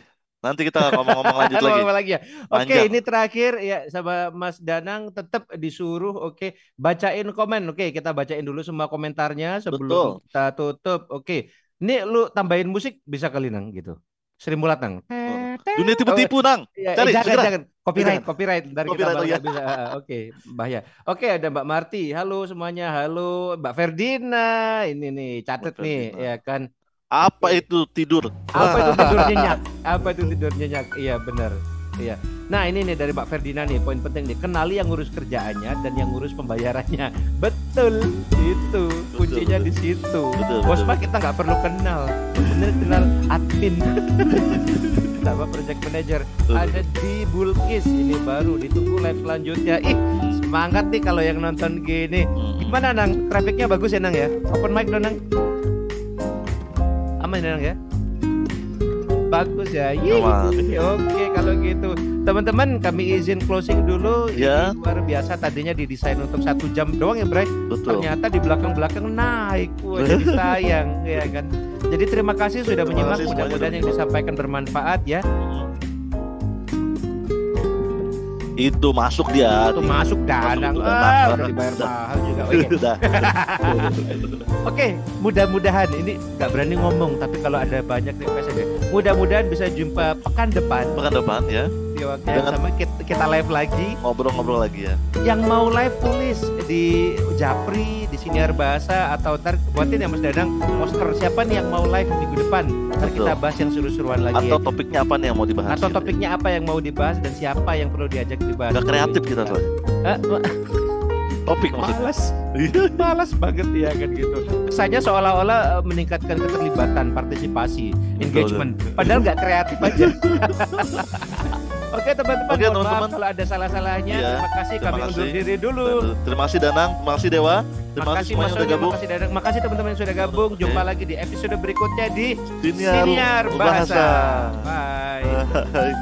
A: Nanti kita ngomong-ngomong lanjut lagi.
B: Ngomong lagi ya. Oke, ini terakhir ya sama Mas Danang tetap disuruh oke bacain komen. Oke, kita bacain dulu semua komentarnya sebelum
A: Betul.
B: kita tutup. Oke. Ini lu tambahin musik bisa kali Nang gitu. Sri Mulat Nang.
A: Dunia tipu-tipu nang.
B: Ya,
A: Cari,
B: eh, jangan
A: segera.
B: jangan copyright
A: Jangan.
B: copyright ntar kita
A: Copyright, oh
B: nggak bisa Ah, ah, oke bahaya oke ada Mbak Marti halo semuanya halo Mbak Ferdina ini nih catet
A: Mbak
B: nih
A: Ferdina.
B: ya kan
A: Apa itu tidur?
B: apa itu tidur nyenyak? Apa itu tidur nyenyak? Iya benar. Iya. Nah ini nih dari Mbak Ferdina nih poin penting nih. Kenali yang ngurus kerjaannya dan yang ngurus pembayarannya. Betul itu kuncinya
A: betul.
B: di situ.
A: Betul,
B: bos
A: betul,
B: mah kita nggak perlu kenal. Bener kenal admin. Sama project manager.
A: Betul.
B: ada di Bulkis. Ini baru ditunggu live selanjutnya. Ih semangat nih kalau yang nonton gini.
A: Mm-mm.
B: gimana nang? Grafiknya bagus ya nang ya? Open mic dong nang aman ya ya? Bagus ya. Yih.
A: Aman.
B: oke kalau gitu. Teman-teman kami izin closing dulu.
A: Ya.
B: ini luar biasa tadinya didesain untuk satu jam doang ya Bray
A: Betul.
B: ternyata di belakang-belakang naik. Wah jadi sayang ya kan? Jadi terima kasih sudah menyimak. mudah-mudahan yang disampaikan bermanfaat ya
A: Itu masuk dia.
B: itu masuk danang ah,
A: udah
B: dibayar mahal juga Oke.
A: Udah.
B: Oke, mudah-mudahan ini nggak berani ngomong, tapi kalau ada banyak request aja. Mudah-mudahan bisa jumpa pekan depan
A: Pekan depan ya,
B: di waktu yang
A: Dengan-
B: sama kita, kita live lagi.
A: ngobrol-ngobrol lagi ya.
B: Yang mau live tulis di Japri, Siniar Bahasa atau ntar buatin ya Mas Dadang poster siapa nih yang mau live minggu depan. Ntar
A: Betul.
B: kita bahas yang seru-seruan lagi.
A: Atau
B: ya.
A: topiknya apa nih yang mau dibahas?
B: Atau topiknya apa yang mau dibahas dan siapa yang perlu diajak dibahas.
A: Gak kreatif kita soalnya.
B: Eh,
A: Topik maksudnya.
B: Malas, malas banget ya kan gitu. Kesannya seolah-olah eh, meningkatkan keterlibatan, partisipasi, engagement. Padahal nggak kreatif aja. Oke teman-teman,
A: Oke, teman-teman.
B: kalau ada salah-salahnya.
A: Iya,
B: terima kasih
A: terima
B: kami undur
A: kasih.
B: diri dulu.
A: Terima kasih Danang, terima kasih Dewa, terima kasih semuanya
B: Mas
A: udah
B: Sony,
A: gabung.
B: makasih Dadang, makasih teman-teman yang sudah gabung.
A: Oke.
B: Jumpa lagi di episode berikutnya di
A: Siniar,
B: Siniar Bahasa.
A: Bahasa.
B: Bye.
A: Bye.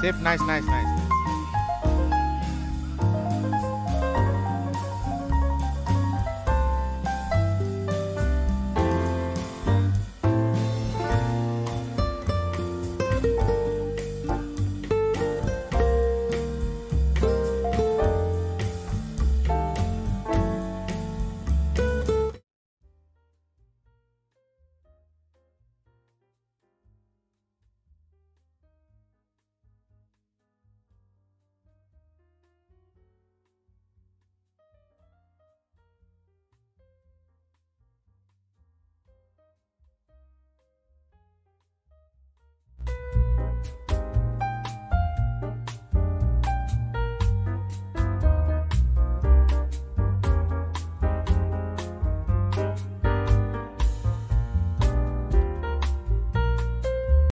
C: Sip, nice, nice, nice.